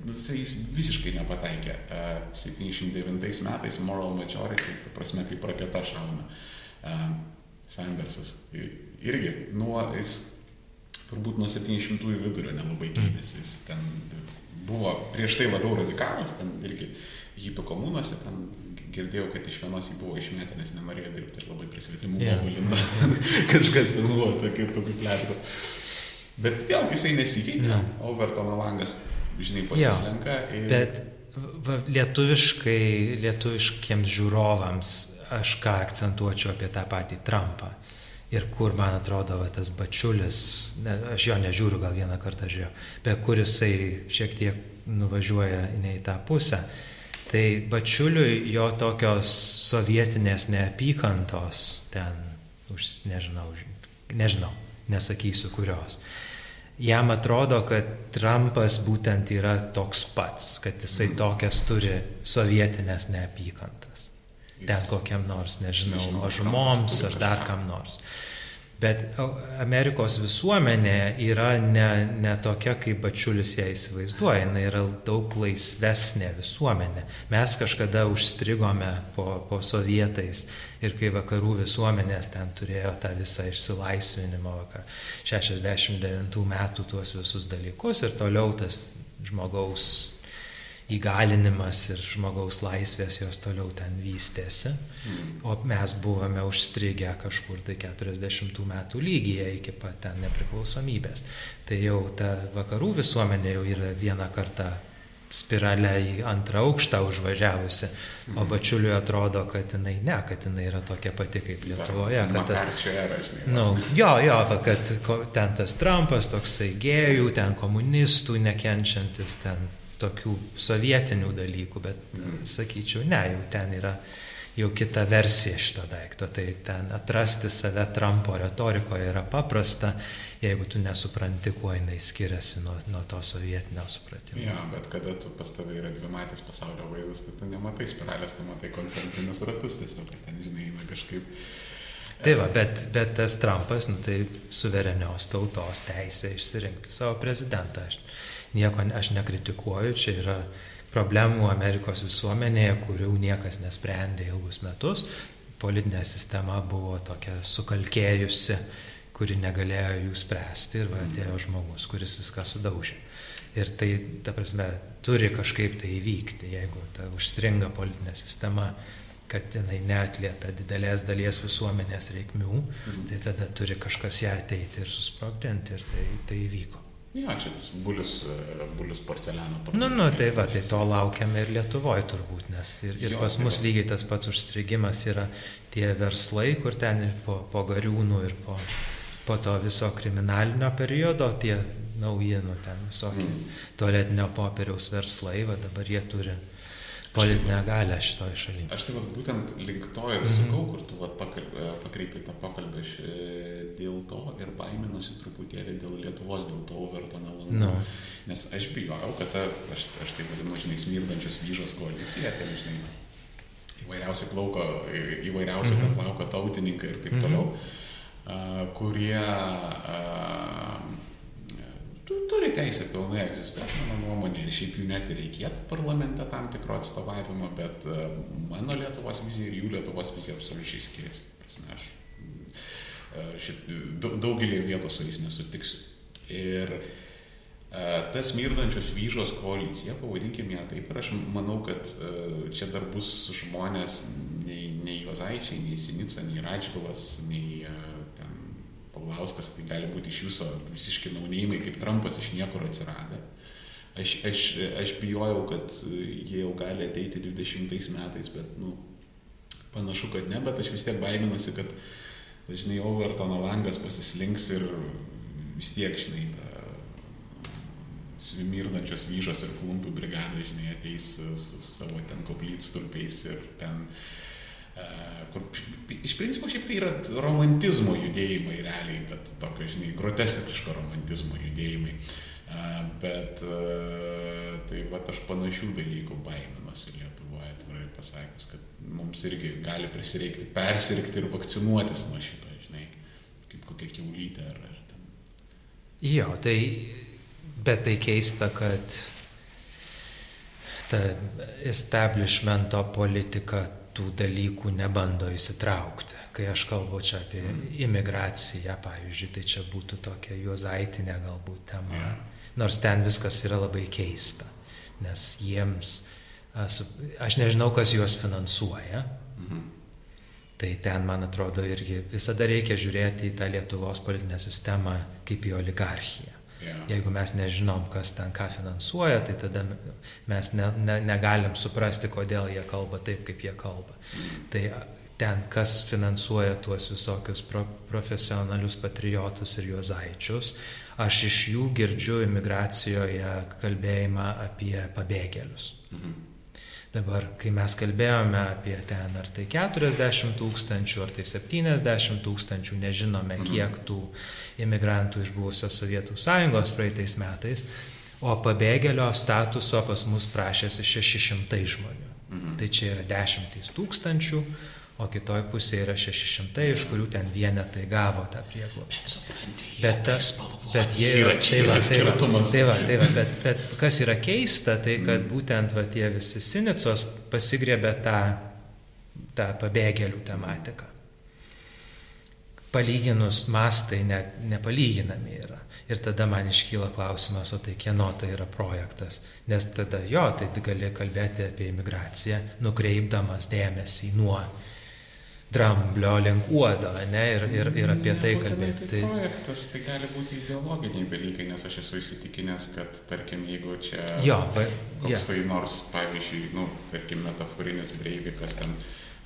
Nu, jis visiškai nepataikė. Uh, 79 metais Moral Majority, ta prasme, kaip raketa šauna. Uh, Sandersas irgi nuo, jis turbūt nuo 700-ųjų vidurio nelabai keitėsi. Jis ten buvo prieš tai labiau radikalas, ten irgi hipių komunose, ten girdėjau, kad iš vienos jį buvo išmetę, nes nenorėjo dirbti ir labai prisvetimų yeah. bulinda. Kažkas ten buvo tokių plėtrų. Bet vėlgi jisai nesikeitė. Ja. Overtono langas, žinai, pasislenka. Ja. Ir... Bet va, lietuviškai, lietuviškiams žiūrovams aš ką akcentuočiau apie tą patį Trumpą. Ir kur, man atrodo, va, tas bačiulis, ne, aš jo nežiūriu, gal vieną kartą žiūrėjau, bet kur jisai šiek tiek nuvažiuoja ne į tą pusę. Tai bačiuliui jo tokios sovietinės neapykantos ten, už, nežinau, nežinau, nesakysiu kurios jam atrodo, kad Trumpas būtent yra toks pats, kad jisai tokias turi sovietinės neapykantas. ten kokiam nors, nežinau, nežinau mažumoms ar dar kam nors. Bet Amerikos visuomenė yra ne, ne tokia, kaip Bačiulis ją įsivaizduoja, jinai yra daug laisvesnė visuomenė. Mes kažkada užstrigome po, po sovietais ir kai vakarų visuomenės ten turėjo tą visą išsilaisvinimo, 69 metų tuos visus dalykus ir toliau tas žmogaus įgalinimas ir žmogaus laisvės jos toliau ten vystėsi, o mes buvome užstrigę kažkur tai 40 metų lygyje iki pat ten nepriklausomybės. Tai jau ta vakarų visuomenė jau yra vieną kartą spiralę į antrą aukštą užvažiavusi, o mm. bačiuliui atrodo, kad jinai ne, kad jinai yra tokia pati kaip Lietuvoje. Kad tas, nu, jo, jo, kad ten tas Trumpas, toksai gėjų, ten komunistų nekenčiantis, ten tokių sovietinių dalykų, bet mm. sakyčiau, ne, jau ten yra jau kita versija šito daikto. Tai ten atrasti save Trumpo retorikoje yra paprasta, jeigu tu nesupranti, kuo jinai skiriasi nuo, nuo to sovietinio supratimo. Jo, bet kada tu pas tavai yra dvimatės pasaulio vaizdas, tai tu nematai spiralės, tu matai koncentrinius ratus tiesiog, ten, žinai, eina kažkaip. Tai va, bet, bet tas Trumpas, nu tai suverenios tautos teisė išsirinkti savo prezidentą. Aš, nieko aš nekritikuoju, čia yra problemų Amerikos visuomenėje, kurių niekas nesprendė ilgus metus. Politinė sistema buvo tokia sukalkėjusi, kuri negalėjo jų spręsti ir va, atėjo žmogus, kuris viską sudaužė. Ir tai, ta prasme, turi kažkaip tai įvykti, jeigu ta užstringa politinė sistema, kad jinai netliepia didelės dalies visuomenės reikmių, mhm. tai tada turi kažkas ją ateiti ir susprogdinti ir tai, tai įvyko. Jo, čia bulius, e, bulius porceliano. Nu, nu, tai va, tai to laukiame ir Lietuvoje turbūt, nes ir, ir jo, pas mus lygiai tas pats užstrigimas yra tie verslai, kur ten ir po, po gariūnų ir po, po to viso kriminalinio periodo, tie naujienų ten visokie mm. tualetinio popieriaus verslai, va dabar jie turi politinę galę šitoje šalyje. Aš tai vat, būtent link to ir sakau, kur tu vat, pakreipi tą pokalbį dėl to ir baiminuosi truputėlį dėl Lietuvos, dėl to Overtono langų. No. Nes aš bijojau, kad ta, aš, aš tai vadinu, žinai, smirdančios vyžos koalicija, tai žinai, įvairiausi plauko, įvairiausi mm -hmm. plauko tautininkai ir taip mm -hmm. toliau, uh, kurie uh, turi teisę pilnai egzistuoti, mano nuomonė, ir šiaip jų net ir reikėtų parlamente tam tikro atstovavimo, bet e, mano Lietuvos vizija ir jų Lietuvos vizija absoliučiai skiriasi. Prasme, aš e, šit, daugelį vietų su jais nesutiksiu. Ir e, tas mirdančios vyžos koalicija, pavadinkime ją taip, ir aš manau, kad čia dar bus žmonės, nei, nei Jozaičiai, nei Sinica, nei Radžvilas, nei Paulauskas, tai gali būti iš viso visiškai naunėjimai, kaip Trumpas iš niekur atsiradę. Aš, aš, aš bijojau, kad jie jau gali ateiti 20 metais, bet, nu, panašu, kad ne, bet aš vis tiek baiminuosi, kad, žinai, Overtono langas pasislinks ir vis tiek, žinai, ta svimirdančios vyžos ir klumpių brigada, žinai, ateis su savo ten koplytstulpiais ir ten uh, kur iš principo šiaip tai yra romantizmo judėjimai realiai, bet tokio, žinai, groteskiško romantizmo judėjimai. Bet tai va aš panašių dalykų baiminuosi Lietuvoje, atvirai pasakius, kad mums irgi gali prisireikti persirgti ir vakcinuotis nuo šito, žinai, kaip kokia keulytė ar, ar ten. Jo, tai, bet tai keista, kad ta establishmento politika tų dalykų nebando įsitraukti. Kai aš kalbu čia apie mm. imigraciją, pavyzdžiui, tai čia būtų tokia juozaitinė galbūt tema. Yeah. Nors ten viskas yra labai keista, nes jiems, aš nežinau, kas juos finansuoja. Mm -hmm. Tai ten, man atrodo, irgi visada reikia žiūrėti į tą Lietuvos politinę sistemą kaip į oligarchiją. Jeigu mes nežinom, kas ten ką finansuoja, tai tada mes ne, ne, negalim suprasti, kodėl jie kalba taip, kaip jie kalba. Mm. Tai ten, kas finansuoja tuos visokius pro, profesionalius patriotus ir juozaičius, aš iš jų girdžiu imigracijoje kalbėjimą apie pabėgėlius. -hmm. Dabar, kai mes kalbėjome apie ten ar tai 40 tūkstančių, ar tai 70 tūkstančių, nežinome mhm. kiek tų imigrantų iš buvusios Sovietų sąjungos praeitais metais, o pabėgėlio statuso pas mus prašėsi 600 žmonių. Mhm. Tai čia yra dešimtys tūkstančių, o kitoj pusėje yra 600, iš kurių ten vienetai gavo tą prieglobstį. Bet, ta, bet jie yra čia. Tai va, tai va, tai va, tai va, bet, bet kas yra keista, tai kad būtent va, tie visi sinicos pasigrėbė tą, tą pabėgėlių tematiką. Palyginus mastai net nepalyginami yra. Ir tada man iškyla klausimas, o tai kieno tai yra projektas. Nes tada jo, tai gali kalbėti apie imigraciją, nukreipdamas dėmesį nuo dramblio link uodo, ne, ir, ir, ir apie tai kalbėti. Tai projektas, tai gali būti ideologiniai dalykai, nes aš esu įsitikinęs, kad, tarkim, jeigu čia jo, va, koksai ja. nors, pavyzdžiui, nu, tarkim, metaforinis breivikas ten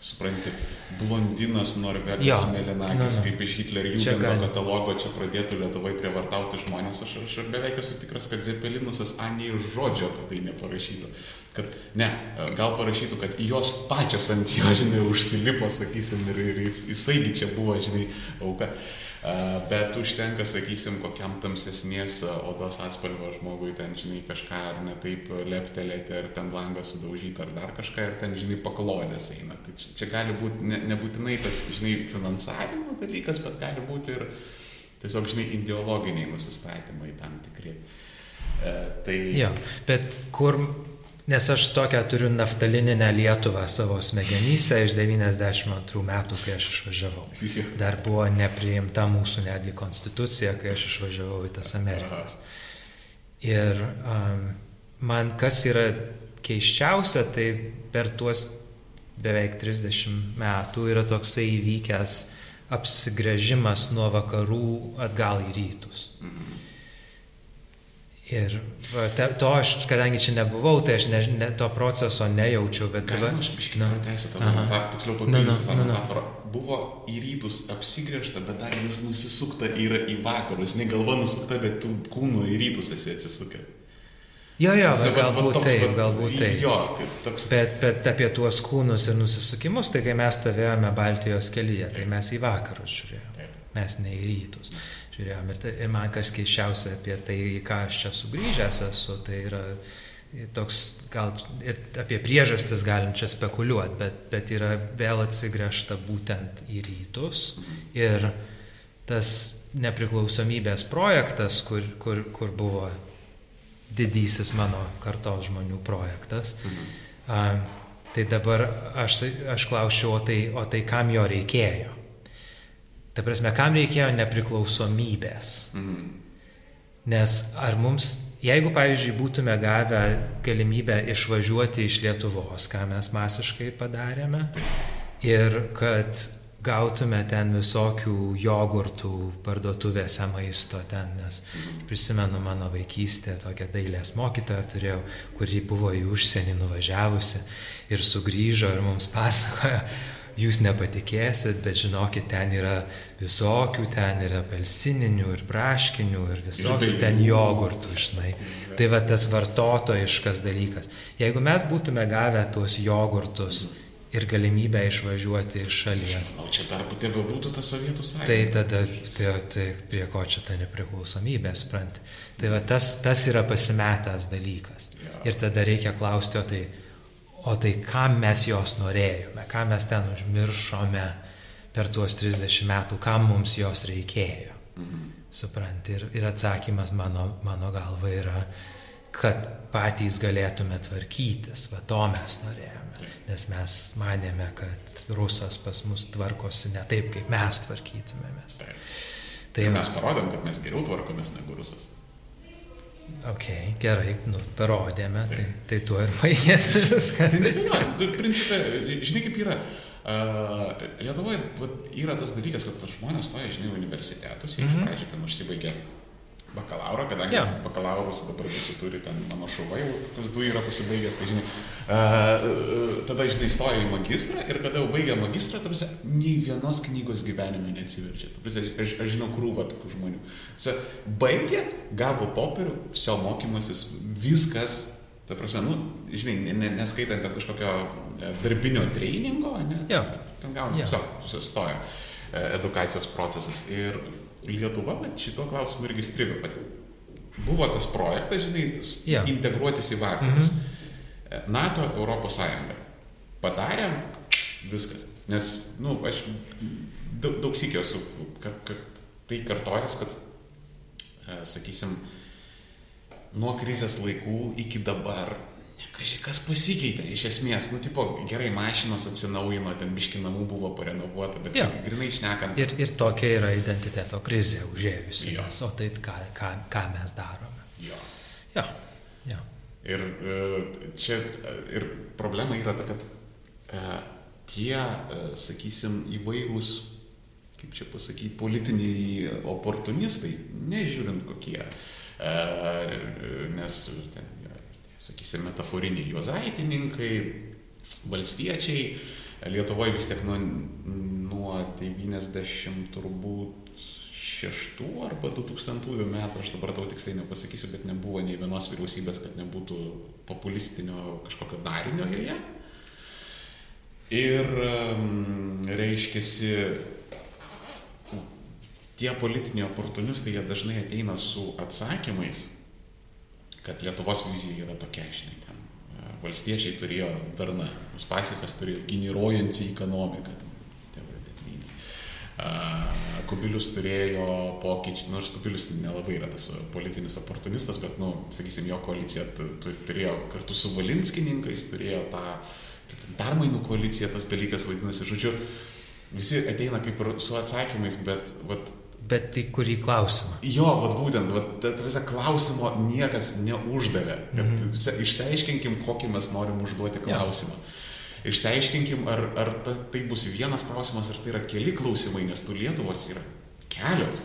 supranti, blondinas Norvegas Melinakis, kaip iš Hitlerio Jugendo katalogo čia pradėtų Lietuvai prievartauti žmonės, aš, aš beveik esu tikras, kad Zepelinusas Anijai žodžio apie tai neparašytų. Kad, ne, gal parašytų, kad jos pačios ant jo, žinai, užsilipo, sakysim, ir, ir jis, jisaigi čia buvo, žinai, auka. Uh, bet užtenka, sakysim, kokiam tamsesnės odos atspalvio žmogui ten, žinai, kažką ar ne taip leptelėti, ar ten langą sudaužyti, ar dar kažką, ir ten, žinai, paklodės eina. Tai čia, čia gali būti ne, nebūtinai tas, žinai, finansavimo dalykas, bet gali būti ir tiesiog, žinai, ideologiniai nusistatymai tam tikri. E, tai... Jo, bet kur Nes aš tokią turiu naftalininę Lietuvą savo smegenyse iš 92 metų, kai aš išvažiavau. Dar buvo nepriimta mūsų netgi konstitucija, kai aš išvažiavau į tas Amerikas. Ir um, man kas yra keiščiausia, tai per tuos beveik 30 metų yra toksai įvykęs apsigrėžimas nuo vakarų atgal į rytus. Mhm. Ir va, te, to aš, kadangi čia nebuvau, tai aš ne, ne, to proceso nejaučiau, bet dabar... Aš biškai nu, teisę tą metą, tiksliau papildysiu tą metaforą. Buvo į rytus apsigrėžta, bet dar vis nusisukta yra į vakarus. Ne galva nusukta, bet tu kūnu į rytus esi atsisukę. Jo, jo, bet galbūt taip, galbūt taip. Jo, toks... bet, bet apie tuos kūnus ir nusisukimus, tai kai mes stovėjome Baltijos kelyje, tai mes į vakarus žiūrėjome, mes ne į rytus. Taip žiūrėjom. Ir, tai, ir man kas keiščiausia apie tai, į ką aš čia sugrįžęs esu, tai yra toks, gal ir apie priežastis galim čia spekuliuoti, bet, bet yra vėl atsigręžta būtent į rytus. Ir tas nepriklausomybės projektas, kur, kur, kur buvo didysis mano kartos žmonių projektas, mhm. a, tai dabar aš, aš klausiu, o tai, o tai kam jo reikėjo? Ta prasme, kam reikėjo nepriklausomybės? Mhm. Nes ar mums, jeigu, pavyzdžiui, būtume gavę galimybę išvažiuoti iš Lietuvos, ką mes masiškai padarėme, ir kad gautume ten visokių jogurtų parduotuvėse maisto ten, nes mhm. prisimenu mano vaikystę, tokią dailės mokytoją turėjau, kuri buvo į užsienį nuvažiavusi ir sugrįžo ir mums pasakojo, jūs nepatikėsit, bet žinokit, ten yra visokių, ten yra pelsininių ir braškinių ir visokių ir ten jogurtų, žinai. Tai va tas vartotojiškas dalykas. Jeigu mes būtume gavę tuos jogurtus ir galimybę išvažiuoti iš šalies. O čia dar tebe būtų ta Sovietų sąjunga. Tai tada, tai, tai prie ko čia ta nepriklausomybė, sprant. Tai va tas, tas yra pasimetęs dalykas. Ja. Ir tada reikia klausti, o tai O tai kam mes jos norėjome, ką mes ten užmiršome per tuos 30 metų, kam mums jos reikėjo. Mhm. Supranti, ir, ir atsakymas mano, mano galva yra, kad patys galėtume tvarkytis, va to mes norėjome. Nes mes manėme, kad rusas pas mus tvarkosi ne taip, kaip mes tvarkytumėmės. Taip. Tai mes parodėm, kad mes geriau tvarkomės negu rusas. Ok, gerai, nu, parodėme, tai, tai tuo ir baigėsi viskas. Principė, principė, žinai kaip yra. Uh, Lietuvoje yra tas dalykas, kad žmonės stoja, žinai, universitetus, jie mm -hmm. pradžių ten užsibaigia bakalauro, kadangi yeah. bakalaurus dabar visi turi ten mano šuva, jau kas du yra pasibaigęs, tai žinai, uh, tada žinai stoja į magistrą ir kada jau baigia magistrą, tarsi, nei vienos knygos gyvenime neatsiverčia. Tarsi, aš, aš žinau krūvą tokių žmonių. Sa, baigė, gavo popierių, viso mokymasis, viskas. Ta prasme, nu, žinai, neskaitant ten kažkokio e, darbinio treningo, ne? Yeah. Ten gauna, yeah. viso, stoja e, edukacijos procesas. Ir Lietuva, bet šito klausimu irgi strigo. Buvo tas projektas, žinai, yeah. integruotis į vakarus. Mm -hmm. NATO, Europos Sąjunga. padarėm, viskas. Nes, na, nu, aš daug, daug sėkiau esu ka, ka, tai kartojęs, kad, e, sakysim, nuo krizės laikų iki dabar Kažkai kas pasikeitė iš esmės, nu, tipo, gerai, mašinos atsinaujino, ten biškinamų buvo parenovuota, bet ja. grinai išnekant. Ir, ir tokia yra identiteto krizė užėjusi. Nes, o tai ką, ką, ką mes darome. Jo. Ja. Ja. Ir e, čia ir problema yra ta, kad e, tie, e, sakysim, įvairūs, kaip čia pasakyti, politiniai oportunistai, nežiūrint kokie, e, nes ten sakysim, metaforiniai juozaitininkai, valstiečiai. Lietuvoje vis tiek nuo, nuo 90 turbūt 6 arba 2000 metų, aš dabar tau tiksliai nepasakysiu, bet nebuvo nei vienos vyriausybės, kad nebūtų populistinio kažkokio darinio joje. Ir reiškia, tie politiniai oportunistai, jie dažnai ateina su atsakymais, kad Lietuvos vizija yra tokia, žinai, ten valstiečiai turėjo darna, Uspasikas turėjo generuojantį ekonomiką. Kubilius turėjo pokyčių, nors Kubilius nelabai yra tas politinis oportunistas, bet, nu, sakysim, jo koalicija turėjo kartu su Valinskininkais, turėjo tą, ten, permainų koaliciją, tas dalykas vadinasi, žodžiu, visi ateina kaip ir su atsakymais, bet, vat, Bet tai kurį klausimą? Jo, vad būtent, vat, visą klausimo niekas neuždavė. Mm -hmm. Išsiaiškinkim, kokį mes norim užduoti klausimą. Ja. Išsiaiškinkim, ar, ar ta, tai bus vienas klausimas, ar tai yra keli klausimai, nes tų Lietuvos yra kelios.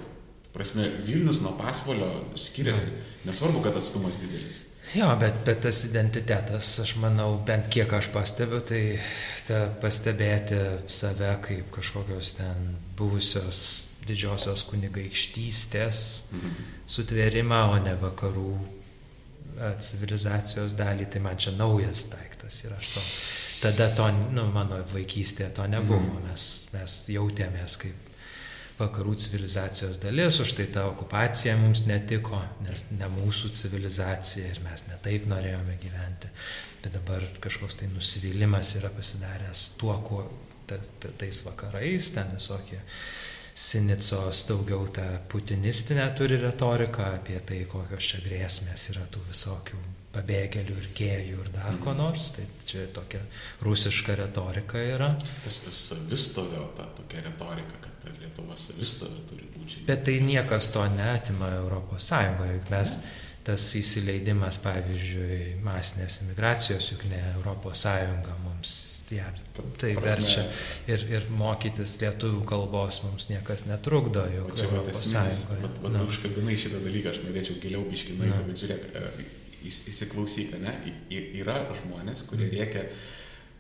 Prasme, Vilnius nuo pasvalio skiriasi, ja. nesvarbu, kad atstumas didelis. Jo, bet, bet tas identitetas, aš manau, bent kiek aš pastebiu, tai ta pastebėti save kaip kažkokios ten buvusios didžiosios kunigaikštystės mhm. sutvėrimą, o ne vakarų e, civilizacijos dalį, tai man čia naujas daiktas ir aš to, tada to, nu, mano vaikystėje to nebuvo, mhm. mes, mes jautėmės kaip vakarų civilizacijos dalis, už tai ta okupacija mums netiko, nes ne mūsų civilizacija ir mes netaip norėjome gyventi. Bet dabar kažkoks tai nusivylimas yra pasidaręs tuo, kuo ta, ta, tais vakarais, ten visokie Sinicos daugiau tą putinistinę turi retoriką apie tai, kokios čia grėsmės yra tų visokių pabėgėlių ir gėjų ir dar ko mhm. nors. Tai čia tokia rusiška retorika yra. Tas savistovio, ta tokia retorika, kad Lietuva savistovė turi būti. Bet tai niekas to netima Europos Sąjungoje, juk mes tas įsileidimas, pavyzdžiui, masinės imigracijos, juk ne Europos Sąjunga mums ja, tai prasme, verčia ir, ir mokytis lietuvių kalbos mums niekas netrukdo. Juk, čia va tas sąjungoje. Vat, vat. Užkabinai šitą dalyką, aš norėčiau giliau biškinai, bet žiūrėk, e, įsiklausyk, ne? Yra žmonės, kurie rėkia. Mm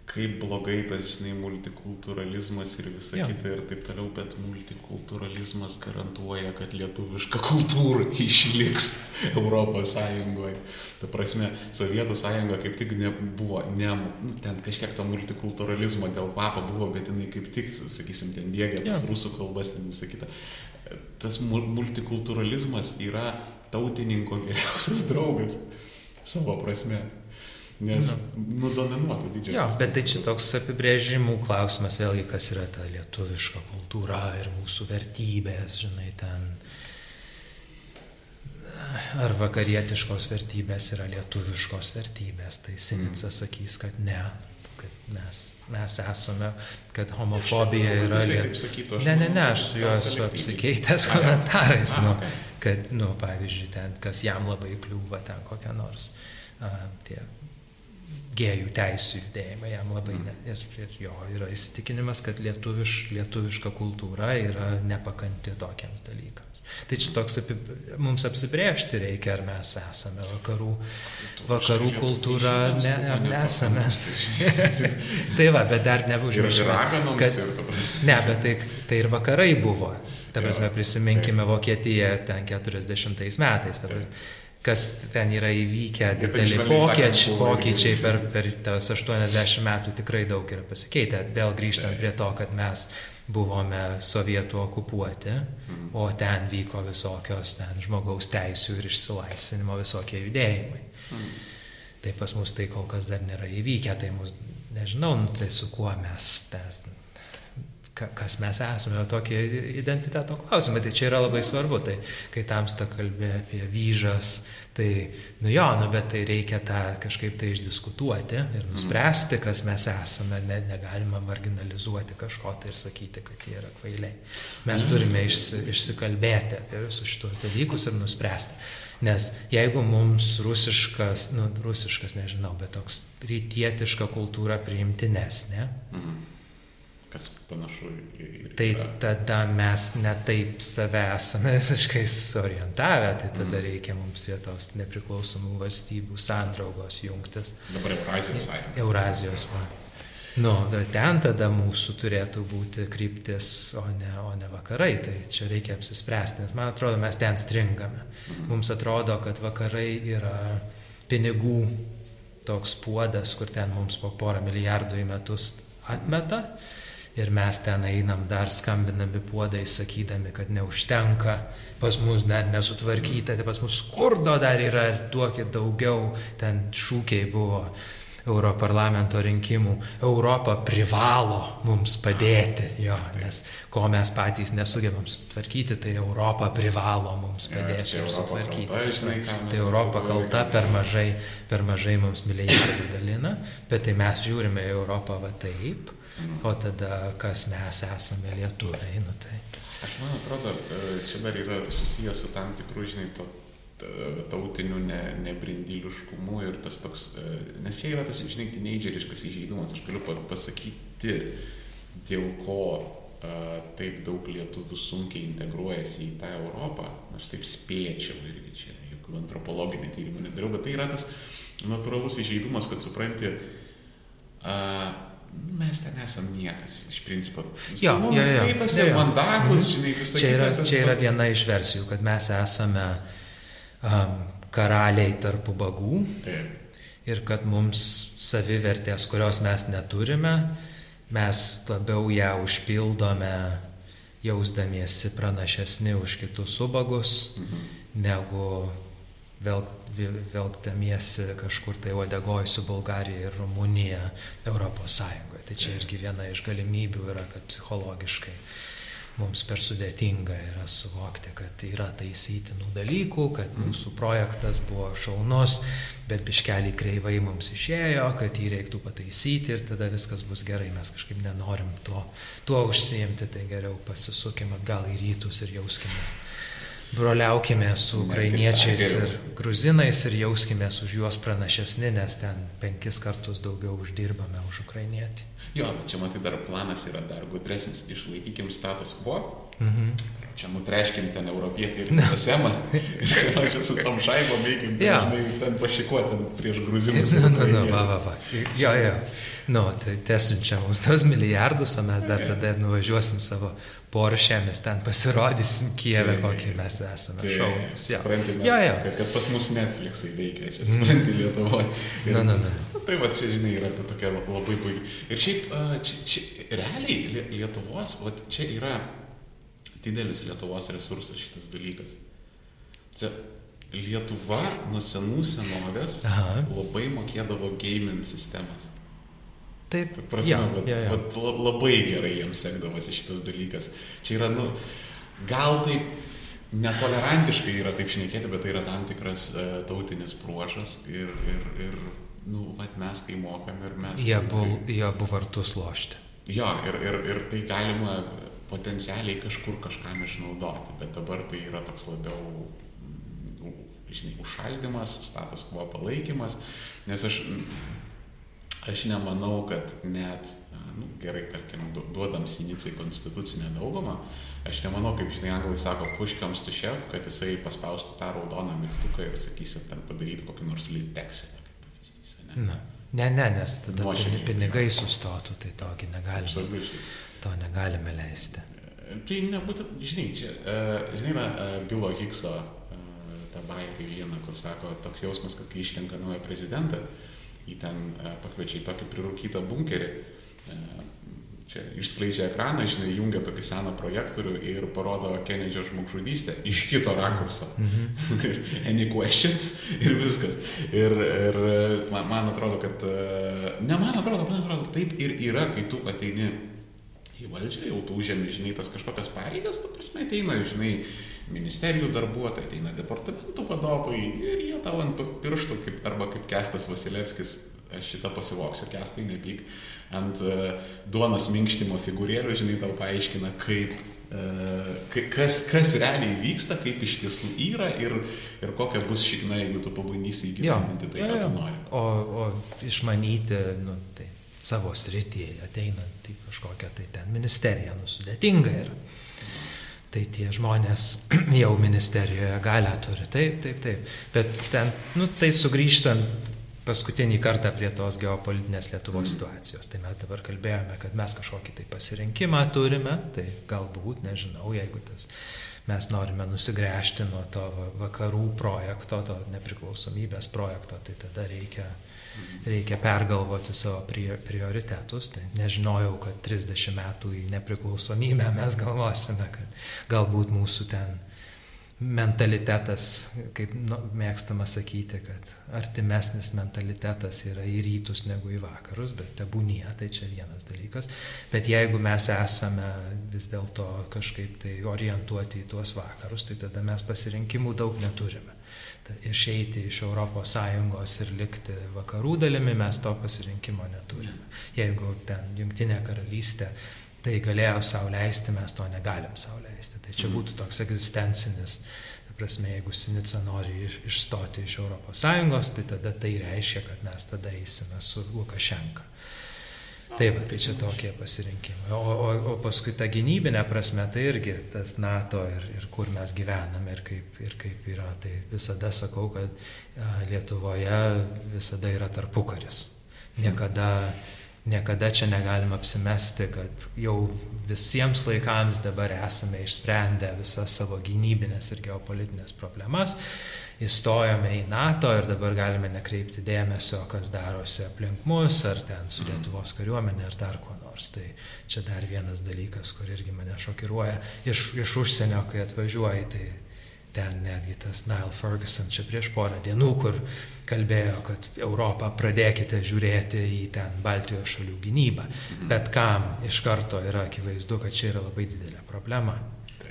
kaip blogai tas, žinai, multikulturalizmas ir visa ja. kita ir taip toliau, bet multikulturalizmas garantuoja, kad lietuviška kultūra išliks Europos Sąjungoje. Ta prasme, Sovietų Sąjunga kaip tik nebuvo, ne, nu, ten kažkiek to multikulturalizmo dėl papo buvo, bet jinai kaip tik, sakysim, ten dėgė tas ja. rusų kalbas ir visa kita. Tas multikulturalizmas yra tautininko geriausias draugas savo prasme. Nes nudominuotų didžiosios. Jo, bet tai čia toks apibrėžimų klausimas, vėlgi, kas yra ta lietuviška kultūra ir mūsų vertybės, žinai, ten. Ar vakarietiškos vertybės yra lietuviškos vertybės, tai Sinica mm. sakys, kad ne, kad mes, mes esame, kad homofobija yra... Liet... Ne, ne, ne, aš su juo esu apsikeitęs komentarais, nu, kad, nu, pavyzdžiui, ten, kas jam labai kliūva, ten kokia nors a, tie gėjų teisų judėjimą jam labai ne, ir, ir jo yra įsitikinimas, kad lietuviš, lietuviška kultūra yra nepakanti tokiems dalykams. Tai čia toks apie, mums apsibriežti reikia, ar mes esame vakarų, vakarų kultūra, ne, ar nesame. tai va, bet dar neužmirškime. Ne, bet tai, tai ir vakarai buvo. Ta prasme, prisiminkime Vokietiją ten 40 metais. Ta prasme, kas ten yra įvykę, dideli pokyčiai, pokyčiai per, per tas 80 metų tikrai daug yra pasikeitę. Vėl grįžtant prie to, kad mes buvome sovietų okupuoti, mhm. o ten vyko visokios ten žmogaus teisų ir išsilaisvinimo visokie judėjimai. Mhm. Tai pas mus tai kol kas dar nėra įvykę, tai mus nežinau, nu, tai su kuo mes, tas, kas mes esame, tokį identiteto klausimą. Tai čia yra labai svarbu. Tai kai tamsta kalbė apie vyžas, tai, nu jo, nu, bet tai reikia tą kažkaip tai išdiskutuoti ir mhm. nuspręsti, kas mes esame. Ne, negalima marginalizuoti kažko tai ir sakyti, kad jie yra kvailiai. Mes mhm. turime išsi, išsikalbėti apie visus šitos dalykus ir nuspręsti. Nes jeigu mums rusiškas, nu, rusiškas, nežinau, bet toks rytietiška kultūra priimtinesnė, mhm kas panašu į... Tai yra. tada mes netaip save esame visiškai sorientavę, tai tada mm. reikia mums vietos nepriklausomų valstybių sandraugos jungtis. Dabar Eurazijos sąjunga. Eurazijos, va. Nu, ten tada mūsų turėtų būti kryptis, o ne, o ne vakarai. Tai čia reikia apsispręsti, nes man atrodo, mes ten stringame. Mm. Mums atrodo, kad vakarai yra pinigų toks puodas, kur ten mums po porą milijardų į metus atmeta. Mm ir mes ten einam dar skambinami puodai, sakydami, kad neužtenka, pas mus dar nesutvarkyta, tai pas mus skurdo dar yra, duokit daugiau, ten šūkiai buvo. Europarlamento rinkimų Europa privalo mums padėti, jo, nes ko mes patys nesugebam sutvarkyti, tai Europa privalo mums padėti ja, ir sutvarkyti. Kalta, žinai, tai Europa kalta per mažai, per mažai mums milijardų dalina, bet tai mes žiūrime į Europą va taip, O tada, kas mes esame lietuviai, nu tai. Aš man atrodo, e, čia dar yra susijęs su tam tikrų, žinai, to tautiniu ne, nebrindiliškumu ir tas toks, e, nes čia yra tas, žinai, teenageriškas įžeidumas, aš galiu pasakyti, dėl ko a, e, taip daug lietuvių sunkiai integruojasi į tą Europą, aš taip spėčiau irgi čia, jokių antropologinių tyrimų nedariau, bet tai yra tas natūralus įžeidumas, kad supranti, a, mes ten esam niekas iš principo. Jo, jo, jo, skaitosi, jo, jo. mandagus, mhm. žinai, visą čia yra, kitą. Čia yra viena iš versijų, kad mes esame um, karaliai tarp ubagų. Taip. Ir kad mums savivertės, kurios mes neturime, mes labiau ją užpildome jausdamiesi pranašesni už kitus ubagus, mhm. negu vėl velgdamiesi kažkur tai odegoj su Bulgarija ir Rumunija Europos Sąjungoje. Tai čia irgi viena iš galimybių yra, kad psichologiškai mums per sudėtinga yra suvokti, kad yra taisytinų dalykų, kad mm. mūsų projektas buvo šaunus, bet biškelį kreivai mums išėjo, kad jį reiktų pataisyti ir tada viskas bus gerai, mes kažkaip nenorim tuo, tuo užsiimti, tai geriau pasisukim atgal į rytus ir jauskimės broliaukime su ukrainiečiais ir gruzinais ir jauskime už juos pranašesni, nes ten penkis kartus daugiau uždirbame už ukrainietį. Jo, bet čia matai dar planas yra dar gudresnis. Išlaikykim status quo. Mhm. Čia nutreškim ten europietį ir nesemą. Ir čia su tom šaibom veikim, ja. žinai, ten pašikuoti prieš gruzinus. Na, na, na, va, va, va. Jo, jo. Nu, tai tiesunčia mums tos milijardus, o mes dar tada nuvažiuosim savo Porsche, mes ten pasirodysim Kijeve, tai, kokį mes esame. Tai, šaunus. Ja. Supranti, mes, ja, ja. Kad, kad pas mus Netflixai veikia, čia supranti mm. Lietuvoje. Na, na, na. Tai va čia, žinai, yra ta tokia labai puikiai. Ir šiaip, čia, čia, realiai Lietuvos, va, čia yra didelis Lietuvos resursas šitas dalykas. Čia Lietuva nuo senų senovės Aha. labai mokėdavo gaming sistemas. Taip, Ta prasme, ja, vat, ja, ja. Vat, labai gerai jiems sekdavosi šitas dalykas. Čia yra, nu, gal taip netolerantiškai yra taip šnekėti, bet tai yra tam tikras uh, tautinis bruožas ir, ir, ir nu, vat, mes tai mokam ir mes. Jie jie buvo vartus lošti. Jo, ir, ir, ir tai galima potencialiai kažkur kažkam išnaudoti, bet dabar tai yra toks labiau, nu, žinai, užšaldimas, status quo palaikymas, nes aš Aš nemanau, kad net, nu, gerai, tarkim, duodam Sinicai konstitucinę daugumą, aš nemanau, kaip žinai, anglai sako, comes to chef, kad jisai paspaustų tą raudoną mygtuką ir, sakysim, ten padaryti kokį nors liteksį, kaip pavyzdys. Ne? Na. Ne, ne, nes tada Nuoširdžiai. pinigai sustotų, tai tokį negalime. Absoliučiai. To negalime leisti. Tai nebūtent, žinai, čia, uh, žinai, na, uh, Bilo Higso uh, tą baigą vieną, kur sako, toks jausmas, kad kai išrenka naują prezidentą, uh, jį ten e, pakviečia į tokį prirūkytą bunkerį, e, čia išskleidžia ekraną, žinai, jungia tokį seną projektorių ir parodo Kenedžio žmogžudystę iš kito rakurso. Mhm. Any questions ir viskas. Ir, ir man, man atrodo, kad, ne man atrodo, man atrodo, taip ir yra, kai tu ateini į valdžią, jau tu užėmė, žinai, tas kažkokias pareigas, ta prasme, ateina, žinai, ministerijų darbuotojai, ateina departamentų vadovai ir jie tau ant pirštų, kaip, arba kaip Kestas Vasilevskis, aš šitą pasivoksiu, Kestai, nepyk, ant uh, duonos minkštimo figūrėlių, žinai, tau paaiškina, kaip uh, kas, kas realiai vyksta, kaip iš tiesų yra ir, ir kokia bus šikna, jeigu tu pabandysi įgyvendinti tai, ką tu nori. O, o išmanyti, nu, savo srityje, ateinant į kažkokią tai ten ministeriją, nu sudėtinga yra. Tai tie žmonės jau ministerijoje galę turi, taip, taip, taip. Bet ten, nu, tai sugrįžtant paskutinį kartą prie tos geopolitinės Lietuvos situacijos. Tai mes dabar kalbėjome, kad mes kažkokį tai pasirinkimą turime, tai galbūt, nežinau, jeigu tas mes norime nusigręžti nuo to vakarų projekto, to nepriklausomybės projekto, tai tada reikia reikia pergalvoti savo prioritetus. Tai nežinojau, kad 30 metų į nepriklausomybę mes galvosime, kad galbūt mūsų ten mentalitetas, kaip nu, mėgstama sakyti, kad artimesnis mentalitetas yra į rytus negu į vakarus, bet tebūnie, tai čia vienas dalykas. Bet jeigu mes esame vis dėlto kažkaip tai orientuoti į tuos vakarus, tai tada mes pasirinkimų daug neturime išeiti iš ES ir likti vakarų dalimi, mes to pasirinkimo neturime. Jeigu ten Junktinė karalystė tai galėjo savo leisti, mes to negalim savo leisti. Tai čia mhm. būtų toks egzistencinis, ta prasme, jeigu Sinica nori iš, išstoti iš ES, tai tada tai reiškia, kad mes tada eisime su Lukašenka. Tai va, tai čia tokie pasirinkimai. O, o, o paskui ta gynybinė prasme, tai irgi tas NATO ir, ir kur mes gyvename ir kaip, ir kaip yra. Tai visada sakau, kad Lietuvoje visada yra tarpukaris. Niekada, niekada čia negalim apsimesti, kad jau visiems laikams dabar esame išsprendę visas savo gynybinės ir geopolitinės problemas įstojome į NATO ir dabar galime nekreipti dėmesio, kas darosi aplink mus, ar ten su mm. Lietuvos kariuomenė, ar dar ko nors. Tai čia dar vienas dalykas, kur irgi mane šokiruoja. Iš, iš užsienio, kai atvažiuoji, tai ten netgi tas Nile Ferguson čia prieš porą dienų, kur kalbėjo, kad Europą pradėkite žiūrėti į ten Baltijos šalių gynybą. Mhm. Bet kam iš karto yra akivaizdu, kad čia yra labai didelė problema.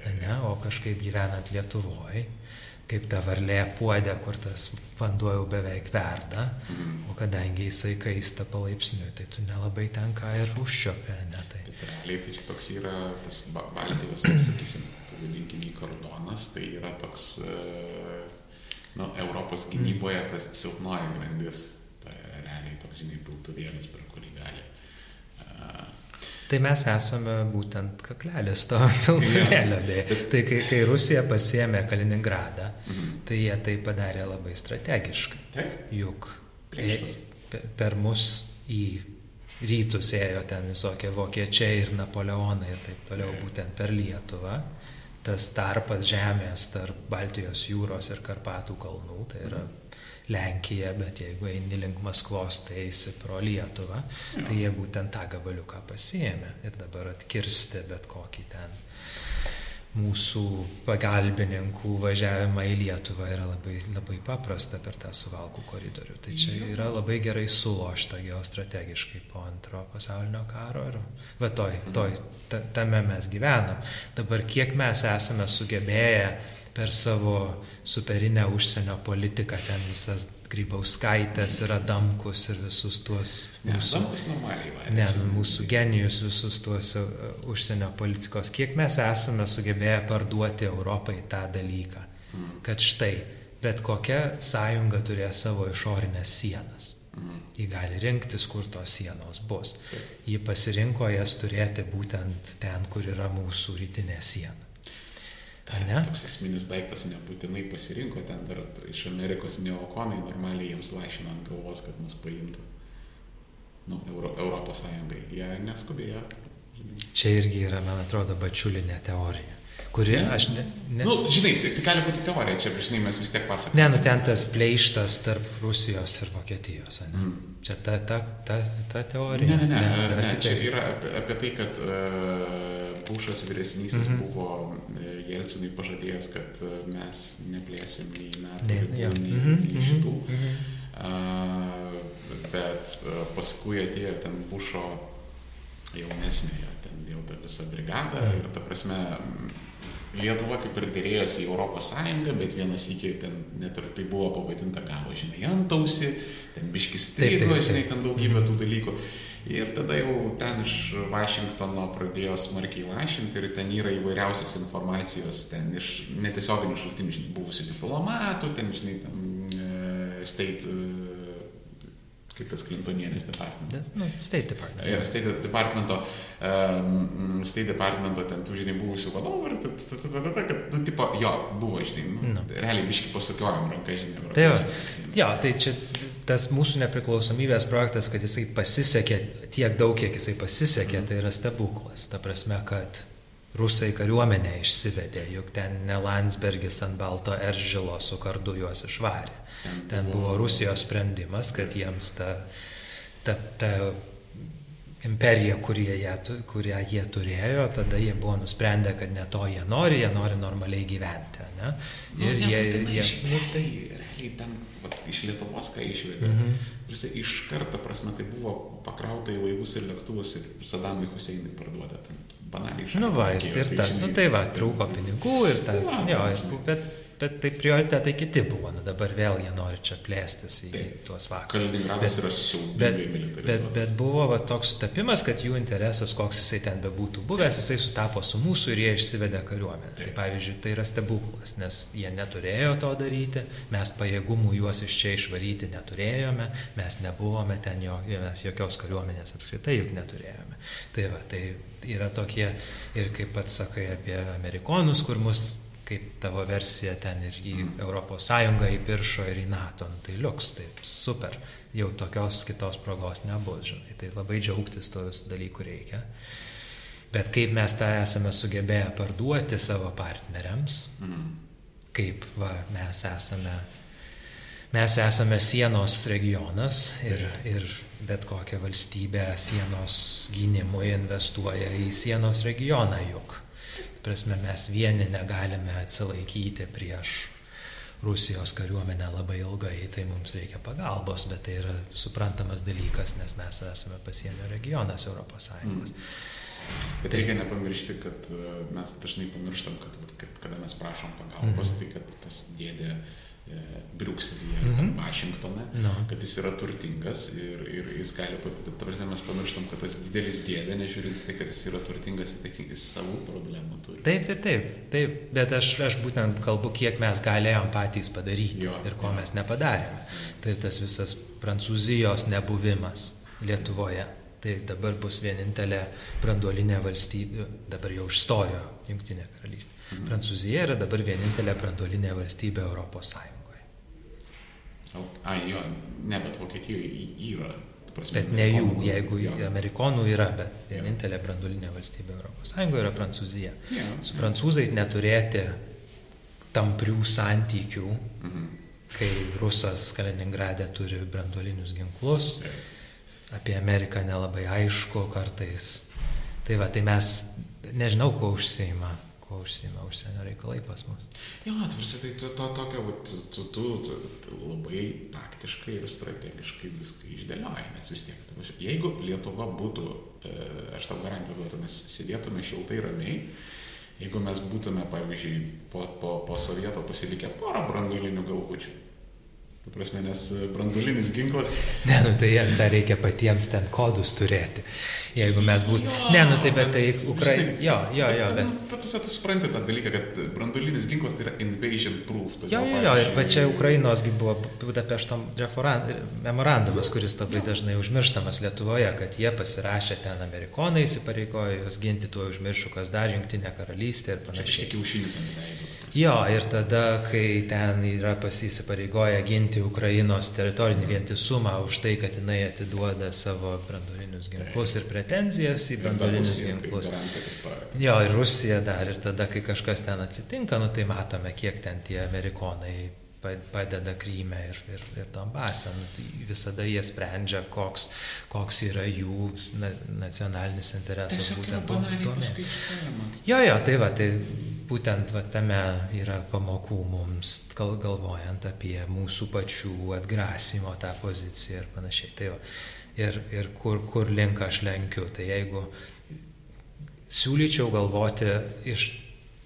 Ne, o kažkaip gyvenant Lietuvoje, kaip ta varlė puodė, kur tas vanduo jau beveik verda, mm. o kadangi jisai kaista palaipsniui, tai tu nelabai tenka ir užščiopė, ne tai. Realiai tai toks yra tas Baltijos, sakysim, vadinkime, kardonas, tai yra toks, e, nu, Europos gynyboje tas silpnoji grandis, tai realiai toks, žinai, piltuvėlis, per Tai mes esame būtent kaklelis to piltuvėlio. Tai kai, kai Rusija pasiemė Kaliningradą, mhm. tai jie tai padarė labai strategiškai. Taip. Juk per mus į rytus ėjo ten visokie vokiečiai ir napoleonai ir taip toliau, taip. būtent per Lietuvą. Tas tarpas žemės tarp Baltijos jūros ir Karpatų kalnų, tai yra Lenkija, bet jeigu eini link Maskvos, tai eisi pro Lietuvą, ja. tai jie būtent tą gabaliuką pasiemė ir dabar atkirsti bet kokį ten mūsų pagalbininkų važiavimą į Lietuvą yra labai, labai paprasta per tą suvalkų koridorių. Tai čia yra labai gerai sulošta geostrategiškai po antro pasaulinio karo ir va toj, toj, tame mes gyvenam. Dabar kiek mes esame sugebėję per savo superinę užsienio politiką, ten visas Grybauskaitės ir Adamkus ir visus tuos mūsų, ne, ne, mūsų genijus, visus tuos uh, užsienio politikos, kiek mes esame sugebėję parduoti Europai tą dalyką, mm. kad štai, bet kokia sąjunga turės savo išorinės sienas. Mm. Ji gali rinktis, kur tos sienos bus. Ji pasirinko jas turėti būtent ten, kur yra mūsų rytinė siena. Ne? Toks esminis daiktas nebūtinai pasirinko, ten dar iš Amerikos neokonai normaliai jiems lašina ant galvos, kad mus paimtų. Nu, Euro, Europos Sąjungai. Jie neskubėjo. Čia irgi yra, man atrodo, bačiulinė teorija. Kuri, aš ne. ne... Nu, žinai, tai, tai gali būti teorija, čia, žinai, mes vis tiek pasakome. Ne, nu ten tas pleištas tarp Rusijos ir Vokietijos, ne? Mm. Čia ta, ta, ta, ta teorija. Ne, ne, ne, ne, ne, ne čia yra apie, apie tai, kad uh, Pušas vyresnysis mm -hmm. buvo uh, Jelcinui pažadėjęs, kad uh, mes neplėsim į NATO ne, ribų, nei, mm -hmm. nei šitų. Mm -hmm. uh, bet uh, paskui atėjo ten Bušo jaunesnėje, ten jau ta visa brigada mm -hmm. ir ta prasme Lietuva kaip ir dėrėjosi į Europos Sąjungą, bet vienas iki ten net ir tai buvo pavadinta gavo, žinai, antausi, ten biškis strigo, žinai, ten daugybė tų dalykų. Ir tada jau ten iš Vašingtono pradėjo smarkiai lašinti ir ten yra įvairiausios informacijos, ten iš netiesioginių šaltinių, žinai, buvusių diplomatų, ten, žinai, ten uh, state uh, kaip tas Clintonienės departamentas. Nu, State Department. Ja, State Departmento, um, State Departmento ten tų, žinai, buvusių vadovų ir tada, kad, nu, tipo, jo, buvo, žinai, nu, no. realiai biški pasukiojom ranką, žinai. Tai jo, jo, tai čia tas mūsų nepriklausomybės projektas, kad jisai pasisekė tiek daug, kiek jisai pasisekė, mm. tai yra stebuklas. Ta prasme, kad rusai kariuomenę išsivedė, juk ten ne Landsbergis ant balto eržilo su kardu juos išvarė. Ten buvo Rusijos sprendimas, kad jiems ta, ta, ta imperija, jie, kurią jie turėjo, tada jie buvo nusprendę, kad ne to jie nori, jie nori normaliai gyventi. Ne? Nu, ir nu, jie... Jie... Iš, tai realiai ten va, iš Lietuvos ką išvedė. Mm -hmm. Ir iš karto, prasme, tai buvo pakrauta į laivus ir lėktuvus ir Sadamui Huseinui parduota. Ten banaliai. Nu va, ir, ir tas, nu tai va, trūko pinigų ir ta, ja, jo, bet, bet tai prioritetai kiti buvo, nu dabar vėl jie nori čia plėstis į Taip. tuos vakarus. Kaliningradas yra siaubingai militarizuotas. Bet, bet buvo va, toks sutapimas, kad jų interesas, koks jisai ten bebūtų buvęs, jisai sutapo su mūsų ir jie išsivedė kariuomenę. Tai pavyzdžiui, tai yra stebuklas, nes jie neturėjo to daryti, mes pajėgumų juos iš čia išvaryti neturėjome, mes nebuvome ten, jo, mes jokios kariuomenės apskritai juk neturėjome. Tai va, tai yra tokie ir kaip pats sakai apie amerikonus, kur mus kaip tavo versija ten ir į mm. Europos Sąjungą įpiršo ir į NATO, nu, tai liuks, taip super, jau tokios kitos progos nebus, žinai, tai labai džiaugtis to visų dalykų reikia. Bet kaip mes tą esame sugebėję parduoti savo partneriams, mm. kaip va, mes esame, mes esame sienos regionas ir, ir bet kokia valstybė sienos gynimui investuoja į sienos regioną juk prasme, mes vieni negalime atsilaikyti prieš Rusijos kariuomenę labai ilgai, tai mums reikia pagalbos, bet tai yra suprantamas dalykas, nes mes esame pasienio regionas Europos Sąjungos. Mm. Bet reikia nepamiršti, kad e, mes dažnai pamirštam, kad, kad kada mes prašom pagalbos, mm. tai kad tas dėdė E, Briuselėje, mm -hmm. Vašingtone, no. kad jis yra turtingas ir, ir jis gali, ta prasme, mes pamirštam, kad tas didelis dėdė, nežiūrint tai, kad jis yra turtingas, jis savų problemų turi. Taip, taip, taip, taip, bet aš, aš būtent kalbu, kiek mes galėjom patys padaryti jo, ir ko jo. mes nepadarėme. Tai tas visas Prancūzijos nebuvimas Lietuvoje. Tai dabar bus vienintelė branduolinė valstybė, dabar jau užstojo Junktinė karalystė. Mhm. Prancūzija yra dabar vienintelė branduolinė valstybė Europos Sąjungoje. Ai, jo, ne, bet Vokietijoje yra. Prasme, bet ne jų, jeigu jo. amerikonų yra, bet vienintelė branduolinė valstybė Sąjungoje yra Prancūzija. Jo. Su prancūzais neturėti tamprių santykių, mhm. kai rusas Kaliningrade turi branduolinius ginklus, Taip. apie Ameriką nelabai aišku kartais. Tai va, tai mes nežinau, kuo užsieima kuo užsima užsienio reikalai pas mus. Jo, atvirsi, tai tu to tokio, tu, tu, tu, tu labai taktiškai ir strategiškai viską išdėlioji, nes vis tiek, tai, jeigu Lietuva būtų, e, aš tau garantuoju, duotų, mes sėdėtume šiltai ramiai, jeigu mes būtume, pavyzdžiui, po, po, po sovieto pasilikę porą brandolinių galvučių, Tu prasme, nes e, brandulinis ginklas. Ne, nu tai jas dar reikia patiems ten kodus turėti. Jeigu mes būtume. Ne, nu tai bet tai Ukraina. Jo, jo, jo. Bet... Nu, ta prasme, tu supranti tą dalyką, kad brandulinis ginklas tai yra invasion proof. Jo, jo, jo, ir va čia Ukrainosgi buvo Budapešto memorandumas, kuris labai dažnai užmirštamas Lietuvoje, kad jie pasirašė ten amerikonai įsipareigojo juos ginti, tuo užmiršų, kas dar jungtinė karalystė ir panašiai. Kiaušinis ant veido. Jo, ir tada, kai ten yra pasisipareigoję ginti Ukrainos teritorinį vientisumą už tai, kad jinai atiduoda savo brandolinius ginklus ir pretenzijas į brandolinius ginklus. Jo, ir Rusija dar, ir tada, kai kažkas ten atsitinka, nu tai matome, kiek ten tie amerikonai padeda Kryme ir, ir, ir Donbase. Nu, tai visada jie sprendžia, koks, koks yra jų nacionalinis interesas. Būtent tuo. Jo, jo, tai va, tai būtent va, tame yra pamokų mums, gal, galvojant apie mūsų pačių atgrasimo tą poziciją ir panašiai. Tai va, ir ir kur, kur link aš lenkiu. Tai jeigu siūlyčiau galvoti iš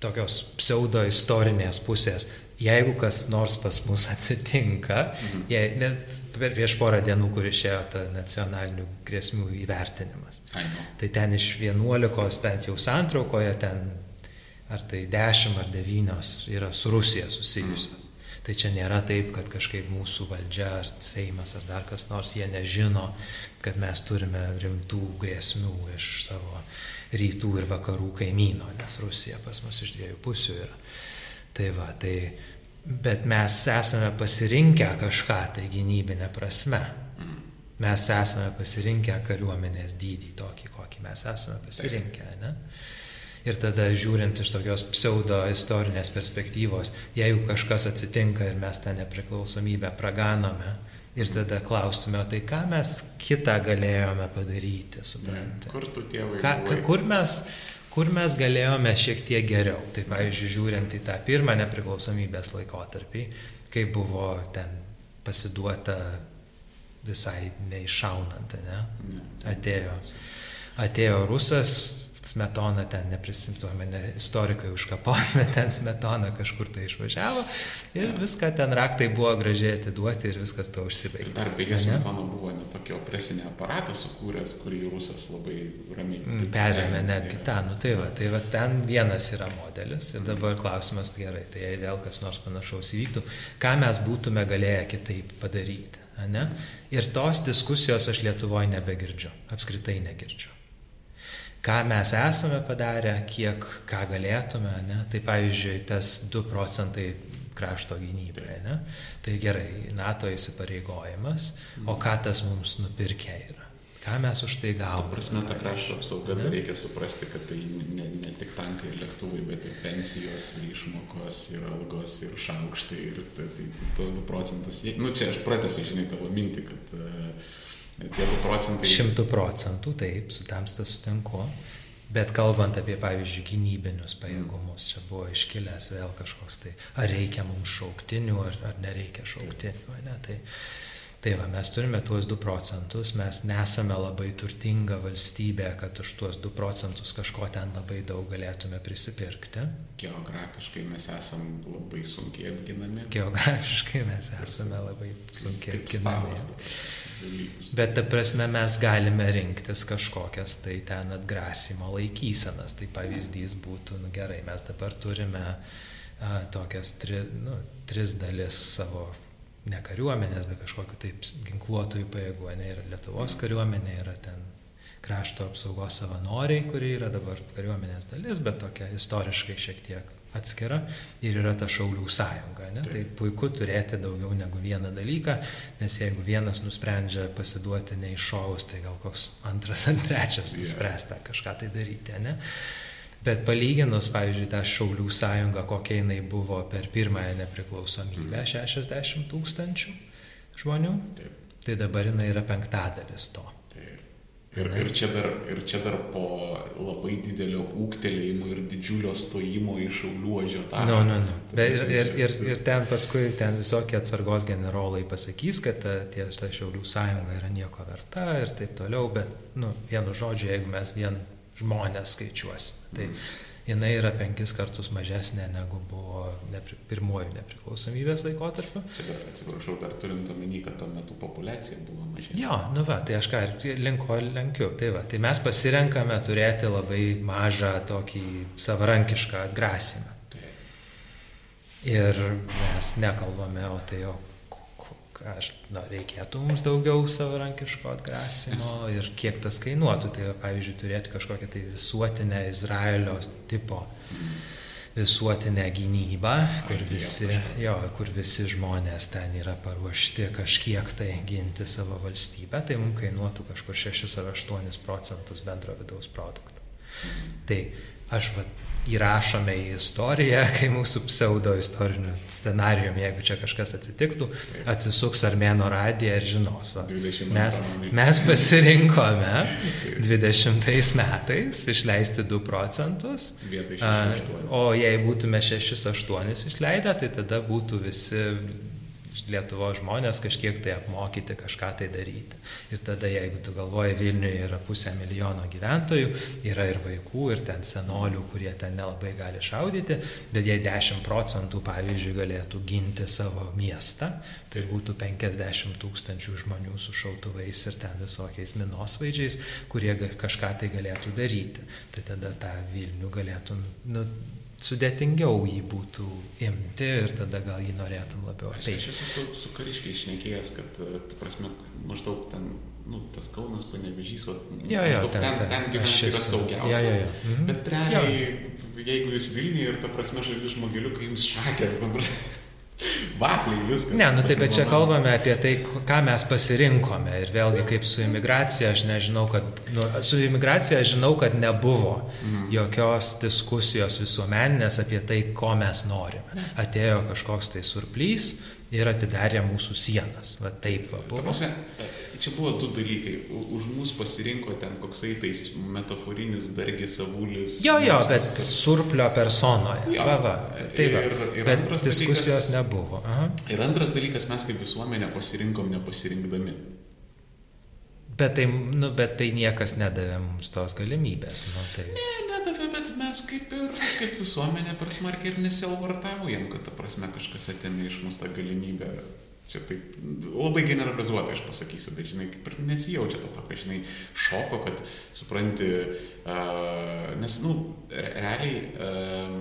tokios pseudo istorinės pusės, jeigu kas nors pas mus atsitinka, mhm. jei, net prieš porą dienų, kur išėjo ta nacionalinių grėsmių įvertinimas. Tai ten iš 11 bent jau santraukoje, ten ar tai 10 ar 9 yra su Rusija susijusios. Tai čia nėra taip, kad kažkaip mūsų valdžia ar Seimas ar dar kas nors, jie nežino, kad mes turime rimtų grėsmių iš savo rytų ir vakarų kaimyno, nes Rusija pas mus iš dviejų pusių yra. Tai va, tai Bet mes esame pasirinkę kažką tai gynybinę prasme. Mes esame pasirinkę kariuomenės dydį tokį, kokį mes esame pasirinkę. Ne? Ir tada žiūrint iš tokios pseudo istorinės perspektyvos, jeigu kažkas atsitinka ir mes tą nepriklausomybę praganome, ir tada klaustume, o tai ką mes kitą galėjome padaryti, suprantate? Kur tu tėvai? Ką, kur mes kur mes galėjome šiek tiek geriau. Tai pavyzdžiui, žiūrint į tą pirmą nepriklausomybės laikotarpį, kai buvo ten pasiduota visai neišaunant, ne? Atėjo, atėjo rusas, Smetona ten neprisimtuome, ne, istorikai užkapos, bet ten Smetona kažkur tai išvažiavo ir ja. viską ten raktai buvo gražiai atiduoti ir viskas to užsibaigė. Dar beje, Smetona buvo ne tokio opresinį aparatą sukūręs, kurį rusas labai ramiai mm, perėmė netgi tą, nu tai va, tai va ten vienas yra modelis ir dabar klausimas gerai, tai jei vėl kas nors panašaus įvyktų, ką mes būtume galėję kitaip padaryti. Ne? Ir tos diskusijos aš Lietuvoje nebegirdžiu, apskritai negirdžiu ką mes esame padarę, kiek ką galėtume, ne? tai pavyzdžiui, tas 2 procentai krašto gynybai, ne? tai gerai, NATO įsipareigojimas, o ką tas mums nupirkė yra. Ką mes už tai gauname? Prasme, ta krašto apsauga, dar reikia suprasti, kad tai ne, ne tik tankai ir lėktuvai, bet ir pensijos, ir išmokos, ir algos, ir šaukštai, ir tai, tai, tai tos 2 procentus. Nu, čia aš pratęsiu, žinai, tavo mintį, kad uh, Tie 2 procentai. Šimtų procentų, taip, su tamsta sutinku. Bet kalbant apie, pavyzdžiui, gynybinius pajėgumus, čia buvo iškilęs vėl kažkoks tai, ar reikia mums šauktinių, ar, ar nereikia šauktinių, ne? Tai, tai va, mes turime tuos 2 procentus, mes nesame labai turtinga valstybė, kad už tuos 2 procentus kažko ten labai daug galėtume prisipirkti. Geografiškai mes esame labai sunkiai apginami. Geografiškai mes esame labai sunkiai apginami dalykus. Bet ta prasme mes galime rinktis kažkokias tai ten atgrasimo laikysenas. Tai pavyzdys būtų, nu gerai, mes dabar turime a, tokias tri, nu, tris dalis savo ne kariuomenės, bet kažkokiu taip ginkluotojų pajėgų, ne yra Lietuvos kariuomenė, yra ten krašto apsaugos savanoriai, kurie yra dabar kariuomenės dalis, bet tokia istoriškai šiek tiek atskira ir yra ta Šaulių sąjunga. Ne? Tai puiku turėti daugiau negu vieną dalyką, nes jeigu vienas nusprendžia pasiduoti neiššovus, tai gal koks antras ar trečias nuspręsta kažką tai daryti. Ne? Bet palyginus, pavyzdžiui, tą Šaulių sąjungą, kokia jinai buvo per pirmąją nepriklausomybę, 60 mhm. tūkstančių žmonių, tai dabar jinai yra penktadalis to. Ir, ir, čia dar, ir čia dar po labai didelio ūktelėjimo ir didžiulio stojimo į šaulių ožiotažą. No, no, no. Bet ir, ir, ir, ir ten paskui ten visokie atsargos generolai pasakys, kad ta, tie, ta šaulių sąjunga yra nieko verta ir taip toliau, bet, nu, vienu žodžiu, jeigu mes vien žmonės skaičiuosim. Tai, mm jinai yra penkis kartus mažesnė negu buvo nepri, pirmojų nepriklausomybės laikotarpiu. Atsiprašau, dar turint omeny, kad tuo metu populiacija buvo mažesnė. Jo, nu va, tai aš ką ir linko lenkiu. Tai, va, tai mes pasirenkame turėti labai mažą tokį savarankišką atgrasimą. Ir mes nekalbame, o tai jo aš, na, reikėtų mums daugiau savarankiško atgrasimo ir kiek tas kainuotų. Tai pavyzdžiui, turėti kažkokią tai visuotinę Izraelio tipo visuotinę gynybą, kur visi, jo, kur visi žmonės ten yra paruošti kažkiek tai ginti savo valstybę, tai mums kainuotų kažkur 6 ar 8 procentus bendro vidaus produkto. Tai aš va, įrašome į istoriją, kai mūsų pseudo istoriniu scenarijum, jeigu čia kažkas atsitiktų, atsisuks Armėno radiją ir žinos. Va, mes, mes pasirinkome 20 metais išleisti 2 procentus, o jei būtume 6-8 išleidę, tai tada būtų visi Lietuvo žmonės kažkiek tai apmokyti kažką tai daryti. Ir tada, jeigu tu galvoji, Vilniuje yra pusę milijono gyventojų, yra ir vaikų, ir ten senolių, kurie ten nelabai gali šaudyti, bet jei 10 procentų, pavyzdžiui, galėtų ginti savo miestą, tai būtų 50 tūkstančių žmonių su šautuvais ir ten visokiais minosvaidžiais, kurie kažką tai galėtų daryti. Tai tada tą Vilnių galėtum, nu, sudėtingiau jį būtų imti ir tada gal jį norėtum labiau apeiti. Aš, aš esu su, su kariškiai išnekėjęs, kad, tu prasme, maždaug ten, nu, tas Kaunas, panevežys, va, ja, ja, ten, ten, ten gyventi yra saugiausia. Ja, ja, ja. Mhm. Bet realiai, ja. jeigu jūs Vilniuje ir, ta prasme, žali žmogeliukai jums šakės dabar vafliai, viskas. Ne, nu taip, bet čia kalbame apie tai, ką mes pasirinkome. Ir vėlgi, kaip su imigracija, aš nežinau, kad, nu, su imigracija aš žinau, kad nebuvo mhm. jokios diskusijos visuomeninės apie tai, ko mes norime. Atėjo kažkoks tai surplys ir atidarė mūsų sienas. Va taip va buvo. Prasme, čia buvo du dalykai. Už mus pasirinko ten koksai tais metaforinis dargis avulis. Jo, jo, bet surplio personoje. Jo, va, va. Tai va. Ir, ir bet diskusijos dalykas, nebuvo. Aha. Ir antras dalykas, mes kaip visuomenė pasirinkom nepasirinkdami. Bet tai, nu, bet tai niekas nedavė mums tos galimybės. Nu, tai... Ne, nedavė, bet mes kaip ir kaip visuomenė per smarkiai ir nesielvartaujam, kad ta prasme kažkas atėmė iš mūsų tą galimybę Čia taip labai generalizuotai aš pasakysiu, bet žinai, kaip ir nesijaučia to tokio, žinai, šoko, kad supranti, uh, nes, nu, re realiai, uh,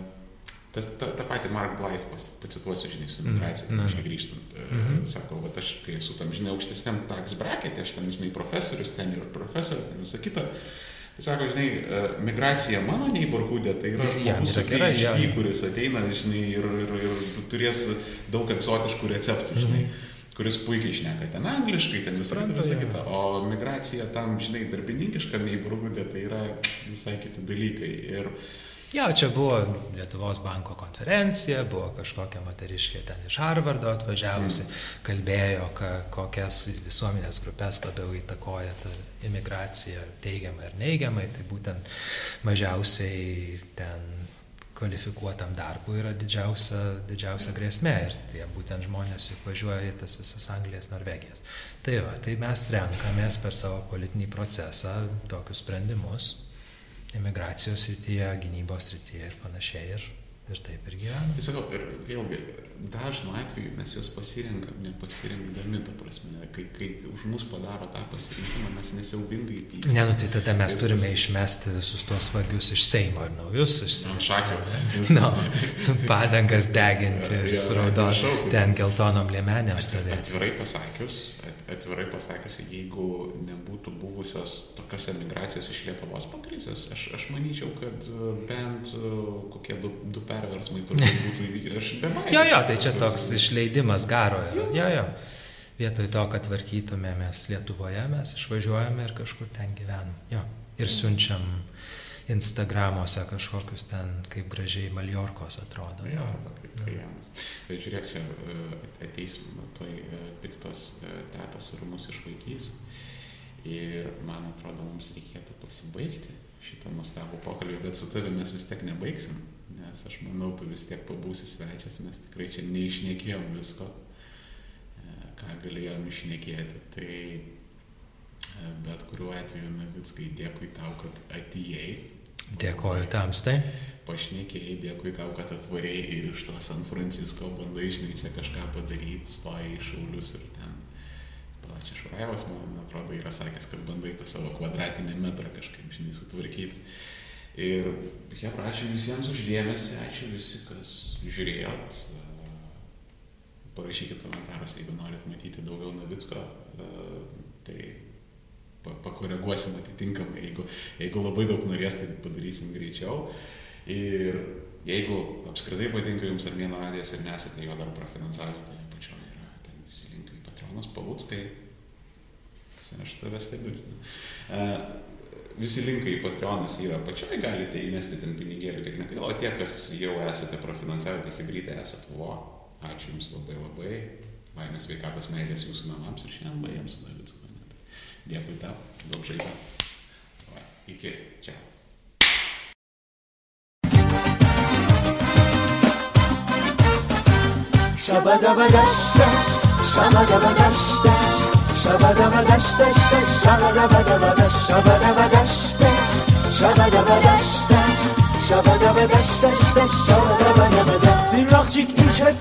ta, ta, ta pati Mark Blythe, pacituosiu, žinai, su migracija, mm -hmm. grįžtant, uh, mm -hmm. sako, va, aš kai esu tam, žinai, aukštesniam tax bracket, aš ten, žinai, profesorius, ten ir profesorius, ten visą kitą. Tai sako, žinai, migracija mano neighborhoodė, tai yra žmogus, ja, gerai, ja. kuris ateina, žinai, ir, ir, ir turės daug egzotiškų receptų, žinai. Mm -hmm kuris puikiai šneka ten angliškai, ten visą kitą, visą kitą. O migracija tam, žinai, darbininkiškam įbrūgudė, tai yra visai kiti dalykai. Ir, Jo, čia buvo Lietuvos banko konferencija, buvo kažkokia moteriškė ten iš Harvardo atvažiavusi, mm. kalbėjo, ka, kokias visuomenės grupės labiau įtakoja ta imigracija teigiamai ir neigiamai, tai būtent mažiausiai ten kvalifikuotam darbui yra didžiausia, didžiausia grėsmė ir tie būtent žmonės juk važiuoja į tas visas Anglijas, Norvegijas. Tai va, tai mes renkamės per savo politinį procesą tokius sprendimus imigracijos srityje, gynybos srityje ir panašiai. Ir ir taip ir gyvena. Sakau, ir vėlgi, dažnu atveju mes juos pasirinkam, nepasirinkdami, ta prasme, kai, kai už mus padaro tą pasirinkimą, mes nesiaubingai pyksime. Ne, nu tai tada mes ir turime tas... išmesti visus tuos vagius iš Seimo ir naujus iš Seimo. Šakio. no, su padangas deginti ir su raudon, ten geltonom liemenėm stovėti. Atvirai pasakius, atvirai pasakius, jeigu nebūtų buvusios tokios emigracijos iš Lietuvos po krizės, aš, aš manyčiau, kad e, bent e, kokie du, du perversmai turbūt būtų įvykę. Aš bebaimė. jo, jo, tai čia toks išleidimas garo yra. Jo, jo. Vietoj to, kad tvarkytumėmės Lietuvoje, mes išvažiuojame ir kažkur ten gyvenam. Jo. Ir siunčiam Instagramuose kažkokius ten, kaip gražiai Maljorkos atrodo. Jo, klientas. Bet žiūrėk, čia e, ateis toj e, piktos e, tetos ir mus išvaikys. Ir man atrodo, mums reikėtų pasibaigti šitą nuostabų pokalbį, bet su tavimi mes vis tiek nebaigsim, nes aš manau, tu vis tiek pabūsi svečias, mes tikrai čia neišnekėjom visko, ką galėjom išnekėti. Tai bet kuriuo atveju, Navickai, dėkui tau, kad atėjai Dėkoju tamstai. Pašnekėjai, dėkui tau, kad atvarėjai ir iš to San Francisco bandai, žinai, čia kažką padaryti, stojai į šaulius ir ten. Palačia Šuraivas, man atrodo, yra sakęs, kad bandai tą savo kvadratinį metrą kažkaip, žinai, sutvarkyti. Ir jie prašė visiems uždėmesi, ačiū visi, kas žiūrėjot. Parašykit komentaruose, jeigu norit matyti daugiau Navicko. Tai pakoreguosim atitinkamai, jeigu, jeigu labai daug norės, tai padarysim greičiau. Ir jeigu apskritai patinka jums Armėno radijas ir nesate jo dar profinansavę, tai apačioje yra ten visi linkai Patronas Palutskai. Aš tave stebiu. Uh, visi linkai Patreonas yra apačioje, galite įmesti ten pinigėlių, kiek negaila, o tie, kas jau esate profinansavę, tai hybridai esate, vo, ačiū Jums labai labai, laimės sveikatos meilės Jūsų namams ir šiandien baigėm su Davicku. Dėkui tau, daug žaidimo. Iki čia. شبا دبا دشت شبا دبا دشت شبا دبا دشت شبا دبا دبا دشت شبا دبا دشت شبا دبا دشت شبا دبا دشت شبا دبا دبا دشت زیراخچیک این چه